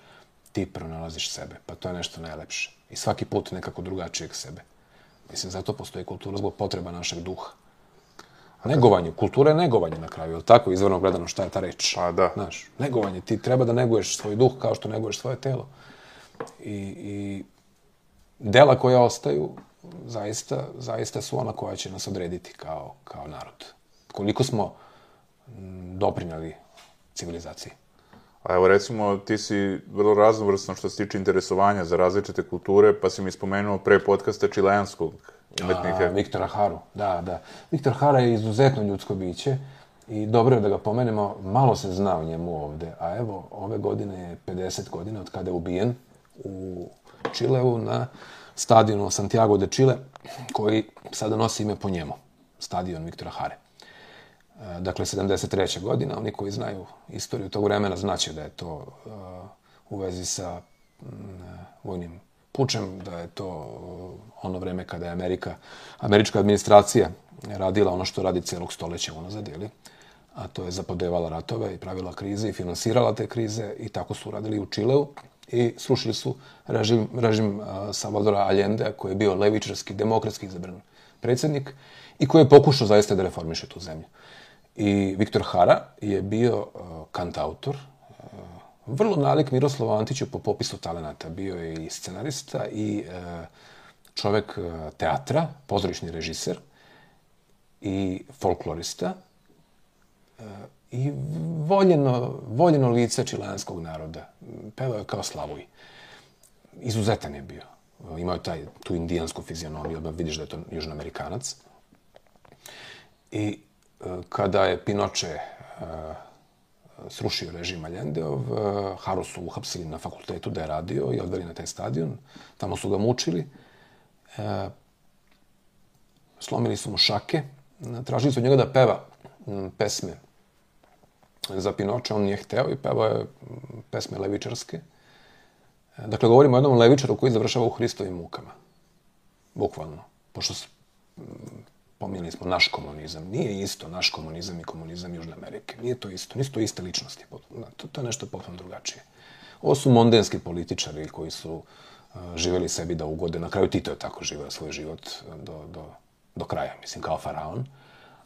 Ti pronalaziš sebe. Pa to je nešto najlepše i svaki put nekako drugačijeg sebe. Mislim, zato postoji kultura zbog potreba našeg duha. Negovanje. Kultura je negovanje na kraju, je tako? Izvorno gledano šta je ta reč. Pa da. Znaš, negovanje. Ti treba da neguješ svoj duh kao što neguješ svoje telo. I, i dela koja ostaju zaista, zaista su ona koja će nas odrediti kao, kao narod. Koliko smo doprinjali civilizaciji. A evo recimo, ti si vrlo raznovrsno što se tiče interesovanja za različite kulture, pa si mi spomenuo pre podcasta čileanskog umetnika. A, Viktora Haru, da, da. Viktor Hara je izuzetno ljudsko biće i dobro je da ga pomenemo, malo se zna o njemu ovde, a evo, ove godine je 50 godina od kada je ubijen u Čileu na stadionu Santiago de Chile, koji sada nosi ime po njemu, stadion Viktora Hare. E, dakle 73. godina, oni koji znaju istoriju tog vremena znaće da je to uh, u vezi sa uh, vojnim pučem, da je to ono vreme kada je Amerika, američka administracija radila ono što radi celog stoleća unazad, jeli? a to je zapodevala ratove i pravila krize i finansirala te krize i tako su radili u Čileu i srušili su režim, režim Salvadora Allende, koji je bio levičarski, demokratski izabran predsjednik i koji je pokušao zaista da reformiše tu zemlju. I Viktor Hara je bio uh, kantautor, uh, vrlo nalik Miroslavu Antiću po popisu talenata. Bio je i scenarista i uh, čovek teatra, pozorišni režiser i folklorista i voljeno, voljeno lice čilanskog naroda. Pevao je kao Slavuj. Izuzetan je bio. Imao je taj, tu indijansku fizionomiju, odmah vidiš da je to južnoamerikanac. I kada je Pinoče e, srušio režim Allendeov, e, Haru su uhapsili na fakultetu da je radio i odveli na taj stadion. Tamo su ga mučili E, slomili su mu šake, tražili su od njega da peva pesme za Pinoče, on nije hteo i pevao je pesme levičarske. Dakle, govorimo o jednom levičaru koji završava u Hristovim mukama. Bukvalno. Pošto pominjali smo naš komunizam. Nije isto naš komunizam i komunizam Južne Amerike. Nije to isto. Nisu to iste ličnosti. Potpuno- To, to je nešto potpuno drugačije. Ovo su mondenski političari koji su uh, živeli sebi da ugode. Na kraju Tito je tako živeo svoj život uh, do, do, do kraja, mislim, kao faraon.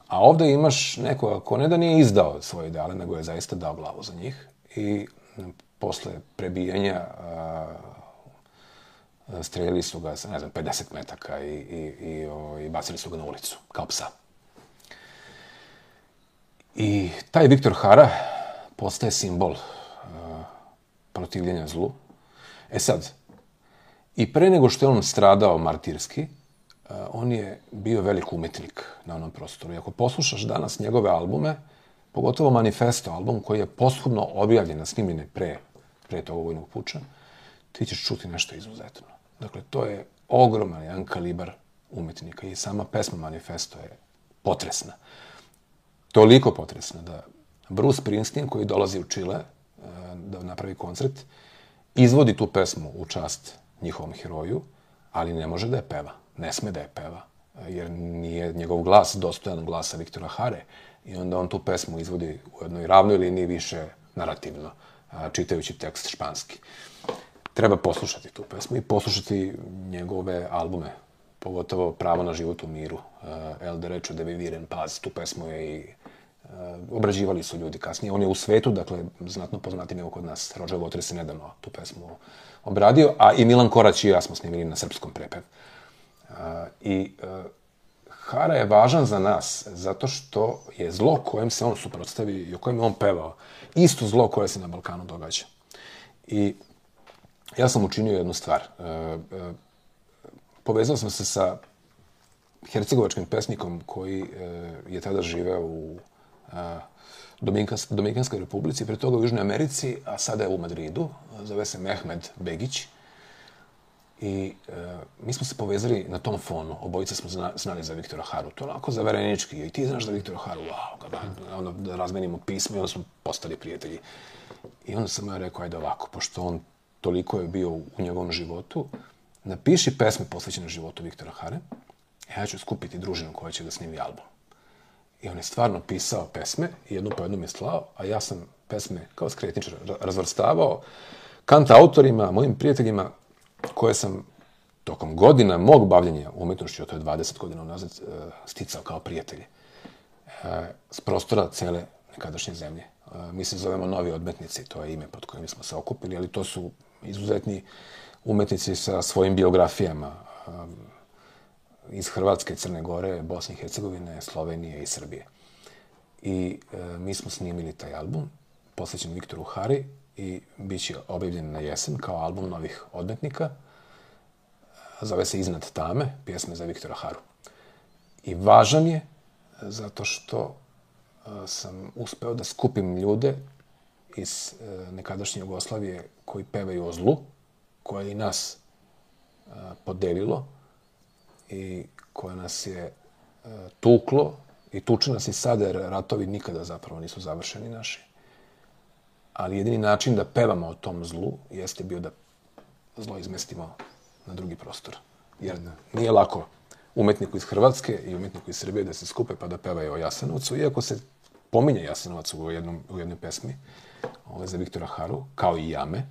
A ovde imaš nekoga ko ne da nije izdao svoje ideale, nego je zaista dao glavu za njih. I posle prebijanja uh, streljali su ga ne znam, 50 metaka i, i, i, o, i bacili su ga na ulicu, kao psa. I taj Viktor Hara postaje simbol uh, protivljenja zlu. E sad, i pre nego što je on stradao martirski, uh, on je bio velik umetnik na onom prostoru. I ako poslušaš danas njegove albume, pogotovo Manifesto album koji je posthumno objavljen na snimljene pre, pre tog vojnog puča, ti ćeš čuti nešto izuzetno. Dakle, to je ogroman jedan kalibar umetnika i sama pesma Manifesto je potresna. Toliko potresna da Bruce Springsteen koji dolazi u Čile e, da napravi koncert, izvodi tu pesmu u čast njihovom heroju, ali ne može da je peva. Ne sme da je peva, jer nije njegov glas dostojan glasa Viktora Hare. I onda on tu pesmu izvodi u jednoj ravnoj liniji više narativno, čitajući tekst španski. Treba poslušati tu pesmu i poslušati njegove albume, pogotovo Pravo na život u miru, uh, El Derecho de Vivir en Paz, tu pesmu je i uh, obrađivali su ljudi kasnije. On je u svetu, dakle, znatno poznati nego kod nas. Roger Waters je nedavno tu pesmu obradio, a i Milan Korać i ja smo snimili na srpskom prepev. Uh, I uh, Hara je važan za nas zato što je zlo kojem se on suprotstavi i o kojem je on pevao isto zlo koje se na Balkanu događa. I ja sam učinio jednu stvar. E, e, povezao sam se sa hercegovačkim pesnikom koji e, je tada živeo u e, Dominikans, Dominikanskoj republici, pre toga u Južnoj Americi, a sada je u Madridu. Zove se Mehmed Begić. I e, mi smo se povezali na tom fonu. Obojica smo zna, znali za Viktora Haru. To onako zaverenički. I ti znaš za Viktora Haru. Wow, kada, onda da razmenimo pismo i onda smo postali prijatelji. I onda sam ja rekao, ajde ovako, pošto on toliko je bio u njegovom životu, napiši pesme posvećene životu Viktora Hare, a ja ću skupiti družinu koja će da snimi album. I on je stvarno pisao pesme, jednu po jednu mi je slao, a ja sam pesme kao skretničar ra- razvrstavao kant autorima, mojim prijateljima, koje sam tokom godina mog bavljenja umetnošću, to je 20 godina unazad, e, sticao kao prijatelji e, s prostora cele nekadašnje zemlje. E, Mi se zovemo Novi odmetnici, to je ime pod kojim smo se okupili, ali to su izuzetni umetnici sa svojim biografijama e, iz Hrvatske, Crne Gore, Bosne i Hercegovine, Slovenije i Srbije. I e, mi smo snimili taj album, posvećen Viktoru Hari i bit će objavljen na jesen kao album novih odmetnika. Zove se Iznad tame, pjesme za Viktora Haru. I važan je zato što e, sam uspeo da skupim ljude iz e, nekadašnje Jugoslavije koji pevaju o zlu, koje je i nas e, podelilo i koje nas je e, tuklo i tuče nas i sada jer ratovi nikada zapravo nisu završeni naši. Ali jedini način da pevamo o tom zlu jeste bio da zlo izmestimo na drugi prostor. Jer nije lako umetniku iz Hrvatske i umetniku iz Srbije da se skupe pa da pevaju o Jasenovcu, iako se pominje Jasenovac u, jednom, u jednoj pesmi ove za Viktora Haru, kao i Jame,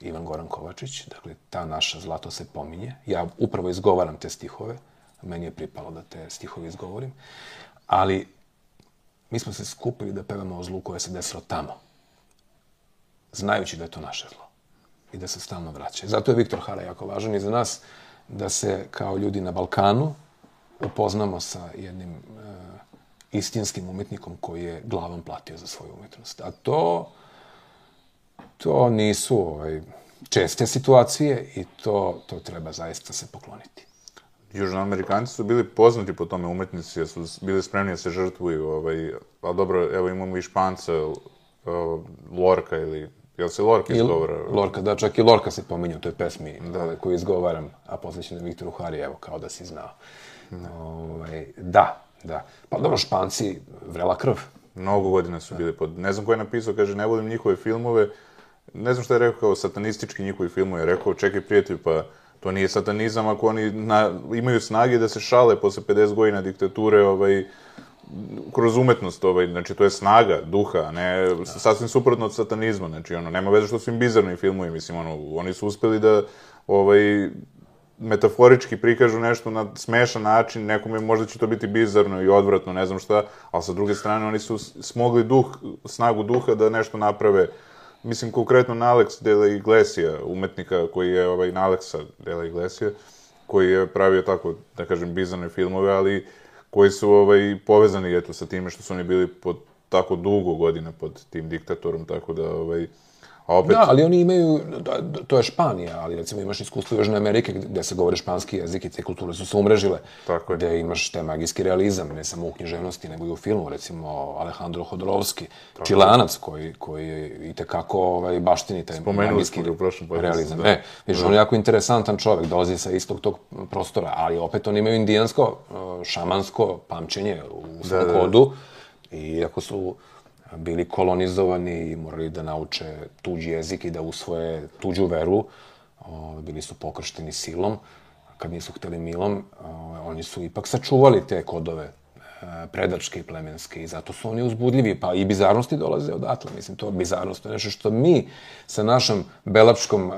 Ivan Goran Kovačić, dakle, ta naša zlato se pominje. Ja upravo izgovaram te stihove, meni je pripalo da te stihove izgovorim, ali mi smo se skupili da pevamo o zlu koje se desilo tamo, znajući da je to naše zlo i da se stalno vraća. Zato je Viktor Hara jako važan i za nas da se kao ljudi na Balkanu upoznamo sa jednim e, istinskim umetnikom koji je glavom platio za svoju umetnost. A to, to nisu ovaj, česte situacije i to, to treba zaista se pokloniti. Južnoamerikanci su bili poznati po tome umetnici, jer su bili spremni da se žrtvuju, ovaj, ali dobro, evo imamo i Španca, Lorka ili Jel se Lorca I izgovara? Lorca, da, čak i Lorca se pominje u toj pesmi da. koju izgovaram, a posvećena Viktoru Hari, evo, kao da si znao. Ovaj, da, da. Pa dobro, Španci, vrela krv. Mnogo godina su bili pod... Ne znam ko je napisao, kaže, ne volim njihove filmove. Ne znam šta je rekao kao satanistički njihovi filmovi. Je rekao, čekaj prijatelj, pa to nije satanizam ako oni na, imaju snage da se šale posle 50 godina diktature, ovaj, kroz umetnost, ovaj, znači to je snaga duha, ne sasvim suprotno od satanizma, znači ono, nema veze što su im bizarni filmovi, mislim, ono, oni su uspeli da, ovaj, metaforički prikažu nešto na smešan način, nekome možda će to biti bizarno i odvratno, ne znam šta, ali sa druge strane oni su smogli duh, snagu duha da nešto naprave, mislim konkretno na Alex de la Iglesia, umetnika koji je ovaj, na Alexa de la Iglesia, koji je pravio tako, da kažem, bizarne filmove, ali koji su ovaj, povezani eto, sa time što su oni bili pod tako dugo godina pod tim diktatorom, tako da ovaj, A opet... Da, ali oni imaju, da, to je Španija, ali recimo imaš iskustvo Južne Amerike gde se govori španski jezik i te kulture su se umrežile. Tako je. Gde imaš te magijski realizam, ne samo u književnosti, nego i u filmu, recimo Alejandro Hodorowski, Tako čilanac koji, koji je i tekako ovaj, baštini taj Spomenuli magijski u prošlom realizam. Da. E, vidiš, on je jako interesantan čovek, dolazi sa istog tog prostora, ali opet oni imaju indijansko, šamansko pamćenje u svom da, da, da. kodu, i ako su bili kolonizovani i morali da nauče tuđi jezik i da usvoje tuđu veru. Bili su pokršteni silom. Kad nisu hteli milom, oni su ipak sačuvali te kodove e, predačke i plemenske i zato su oni uzbudljivi, pa i bizarnosti dolaze odatle. Mislim, to bizarnost je nešto što mi sa našom belapškom,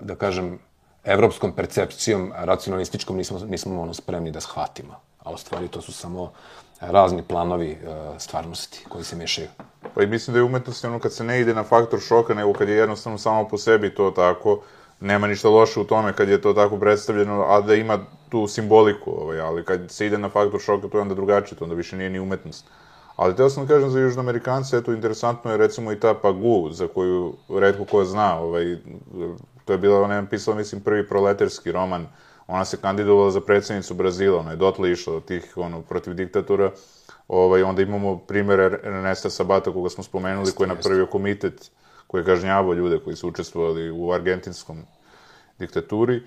da kažem, evropskom percepcijom, racionalističkom, nismo, nismo ono spremni da shvatimo. A u stvari to su samo razni planovi uh, stvarnosti koji se mešaju. Pa i mislim da je umetnost ono kad se ne ide na faktor šoka, nego kad je jednostavno samo po sebi to tako, nema ništa loše u tome kad je to tako predstavljeno, a da ima tu simboliku, ovaj, ali kad se ide na faktor šoka, to je onda drugačije, to onda više nije ni umetnost. Ali teo sam da kažem za južnoamerikance, eto, interesantno je recimo i ta Pagu, za koju redko ko zna, ovaj, to je bila, ona je napisala, mislim, prvi proletarski roman, ona se kandidovala za predsednicu Brazila, ona je dotle išla od tih, ono, protiv diktatora, ovaj, onda imamo primjer Ernesta Sabata, koga smo spomenuli, koji je napravio komitet koji je kažnjavao ljude koji su učestvovali u argentinskom diktaturi,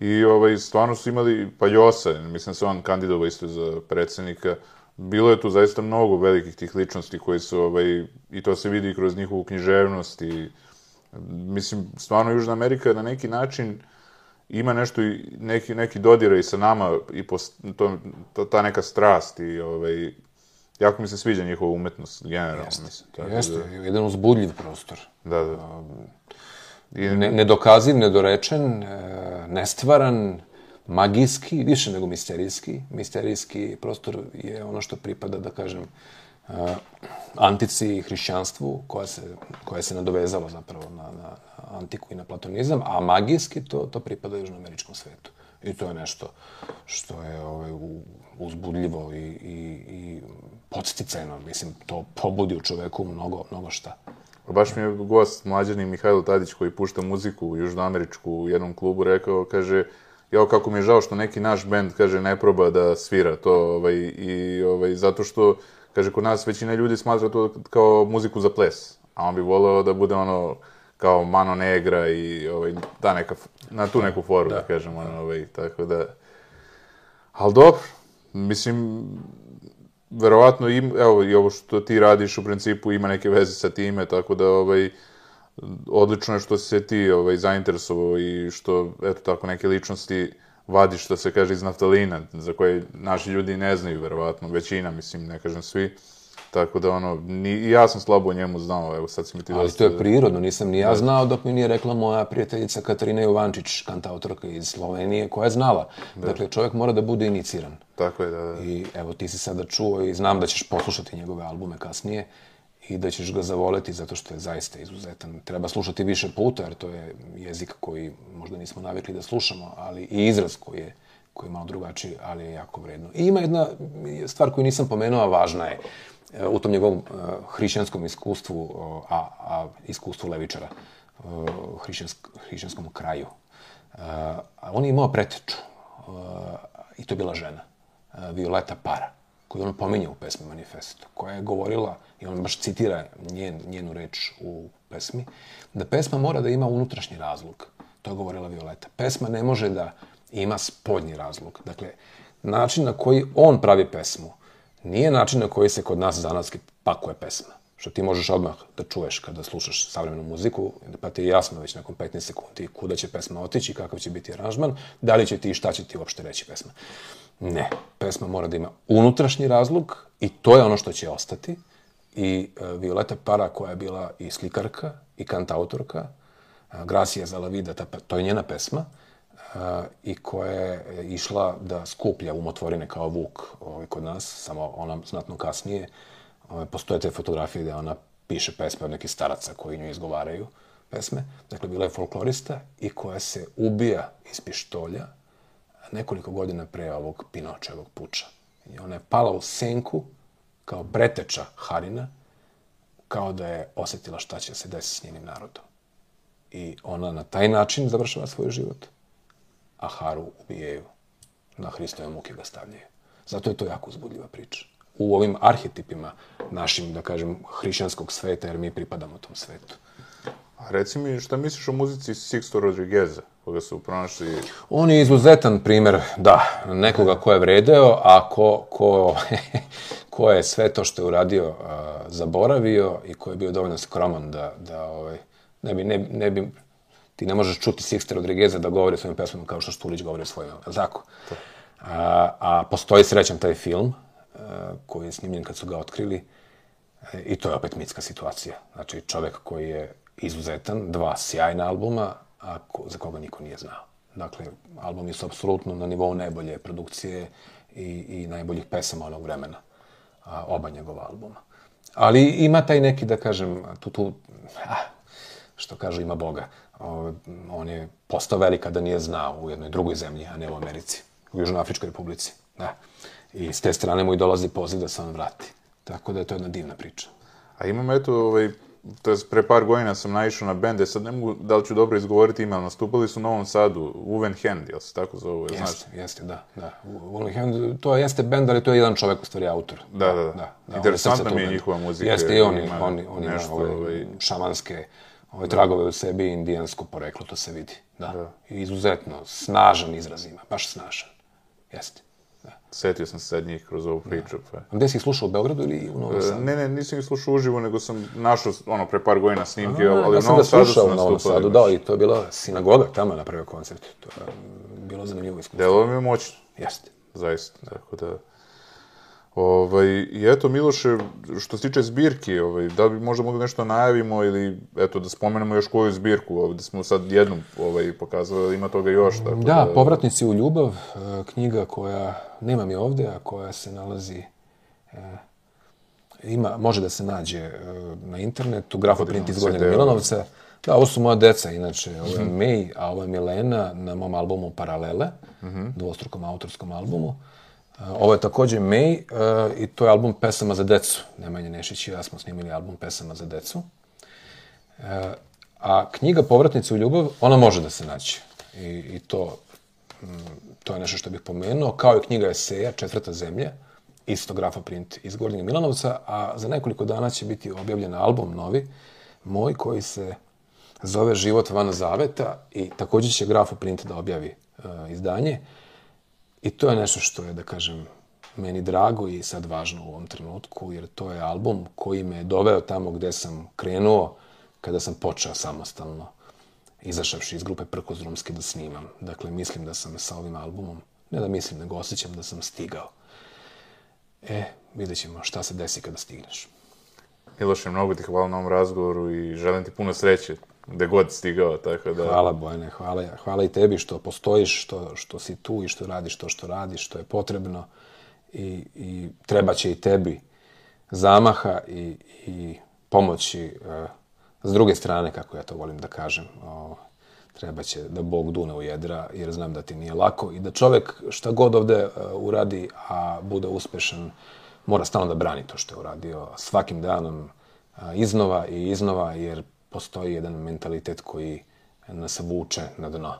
i ovaj, stvarno su imali, pa Josa, mislim da se on kandidovao isto za predsednika, bilo je tu zaista mnogo velikih tih ličnosti koji su, ovaj, i to se vidi kroz njihovu književnost i, mislim, stvarno Južna Amerika na neki način ima nešto i neki, neki dodiraj sa nama i po, to, to, ta neka strast i ovaj, jako mi se sviđa njihova umetnost, generalno. Jeste, mislim, tako jeste. Da, jedan uzbudljiv prostor. Da, da. I, ne, nedokaziv, nedorečen, e, nestvaran, magijski, više nego misterijski. Misterijski prostor je ono što pripada, da kažem, uh, antici i hrišćanstvu, koja se, koja se nadovezala zapravo na, na antiku i na platonizam, a magijski to, to pripada južnoameričkom svetu. I to je nešto što je ovaj, uzbudljivo i, i, i podsticajno. Mislim, to pobudi u čoveku mnogo, mnogo šta. Baš mi je gost, mlađani Mihajlo Tadić, koji pušta muziku južnoameričku u jednom klubu, rekao, kaže, jao, kako mi je žao što neki naš bend, kaže, ne proba da svira to, ovaj, i, ovaj, zato što, kaže, kod nas većina ljudi smatra to kao muziku za ples, a on bi voleo da bude ono, kao Mano Negra i ovaj, ta neka, na tu neku foru, da, da kažem, ono, ovaj, tako da... Ali dobro, mislim, verovatno im, evo, i ovo što ti radiš u principu ima neke veze sa time, tako da, ovaj, odlično je što se ti ovaj, zainteresovao i što, eto tako, neke ličnosti vadiš, što se kaže, iz naftalina, za koje naši ljudi ne znaju, verovatno, većina, mislim, ne kažem svi. Tako da, ono, ni, ja sam slabo o njemu znao, evo sad si mi ti Ali to je prirodno, nisam ni ja da. znao dok mi nije rekla moja prijateljica Katarina Jovančić, kantautorka iz Slovenije, koja je znala. Da. Dakle, čovjek mora da bude iniciran. Tako je, da, da. I evo, ti si sada čuo i znam da ćeš poslušati njegove albume kasnije i da ćeš ga zavoleti zato što je zaista izuzetan. Treba slušati više puta, jer to je jezik koji možda nismo navikli da slušamo, ali i izraz koji je koji je malo drugačiji, ali je jako vredno. I ima jedna stvar koju nisam pomenuo, a važna je u tom njegovom uh, hrišćanskom iskustvu, a, a iskustvu levičara, hrišćansk, hrišćanskom kraju. Uh, on je imao preteču i to je bila žena, Violeta Para, koju on pominje u pesmi Manifesto, koja je govorila, i on baš citira njen, njenu reč u pesmi, da pesma mora da ima unutrašnji razlog. To je govorila Violeta. Pesma ne može da ima spoljni razlog. Dakle, način na koji on pravi pesmu nije način na koji se kod nas zanatski pakuje pesma. Što ti možeš odmah da čuješ kada slušaš savremenu muziku, pa ti je jasno već nakon 15 sekundi kuda će pesma otići, kakav će biti aranžman, da li će ti i šta će ti uopšte reći pesma. Ne, pesma mora da ima unutrašnji razlog i to je ono što će ostati. I uh, Violeta Para, koja je bila i slikarka i kantautorka, uh, Gracia za vida, ta, to je njena pesma, uh, i koja je išla da skuplja umotvorine kao Vuk ovaj, kod nas, samo ona znatno kasnije. Ovaj, postoje te fotografije gde ona piše pesme od nekih staraca koji nju izgovaraju pesme. Dakle, bila je folklorista i koja se ubija iz pištolja nekoliko godina pre ovog Pinočevog puča. I ona je pala u senku kao preteča Harina, kao da je osetila šta će se desiti s njenim narodom. I ona na taj način završava svoj život, a Haru ubijaju. Na Hristove muke ga stavljaju. Zato je to jako uzbudljiva priča. U ovim arhetipima našim, da kažem, hrišćanskog sveta, jer mi pripadamo tom svetu. A reci mi, šta misliš o muzici Sixto Rodrigueza, koga su pronašli... On je izuzetan primer, da, nekoga ko je vredeo, a ko, ko, ko je sve to što je uradio uh, zaboravio i ko je bio dovoljno skroman da, da ovaj, ne bi, ne, ne bi, ti ne možeš čuti Sixto Rodrigueza da govori svojim pesmama kao što Štulić govori o svojim, tako? A, a postoji srećan taj film koji je snimljen kad su ga otkrili i to je opet mitska situacija. Znači, čovek koji je izuzetan, dva sjajna albuma, a ko, za koga niko nije znao. Dakle, albumi su apsolutno na nivou najbolje produkcije i, i najboljih pesama onog vremena, a, oba njegova albuma. Ali ima taj neki, da kažem, tu, tu, a, što kažu, ima Boga. O, on je postao velika da nije znao u jednoj drugoj zemlji, a ne u Americi, u Južnoafričkoj republici. Da. I s te strane mu i dolazi poziv da se on vrati. Tako da je to jedna divna priča. A imam eto, ovaj, to je pre par godina sam naišao na bende, sad ne mogu da li ću dobro izgovoriti ime, ali nastupali su u Novom Sadu, Uven Hand, jel se tako zove, Jeste, znaš? jeste, da. da. Uven Hand, to jeste bend, ali to je jedan čovek, u stvari, autor. Da, da, da. da, da Interesantna on mi je njihova muzika, Jeste, i on, ima on, on ima ove ovaj- šamanske ove tragove u sebi, indijansko poreklo, to se vidi. Da. I izuzetno, snažan izraz ima, baš snažan. Jeste. Da. Setio sam se sad njih kroz ovu priču, pa... A gde si ih slušao, u Beogradu ili u Novom Sadu? Ne, ne, nisam ih slušao uživo, nego sam našao, ono, pre par godina snimke, A, ali ja u sam Novom ga Sadu slušao su u Novom. Sadu, da, i to je bila sinagoga tamo na prvi koncert. To je bilo zanimljivo iskustvo. Delo mi je moćno, Jeste. zaista, tako da... Ovaj, I eto, Miloše, što se tiče zbirki, ovaj, da bi možda mogli nešto najavimo ili, eto, da spomenemo još koju zbirku, ovde smo sad jednom ovaj, pokazali, ali ima toga još, tako da... Da, Povratnici u ljubav, e, knjiga koja, nemam je ovde, a koja se nalazi, e, ima, može da se nađe e, na internetu, grafoprint iz Gornjeg. Milanovca. Da, ovo su moja deca, inače, ovo je May, a ovo je Milena na mom albumu Paralele, dvostrukom autorskom albumu. E, Ovo je takođe May e, i to je album pesama za decu. Nemanja Nešić i ja smo snimili album pesama za decu. E, a knjiga Povratnice u ljubav, ona može da se naći. I, i to, mm, to je nešto što bih pomenuo, kao i knjiga eseja Četvrta zemlja, isto grafoprint iz Gornjeg Milanovca, a za nekoliko dana će biti objavljen album novi, moj, koji se zove Život van zaveta i takođe će grafoprint da objavi e, izdanje. I to je nešto što je, da kažem, meni drago i sad važno u ovom trenutku, jer to je album koji me je doveo tamo gde sam krenuo kada sam počeo samostalno, izašavši iz grupe Prkozrumske da snimam. Dakle, mislim da sam sa ovim albumom, ne da mislim, nego osjećam da sam stigao. E, vidjet ćemo šta se desi kada stigneš. Miloše, mnogo ti hvala na ovom razgovoru i želim ti puno sreće gde god stigao, tako da... Hvala Bojane, hvala, hvala i tebi što postojiš, što, što si tu i što radiš to što radiš, što je potrebno i, i treba će i tebi zamaha i, i pomoći e, s druge strane, kako ja to volim da kažem. O, treba će da Bog dune u jedra, jer znam da ti nije lako i da čovek šta god ovde e, uradi, a bude uspešan, mora stalno da brani to što je uradio svakim danom a, iznova i iznova, jer postoji jedan mentalitet koji nas vuče na dno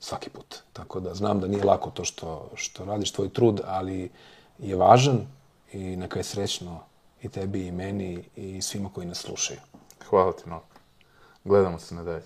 svaki put. Tako da znam da nije lako to što, što radiš, tvoj trud, ali je važan i neka je srećno i tebi i meni i svima koji nas slušaju. Hvala ti mnogo. Gledamo se nadalje.